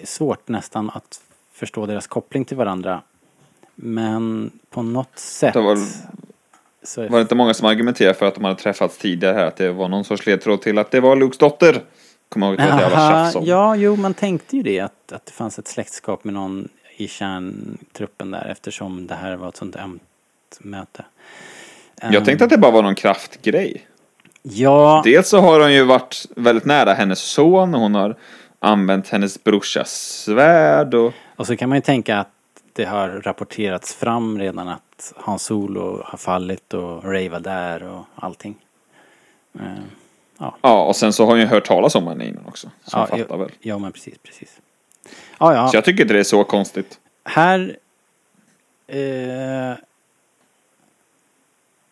svårt nästan att förstå deras koppling till varandra. Men på något sätt Det var, var det inte många som argumenterade för att de hade träffats tidigare här? Att det var någon sorts ledtråd till att det var Lukes dotter. Kommer ihåg att det var ett jävla tjafs om. ja, jo, man tänkte ju det att, att det fanns ett släktskap med någon i kärntruppen där eftersom det här var ett sånt ömt möte. Jag tänkte att det bara var någon kraftgrej. Ja, Dels så har hon ju varit väldigt nära hennes son och hon har använt hennes brorsas svärd och och så kan man ju tänka att det har rapporterats fram redan att Hans Solo har fallit och Ray var där och allting. Eh, ja, och sen så har ju hört talas om henne innan också. Så ja, fattar väl. ja, men precis, precis. Ja, ja. Så jag tycker inte det är så konstigt. Här... Eh,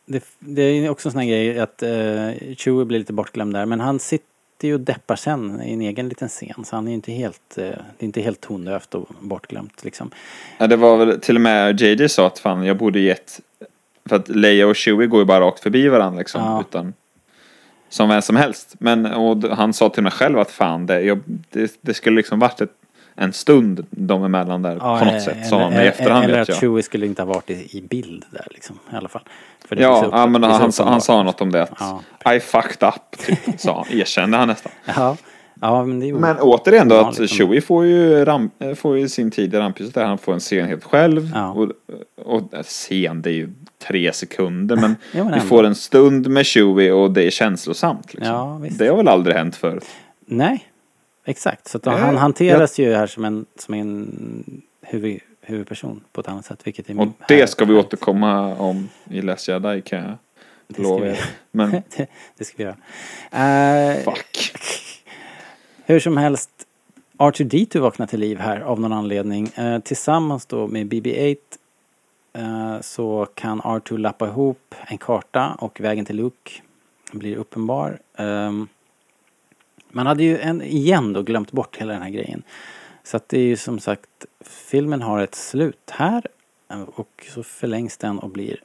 det, det är också en sån här grej att eh, Chewie blir lite bortglömd där. Men han sitter ju och deppar sen i en egen liten scen. Så han är ju inte helt, eh, det är inte helt tondövt och bortglömt liksom. Ja, det var väl till och med JJ sa att fan jag borde gett för att Leia och Chewie går ju bara rakt förbi varandra liksom. Ja. Utan, som vem som helst. Men och han sa till mig själv att fan det, jag, det, det skulle liksom varit ett, en stund dem emellan där på något sätt. Sa han i efterhand Eller vet att jag. Chewie skulle inte ha varit i, i bild där liksom, i alla fall. Ja, upp- ja men han, sa- han uppenbart. sa något om det. Att Ja. I fucked up, typ, sa han. Erkände han nästan. Ja, ja men det. Men återigen då att liksom. Chewie får ju, ram, får ju sin tid i rampljuset där. Han får en scen helt själv. Ja. Och, och eh, scen, det är ju tre sekunder. Men, Ja, men vi får en stund med Chewie och det är känslosamt. Liksom. Ja, det har väl aldrig hänt förut. Nej, exakt. Så Nej, han hanteras ju här som en, som en huvud, huvudperson på ett annat sätt. Vilket är Och det ska vi härligt. återkomma om i Last Jedi kan jag lova er. Men det, det ska vi göra. Eh, fuck. Hur som helst, R2D2 vaknar till liv här av någon anledning. Eh, tillsammans då med BB-8 eh, så kan R2 lappa ihop en karta och vägen till Luke blir uppenbar. Eh, man hade ju en, igen då glömt bort hela den här grejen. Så att det är ju som sagt, filmen har ett slut här eh, och så förlängs den och blir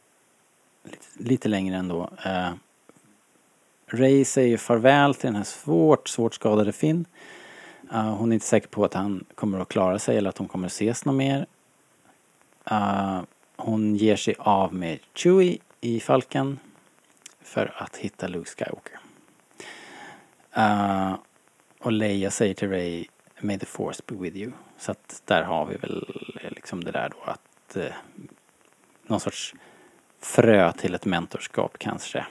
lite, lite längre ändå. Eh, Ray säger farväl till den här svårt, svårt skadade Finn. Uh, hon är inte säker på att han kommer att klara sig eller att de kommer att ses något mer. Uh, hon ger sig av med Chewie i Falken för att hitta Luke Skywalker. Uh, och Leia säger till Ray May the force be with you. Så att där har vi väl eh, liksom det där då att uh, någon sorts frö till ett mentorskap kanske.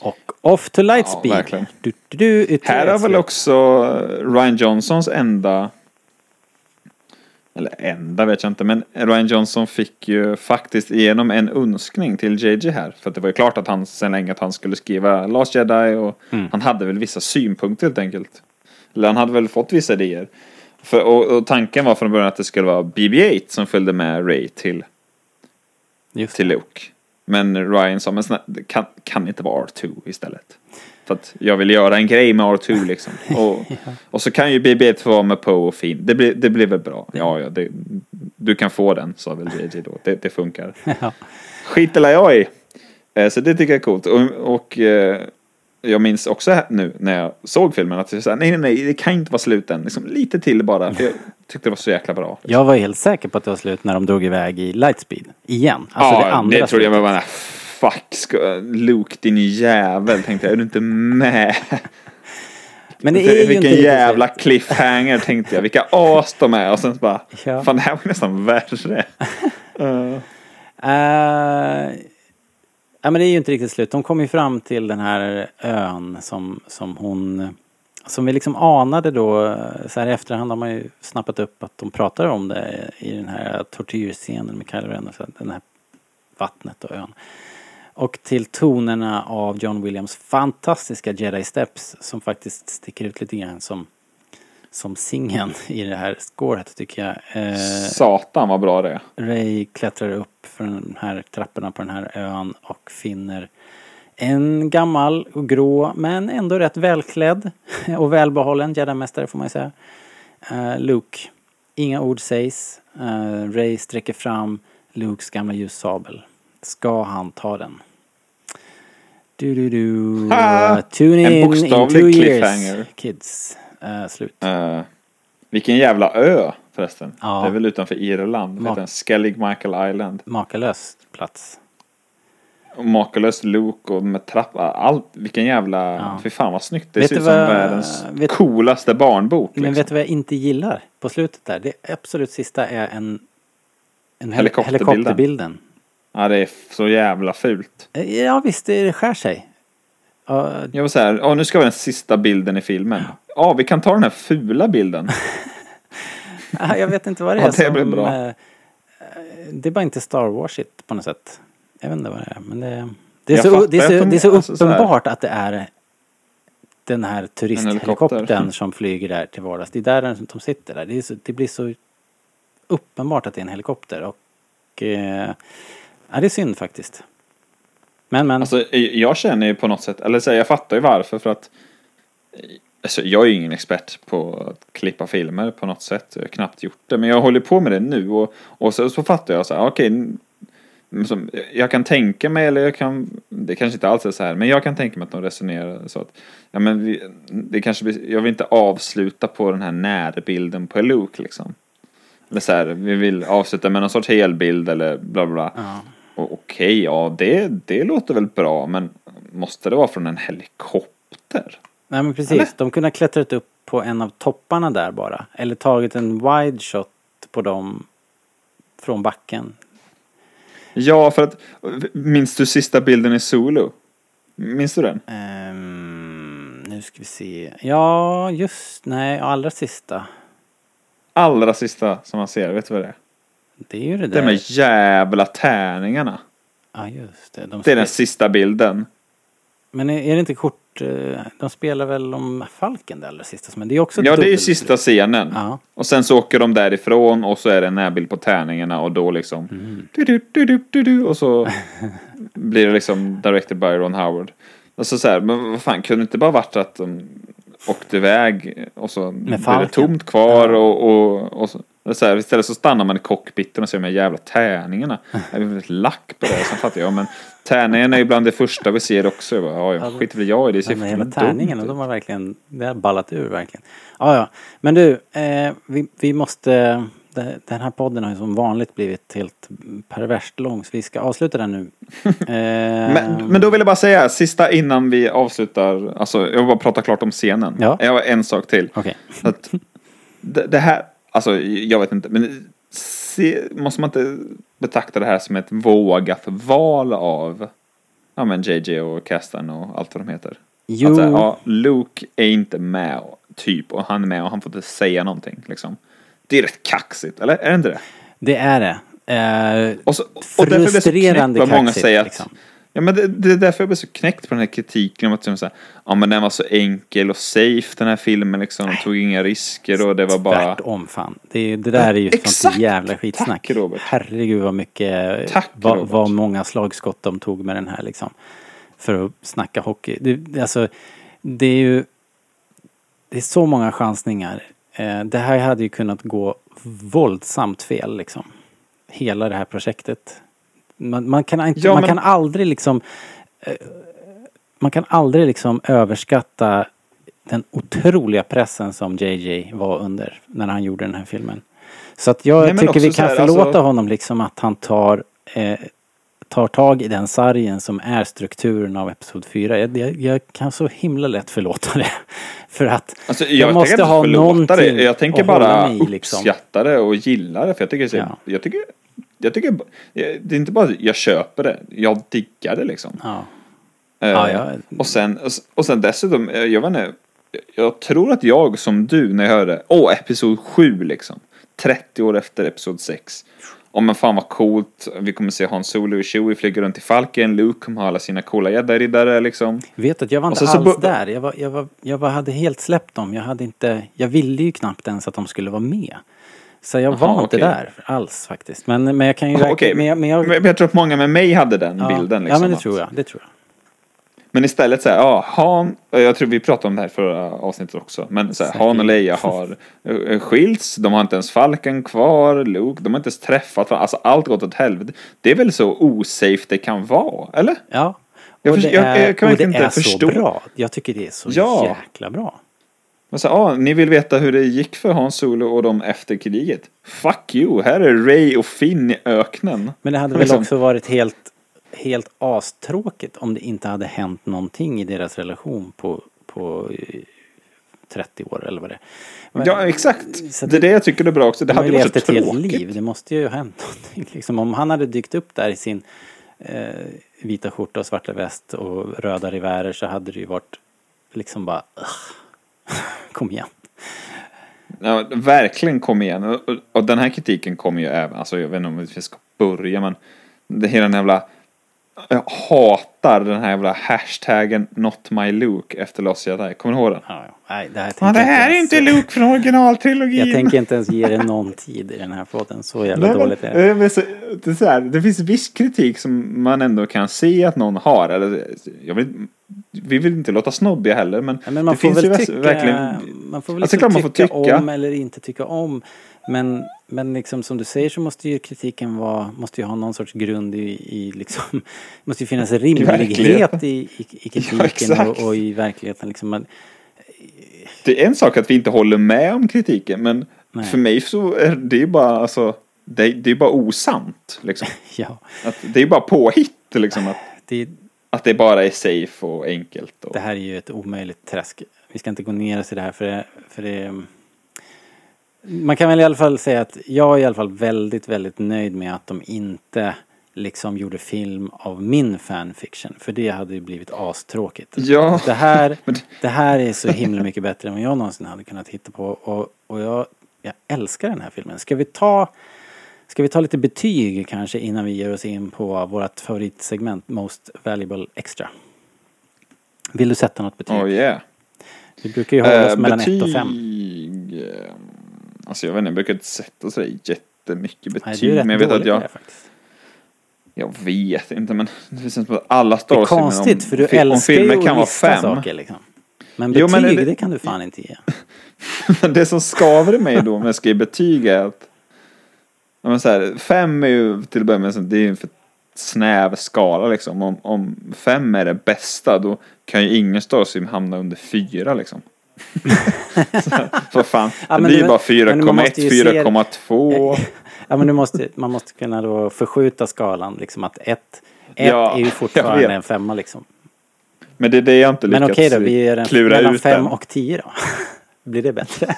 Och off to lightspeed. verkligen. Du, du, du, Här har väl också Ryan Johnsons enda eller enda vet jag inte, men Ryan Johnson fick ju faktiskt igenom en önskning till JJ här. För det var ju klart att han sen länge att han skulle skriva Last Jedi och Mm. han hade väl vissa synpunkter helt enkelt. Eller han hade väl fått vissa idéer. För, och, och tanken var från början att det skulle vara BB-8 som följde med Ray till, Just till Luke. Men Ryan sa, men snälla, kan, kan inte vara R2 istället. För att jag vill göra en grej med R2 liksom. Och, och så kan ju BB-8 få vara med Poe och Finn. Det blir, det blir väl bra. Ja, ja, det, du kan få den, sa väl JJ då. Det, det funkar. Ja. Skiter jag i. Eh, Så det tycker jag är coolt. Och, och eh, jag minns också nu när jag såg filmen att jag sa nej, nej, nej, det kan inte vara slut än. Liksom, lite till bara. För jag tyckte det var så jäkla bra. Jag var helt säker på att det var slut när de drog iväg i lightspeed. Igen. Alltså ja, det andra det trodde jag var bara, fuck, ska, Luke din jävel, tänkte jag. Är du inte med? Men det är ju Vilken inte riktigt jävla slut. cliffhanger tänkte jag. Vilka as de är. Och sen bara, Ja. fan det här var nästan värre. Eh, Eh, ja men det är ju inte riktigt slut. De kommer ju fram till den här ön som, som hon... Som vi liksom anade då, så här i efterhand har man ju snappat upp att de pratar om det i den här tortyrscenen med Kylo Ren den här vattnet och ön. Och till tonerna av John Williams fantastiska Jedi Steps som faktiskt sticker ut lite grann som, som singen i det här scoret tycker jag. Eh, Satan vad bra det är. Ray klättrar upp för de här trapporna på den här ön och finner en gammal och grå men ändå rätt välklädd och välbehållen jedi-mästare får man ju säga. Eh, Luke. Inga ord sägs. Eh, Ray sträcker fram Lukes gamla ljussabel. Ska han ta den? Du, du, du. Ha! Tune in in two years, kids. Eh, slut. Eh, vilken jävla ö förresten. Ja. Det är väl utanför Irland. Ma- heter? Skellig Michael Island. Makalös plats. Och makalös Luke och med trappa. Allt. Vilken jävla. Ja. Fy fan vad snyggt. Det Vet ser ut som vad- världens vet- coolaste barnbok. Men liksom. vet du vad jag inte gillar på slutet där? Det absolut sista är en, en hel- Helikopterbilden. helikopterbilden. Ja det är så jävla fult. Eh, Ja visst, det skär sig. Ja, Jag var så här. Åh nu ska vi ha den sista bilden i filmen. Ja vi kan ta den här fula bilden. jag vet inte vad det är Ja, det som... bra. eh, Det är bara inte Star Warsigt på något sätt. Jag vet inte vad det är, men det... Det är, Jag så, det är så, de- det är så alltså så uppenbart att det är den här turisthelikoptern helikopter. som flyger där till vardags. Det är där de sitter där. Det, så, det blir så uppenbart att det är en helikopter och... Eh, ja, det är synd faktiskt. Men men. Alltså jag känner ju på något sätt. Eller så jag fattar ju varför. För att. Alltså, jag är ju ingen expert på att klippa filmer på något sätt. Jag har knappt gjort det. Men jag håller på med det nu. Och, och så, så fattar jag så här. Okej. som, jag kan tänka mig, eller jag kan, det kanske inte alls är så här, men jag kan tänka mig att de resonerar så att, ja men vi, det kanske jag vill inte avsluta på den här närbilden på Luke liksom. Eller så här, vi vill avsluta med någon sorts helbild eller bla bla bla. Ja. Okej, ja det, det låter väl bra, men måste det vara från en helikopter? Nej men precis, Eller? de kunde ha klättrat upp på en av topparna där bara. Eller tagit en wide shot på dem från backen. Ja, för att, minns du sista bilden i Zulu? Minns du den? Ehm, nu ska vi se. Ja, just, nej, allra sista. Allra sista som man ser, vet du vad det är? Det är ju det De där. med jävla tärningarna. Ja, just det. De Det är den sista bilden. Men är, det inte kort, eh, de spelar väl om Falken det allra sista? Men det är också Ja, det är ju sista scenen. Ja. Och sen så åker de därifrån och så är det en närbild på tärningarna och då liksom... Mm. Du, du, du, du, du, du, och så blir det liksom directed by Ron Howard. Och så här, men vad fan, kunde det inte bara varit att de åkte iväg och så blir det tomt kvar och, och, och så, det är så här, istället så stannar man i cockpiten och ser de här jävla tärningarna. Jag är väldigt lack på det. Sen fattar jag, men tärningarna är ju bland det första vi ser också. Jag bara, ja, jag skiter väl jag i det. Det Men hela tärningarna, ut. de har verkligen, det har ballat ur verkligen. Ja, ja. Men du, eh, vi, vi måste, den här podden har ju som vanligt blivit helt perverst lång så vi ska avsluta den nu. Eh, Men, men då vill jag bara säga, sista innan vi avslutar, alltså jag vill bara prata klart om scenen. Ja. Jag har en sak till. Okej. Att det, det här, alltså jag vet inte, men se, måste man inte betrakta det här som ett vågat val av ja men JJ och Castan och allt vad de heter? Jo, Att ja, Luke är inte med, typ, och han är med och han får inte säga någonting liksom. Det är rätt kaxigt, eller? Är det inte det? det är det. Eh, Och, så, och därför blir jag så Frustrerande vad många säger att liksom. Ja men det, det är därför jag blir så knäckt på den här kritiken om att de säger, ja men den var så enkel och safe den här filmen liksom. De tog inga risker och det var bara... Tvärtom fan. Det, det där är ju Exakt! sånt jävla skitsnack. Tack, Robert. Herregud vad mycket, Tack, vad, Robert. vad många slagskott de tog med den här liksom. För att snacka hockey. Det, det- alltså, det är ju, det är så många chansningar. Eh, det här hade ju kunnat gå våldsamt fel liksom. Hela det här projektet. Man, man, kan, inte, Ja, man men- kan aldrig liksom eh, man kan aldrig liksom överskatta den otroliga pressen som JJ var under när han gjorde den här filmen. Så att jag Nej, tycker vi kan här, förlåta alltså- honom liksom att han tar eh, tar tag i den sargen som är strukturen av Episod 4. Jag, jag, jag kan så himla lätt förlåta det. För att Alltså, jag, jag, måste ha någonting det. Jag tänker bara i, liksom. uppskatta det och gilla det. För jag tycker, så- Ja. jag tycker, jag tycker, det är inte bara jag köper det. Jag diggar det liksom. Ja. Eh, Ja, ja. Och, sen, och sen dessutom, eh, jag vet inte, jag tror att jag som du när jag hörde, åh, episod 7 liksom. 30 år efter episod 6. Om men fan vad coolt, vi kommer se Han Solo och Chewie flyga runt i Falken, Luke kommer ha alla sina coola jedi-riddare liksom. Vet att jag var inte så alls där. Jag, var, jag, var, jag var, hade helt släppt dem. Jag hade inte, jag ville ju knappt ens att de skulle vara med. Så jag Aha, var inte där alls faktiskt. Men, men jag kan ju räkna, Okej, men, jag, men jag, men jag tror att många med mig hade den ja, bilden. Liksom, ja men det att- tror jag. Det tror jag. Men istället så här, ja, Han, jag tror vi pratade om det här förra avsnittet också, men så här, Han och Leia har eh, skilts, de har inte ens Falken kvar, Luke, de har inte ens träffat varandra, alltså allt gått åt helvete. Det är väl så osafe det kan vara, eller? Ja. Jag och förstår- det jag- är, jag kan och det verkligen är inte så förstå. bra. Jag tycker det är så Ja. jäkla bra. Men så, ja, ni vill veta hur det gick för Han Solo och dem efter kriget? Fuck you, här är Ray och Finn i öknen. Men det hade väl Liksom. också varit helt, helt astråkigt om det inte hade hänt någonting i deras relation på, på eh, 30 år eller vad det är. Men- Ja, exakt. Så Det är det jag tycker är bra också. Det De hade ju varit så ett helt tråkigt. liv. Det måste ju ha hänt någonting. Liksom, om han hade dykt upp där i sin eh, vita skjorta och svarta väst och röda rivärer så hade det ju varit liksom bara "Ugh." Kom igen. Ja, verkligen kom igen. Och, och, och den här kritiken kommer ju även, alltså jag vet inte om vi ska börja men det hela den jävla jag hatar den här jävla hashtaggen not my Luke efter Lost Jedi. Kommer du ihåg den? Ja, ja. Nej, det här, Ja, det här är ens- inte Luke från originaltrilogin. Jag tänker inte ens ge det någon tid i den här podden. Så jävla Nej, dåligt är det. eh, men så- det, är så här, det finns viss kritik som man ändå kan se att någon har. Eller, jag vill, vi vill inte låta snobbiga heller men, Ja, men man det får finns ju tycka, verkligen man får väl Alltså, liksom man får tycka, tycka. om eller inte tycka om. Men, men liksom som du säger så måste ju kritiken vara, måste ju ha någon sorts grund i, i liksom, måste ju finnas rimlighet i, i, i Ja, kritiken exakt. och, och i verkligheten liksom. Man, Det är en sak att vi inte håller med om kritiken, men Nej. för mig så är det ju bara, alltså, det, det är bara osant. Liksom. ja, Att det är bara påhitt, liksom. Att, det, att det bara är safe och enkelt. Och, det här är ju ett omöjligt träsk. Vi ska inte gå ner oss i det här för det, för det man kan väl i alla fall säga att jag är i alla fall väldigt, väldigt nöjd med att de inte liksom gjorde film av min fanfiction. För det hade ju blivit astråkigt. Ja. Det här, det här är så himla mycket bättre än vad jag någonsin hade kunnat hitta på. Och, och jag, jag älskar den här filmen. Ska vi ta Ska vi ta lite betyg kanske innan vi ger oss in på vårt favoritsegment Most Valuable Extra? Vill du sätta något betyg? Oh yeah. Vi brukar ju hålla oss Eh, mellan 1 och 5. Alltså jag vet inte, jag brukar inte sätta sådär jättemycket betyg. Nej, du är rätt men jag vet att jag, faktiskt. jag vet inte men det känns som att alla Star Det är konstigt för du fi- om älskar ju filmer att kan vara fem. saker liksom. Men Jo, betyg, men det... det- kan du fan inte ge. det som skaver i mig då när jag skriver betyg är att men så här, fem är ju till att börja med det är ju en för snäv skala liksom. Om, om fem är det bästa då kan ju ingen Star Wars-film hamna under fyra liksom. vad fan, Ja, det men blir ju bara men man måste ju se- 4,1, 4,2. Ja men du måste, man måste kunna då förskjuta skalan liksom att ett, ett Ja, är ju fortfarande en femma liksom. Men det är det jag inte Men lyckats okej då, vi är en, klura mellan ut fem än. och tio då. Blir det bättre?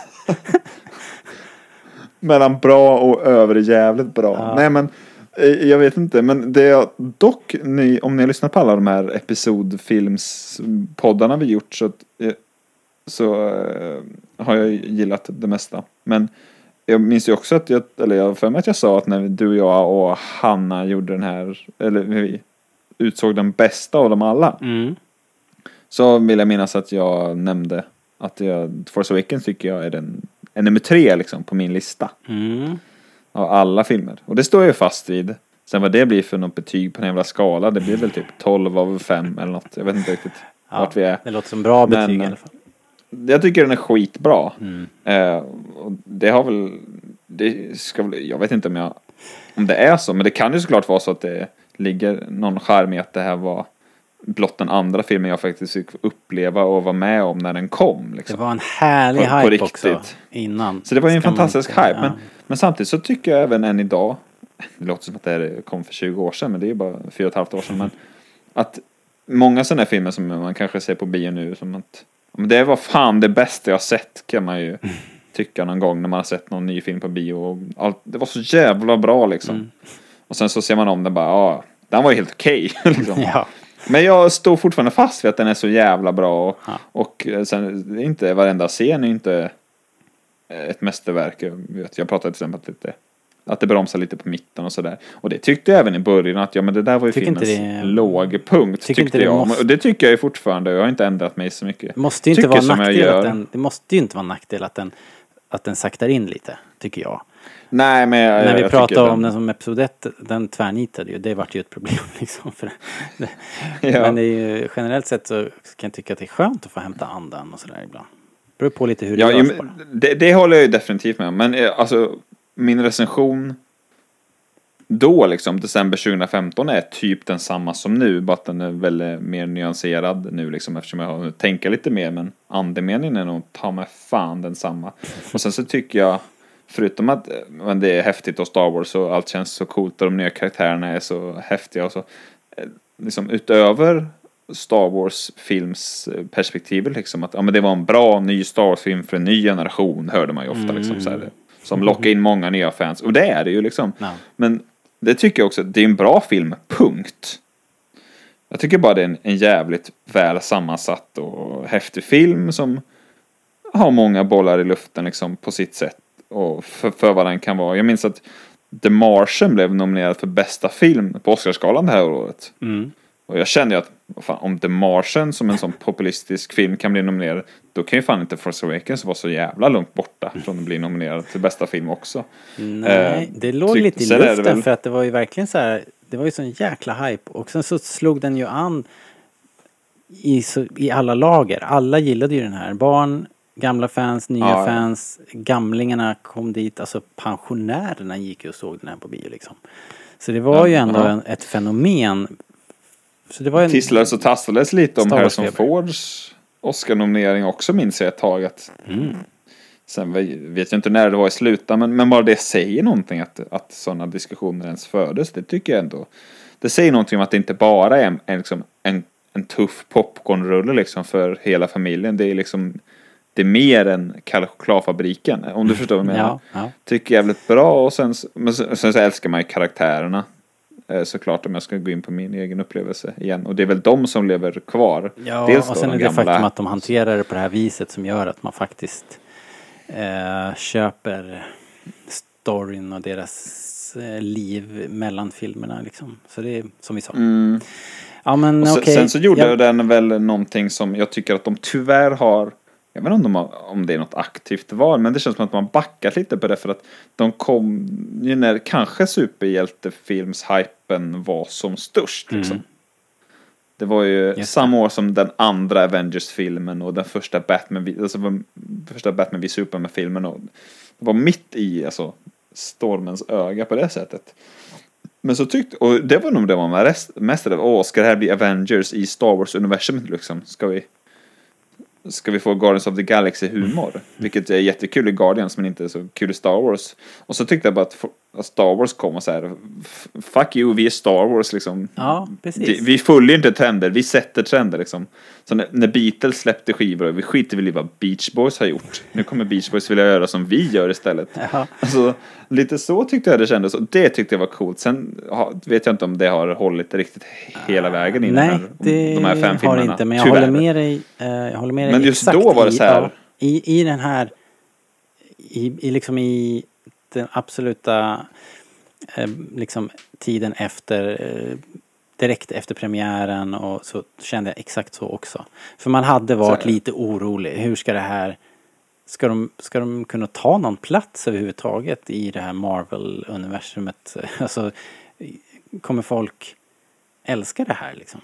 Mellan bra och överjävligt bra. Ja. Nej men eh, jag vet inte. Men det jag dock, ni, om ni har lyssnat på alla de här episodfilmspoddarna vi gjort så, att, eh, så eh, har jag gillat det mesta. Men jag minns ju också att jag, eller jag för mig att jag sa att när du och jag och Hanna gjorde den här, eller vi utsåg den bästa av dem alla. Mm. Så vill jag minnas att jag nämnde att jag, Force Awakens tycker jag är den, är nummer tre liksom på min lista. Mm. Av alla filmer. Och det står jag ju fast vid. Sen vad det blir för något betyg på den jävla skala, det blir väl typ 12 av 5 eller något. Jag vet inte riktigt Ja, vart vi är. Det låter som bra Men, betyg i eh, alla fall. Jag tycker den är skitbra. Mm. Eh, och det har väl, det ska väl, jag vet inte om jag, om det är så, men det kan ju såklart vara så att det ligger någon charm i att det här var blott den andra filmen jag faktiskt fick uppleva och vara med om när den kom. Det Liksom. var en härlig På- på hype riktigt. också innan. Så det var ju en Ska fantastisk inte- hype. ja. Men, men samtidigt så tycker jag även än idag, det låter som att det här kom för 20 år sedan, men det är ju bara 4 och ett halvt år sedan. Men att många sådana här filmer som man kanske ser på bio nu, som att men det var fan det bästa jag sett kan man ju tycka någon gång när man har sett någon ny film på bio. Och allt, det var så jävla bra liksom. Mm. Och sen så ser man om den bara, ja, den var ju helt okej. liksom. Ja. Men jag står fortfarande fast vid att den är så jävla bra. Och, Ja. och eh, sen, inte varenda scen är inte ett mästerverk. Jag, vet, jag pratade till exempel lite att det bromsar lite på mitten och sådär. Och det tyckte jag även i början att ja men det där var ju Tycker filmens det- lågpunkt. Tycker Tyckte det jag. måste- Och det tycker jag ju fortfarande. Jag har inte ändrat mig så mycket. Det måste ju inte vara nackdel att den, det måste ju inte vara en nackdel att den, att den saktar in lite, tycker jag. Nej men jag, När vi jag pratade om den som episod 1, den tvärnitade ju. Det vart ju ett problem liksom. För det. Ja. Men det är ju, generellt sett så kan jag tycka att det är skönt att få hämta andan och sådär ibland. Beror på lite hur det Ja, görs bara. det, det håller jag ju definitivt med om. Men eh, alltså min recension då liksom, december 2015 är typ densamma som nu. Bara att den är väldigt mer nyanserad nu liksom eftersom jag har hunnit tänka lite mer. Men andemeningen är nog ta mig fan densamma. Och sen så tycker jag, förutom att eh, men det är häftigt och Star Wars och allt känns så coolt och de nya karaktärerna är så häftiga och så. Eh, liksom utöver Star Wars films eh, perspektivet liksom att ja, men det var en bra ny Star Wars film för en ny generation hörde man ju ofta liksom så här, mm som lockar in många nya fans och det är det ju liksom. Ja. Men det tycker jag också, det är en bra film, punkt. Jag tycker bara det är en, en jävligt väl sammansatt och häftig film som har många bollar i luften liksom på sitt sätt och för, för vad den kan vara. Jag minns att The Martian blev nominerad för bästa film på Oscarsgalan det här året. Mm. Och jag kände ju att fan, om The Martian som en sån populistisk film kan bli nominerad då kan ju fan inte Force Awakens vara så jävla långt borta från att bli nominerad till bästa film också. Nej, Eh, det låg lite i luften väl- för att det var ju verkligen så här. Det var ju sån jäkla hype och sen så slog den ju an i, så, i alla lager. Alla gillade ju den här. Barn Gamla fans, nya Ja, ja. fans, gamlingarna kom dit, alltså pensionärerna gick ju och såg den här på bio liksom. Så det var Ja, ju ändå en, ett fenomen. Så det var en... Tisslades och tasslades lite om Harrison. Fords Oscar-nominering också minns jag ett tag att Mm. Sen ve- vet jag inte när det var i slutändan men, men bara det säger någonting att, att sådana diskussioner ens fördes. Det tycker jag ändå. Det säger någonting om att det inte bara är en, en, liksom, en, en tuff popcornrulle liksom för hela familjen. Det är liksom det är mer än Kalle chokladfabriken om du förstår vad jag menar. Ja, ja. Tycker jävligt bra och sen, men sen, sen så älskar man ju karaktärerna. Eh, Såklart om jag ska gå in på min egen upplevelse igen. Och det är väl de som lever kvar. Ja, Dels och sen de är det gamla- faktum att de hanterar det på det här viset som gör att man faktiskt eh, köper storyn och deras eh, liv mellan filmerna liksom. Så det är som vi sa. Mm. Ja men Och sen, okej. sen så gjorde Ja, den väl någonting som jag tycker att de tyvärr har jag vet inte om, de om det är något aktivt val, men det känns som att man backat lite på det för att de kom ju när kanske superhjältefilms-hypen var som störst. Liksom. Det var ju Mm. det. samma år som den andra Avengers-filmen och den första Batman, alltså var- första Batman v Superman-filmen. Och det var mitt i alltså, stormens öga på det sättet. Men så tyckte, och det var nog det man var mest rädd åh ska det här bli Avengers i Star Wars-universumet liksom? Ska vi, ska vi få Guardians of the Galaxy-humor? Vilket är jättekul i Guardians men inte så kul i Star Wars. Och så tyckte jag bara att Star Wars kom och så här, fuck you, vi är Star Wars liksom. Ja, precis. Vi, följer inte trender, vi sätter trender liksom. Så när, när Beatles släppte skivor, vi skiter väl i vad Beach Boys har gjort. Nu kommer Beach Boys vilja göra som vi gör istället. Ja. Alltså, lite så tyckte jag det kändes och det tyckte jag var coolt. Sen vet jag inte om det har hållit riktigt hela vägen in Nej, här, det de här fem har filmerna. inte. Men jag Tyvärr. håller med dig. Eh, jag håller med dig Men just då var det i, så här- Ja, i, I den här... I, i liksom i den absoluta eh, liksom tiden efter eh, direkt efter premiären och så kände jag exakt så också. För man hade varit lite orolig. Hur ska det här... Ska de, ska de kunna ta någon plats överhuvudtaget i det här Marvel-universumet? Alltså, kommer folk älska det här liksom?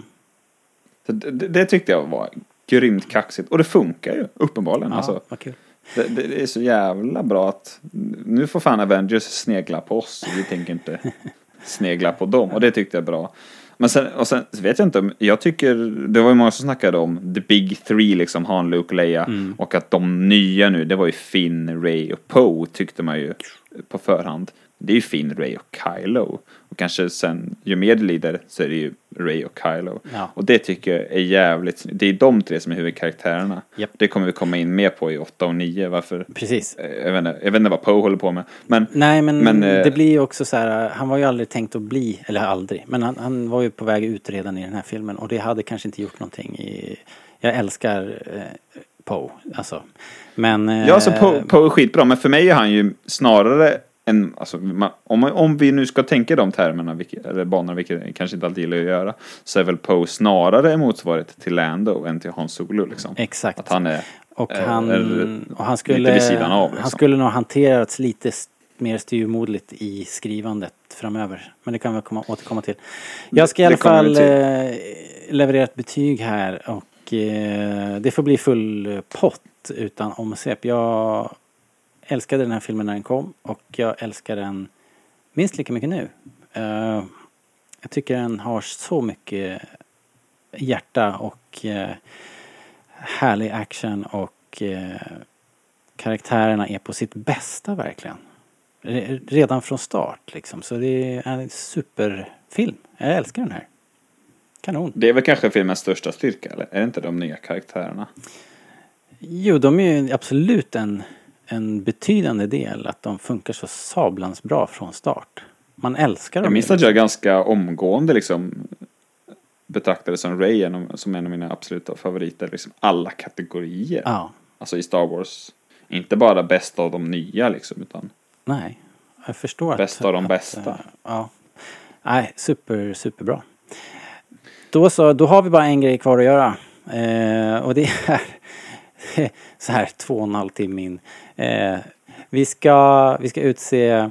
Det, det tyckte jag var grymt kaxigt. Och det funkar ju, uppenbarligen. Ja, Alltså, vad kul. Det, det, är så jävla bra att nu får fan Avengers snegla på oss. Vi tänker inte snegla på dem. Och det tyckte jag är bra. Men sen, och sen vet jag inte, om- jag tycker, det var ju många som snackade om the big three liksom, Han, Luke, Leia. Mm. Och att de nya nu, det var ju Finn, Ray och Poe tyckte man ju på förhand. Det är ju Finn, Ray och Kylo. Och kanske sen, ju mer det lider så är det ju Ray och Kylo. Ja. Och det tycker jag är jävligt, det är de tre som är huvudkaraktärerna. Japp. Det kommer vi komma in mer på i 8 och 9, varför, Precis. eh, jag vet inte, jag vet inte vad Poe håller på med. Men, Nej men, Men, eh, det blir ju också så här, han var ju aldrig tänkt att bli, eller aldrig, men han, han var ju på väg ut redan i den här filmen och det hade kanske inte gjort någonting i, jag älskar eh, Poe, alltså. Men... Eh, Ja, alltså Poe Poe är skitbra, men för mig är han ju snarare en, alltså, man, om, om vi nu ska tänka de termerna, vilket, eller banorna, vilket jag kanske inte alltid gillar att göra, så är väl Poe snarare motsvarighet till Lando än till Han Solo liksom. Exakt. Att han är, och han, eller och han lite skulle, vid sidan av, han liksom. skulle nog hanterats lite mer styrmodligt i skrivandet framöver. Men det kan vi komma, återkomma till. Jag ska i alla fall eh, leverera ett betyg här och eh, det får bli full pott utan omsvep. Jag älskade den här filmen när den kom och jag älskar den minst lika mycket nu. Eh, jag tycker den har så mycket hjärta och eh, härlig action och eh, karaktärerna är på sitt bästa verkligen. Re- Redan från start liksom. Så det är en superfilm. Jag älskar den här. Kanon. det är väl kanske filmens största styrka, eller? Är det inte de nya karaktärerna? Jo, de är ju absolut en, en betydande del att de funkar så sablans bra från start. Man älskar dem. Jag minns att jag ganska omgående liksom betraktade som Ray en som en av mina absoluta favoriter, liksom alla kategorier. Ja, Alltså i Star Wars. Inte bara bästa av de nya liksom, utan nej. Jag förstår Bästa att... av de att, bästa. eh, ja. Nej, super, superbra. Då så, då har vi bara en grej kvar att göra. Eh, och det är så här två och en halv timme in. Eh, vi, ska, vi ska utse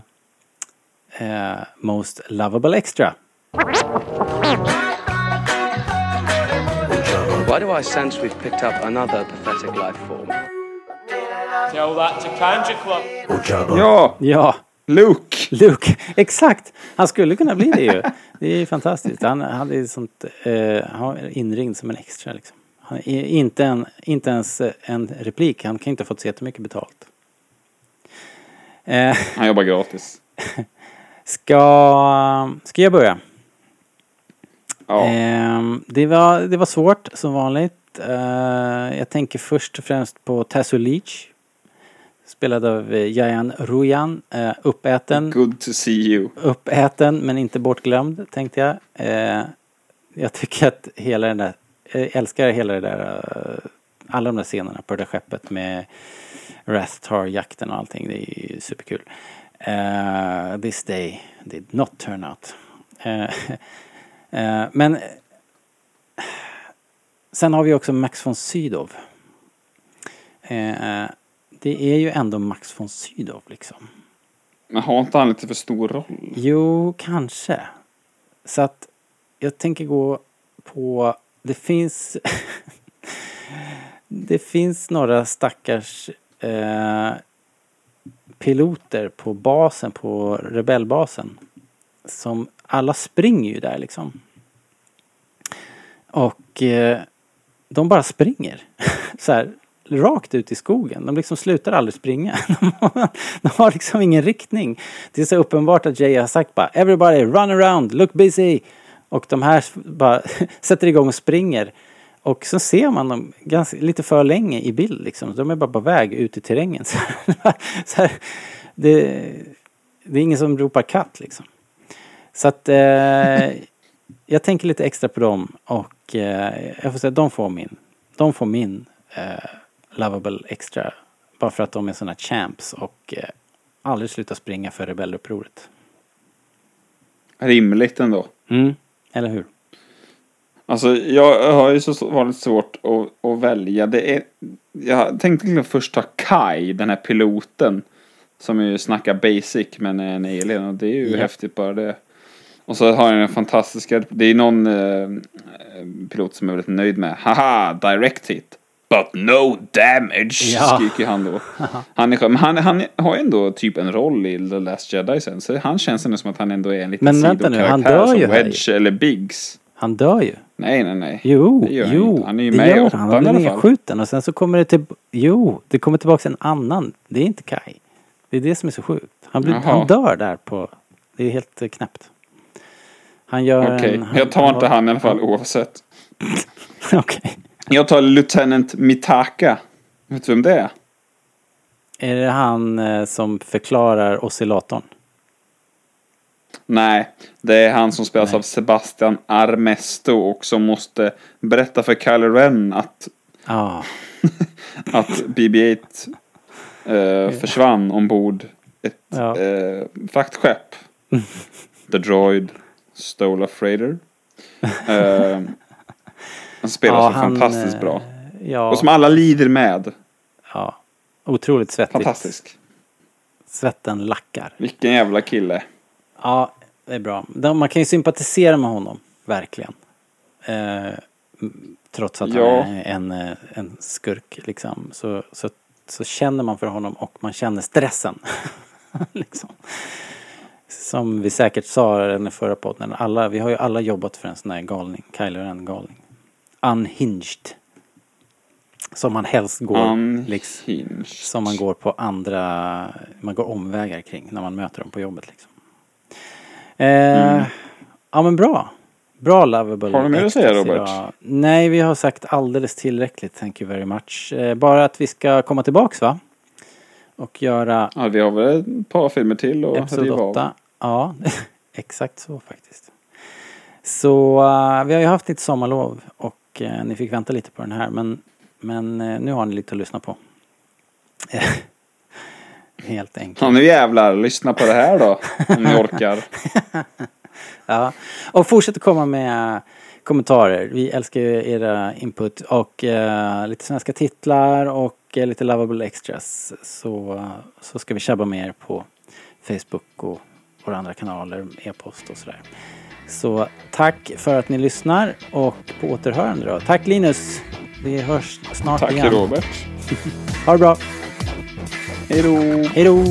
eh, Most Lovable Extra. Why do I sense we've picked up another pathetic life form? Tell that to Kanja Club. Ja, Ja, Luke! Luke. Exakt! Han skulle kunna bli det ju. Det är ju fantastiskt. Han hade ju sånt, eh, han inringd som en extra liksom. Inte, en, inte ens en replik. Han kan inte ha fått så jättemycket betalt. Eh, Han jobbar gratis. ska, ska jag börja? Ja. Ehm, det, var, det var svårt som vanligt. Eh, jag tänker först och främst på Tasso Leach. Spelad av eh, Jayan Ruyan. Uh, uppäten. Good to see you. Uppäten men inte bortglömd tänkte jag. Eh, jag tycker att hela den där, älskar hela det där, eh, alla de där scenerna på det där skeppet med Rathtar-jakten och allting. Det är ju superkul. Eh, this day did not turn out. Eh, eh, men sen har vi också Max von Sydow. Det är ju ändå Max von Sydow liksom. Men har inte han lite för stor roll? Jo, kanske. Så att jag tänker gå på... Det finns... det finns några stackars eh, piloter på basen, på rebellbasen. Som alla springer ju där liksom. Och eh, de bara springer. Så här, rakt ut i skogen. De liksom slutar aldrig springa. De har, de har liksom ingen riktning. Det är så uppenbart att Jay har sagt bara Everybody run around, look busy. Och de här bara sätter igång och springer. Och så ser man dem ganska, lite för länge i bild liksom. De är bara på väg ut i terrängen. Så här, så här, det, det är ingen som ropar katt liksom. Så att eh, jag tänker lite extra på dem och eh, jag får säga de får min, de får min eh, Lovable Extra. Bara för att de är såna champs och eh, aldrig slutar springa för rebellupproret. Rimligt ändå. Mm, eller hur? Alltså jag har ju så vanligt svårt att, att välja. Det är, jag tänkte liksom först ta Kai, den här piloten. Som ju snackar basic men är en alien och det är ju Ja. häftigt bara det. Och så har jag den fantastiska, det är någon eh, pilot som är väldigt nöjd med. Haha, direct hit. But no damage, Ja. skriker han då. Han, är, skön, men han, han har ju ändå typ en roll i The Last Jedi sen. Så han känns ändå som att han ändå är en liten Men vänta nu, han dör som ju här Wedge eller Biggs. Han dör ju. Nej, nej, nej. Jo, Det gör han jo. inte. Han är ju det med i gör åttan han. Han blir nedskjuten och sen så kommer det till... Jo, det kommer tillbaka en annan. Det är inte Kai. Det är det som är så sjukt. Han, blir, han dör där på... Det är helt eh, knäppt. Han gör Okej, en... jag tar inte han i alla fall oavsett. Okej. Jag tar Lieutenant Mitaka. Vet du vem det är? Är det han eh, som förklarar oscillatorn? Nej, det är han som spelas Nej. av Sebastian Armesto och som måste berätta för Kylo Ren att, Ja. att BB-8 eh, försvann ombord ett Ja. eh, fraktskepp. The Droid stole a freighter. Eh, han spelar ja, så fantastiskt eh, bra. Ja. Och som alla lider med. ja. Otroligt svettigt. Fantastisk. Svetten lackar. Vilken jävla kille. Ja, det är bra. Man kan ju sympatisera med honom, verkligen. Eh, trots att Ja. han är en, eh, en skurk liksom. Så, så, så känner man för honom och man känner stressen. liksom. Som vi säkert sa i den förra podden. Alla, vi har ju alla jobbat för en sån här galning. Kylo Ren galning. Unhinged. Som man helst går. Liksom, Unhinged. som man går på andra, man går omvägar kring när man möter dem på jobbet liksom. Eh, Ja men bra. Bra Lovable Mm. Har du mer att säga, Robert? idag. Nej, vi har sagt alldeles tillräckligt. Thank you very much. Eh, bara att vi ska komma tillbaks va? Och göra Ja, vi har väl ett par filmer till och Episod riva av. 8. Ja, exakt så faktiskt. Så eh, vi har ju haft lite sommarlov och eh, ni fick vänta lite på den här men, men eh, nu har ni lite att lyssna på. Helt enkelt. Ja, nu jävlar, lyssna på det här då. Om ni orkar. Ja. Och fortsätt att komma med kommentarer. Vi älskar ju era input och eh, lite svenska titlar och eh, lite lovable extras. Så, så ska vi tjabba med er på Facebook och våra andra kanaler, e-post och sådär. Så tack för att ni lyssnar och på återhörande då. Tack Linus! Vi hörs snart Tack igen. Robert. Ha det bra! Hej då! Hej då!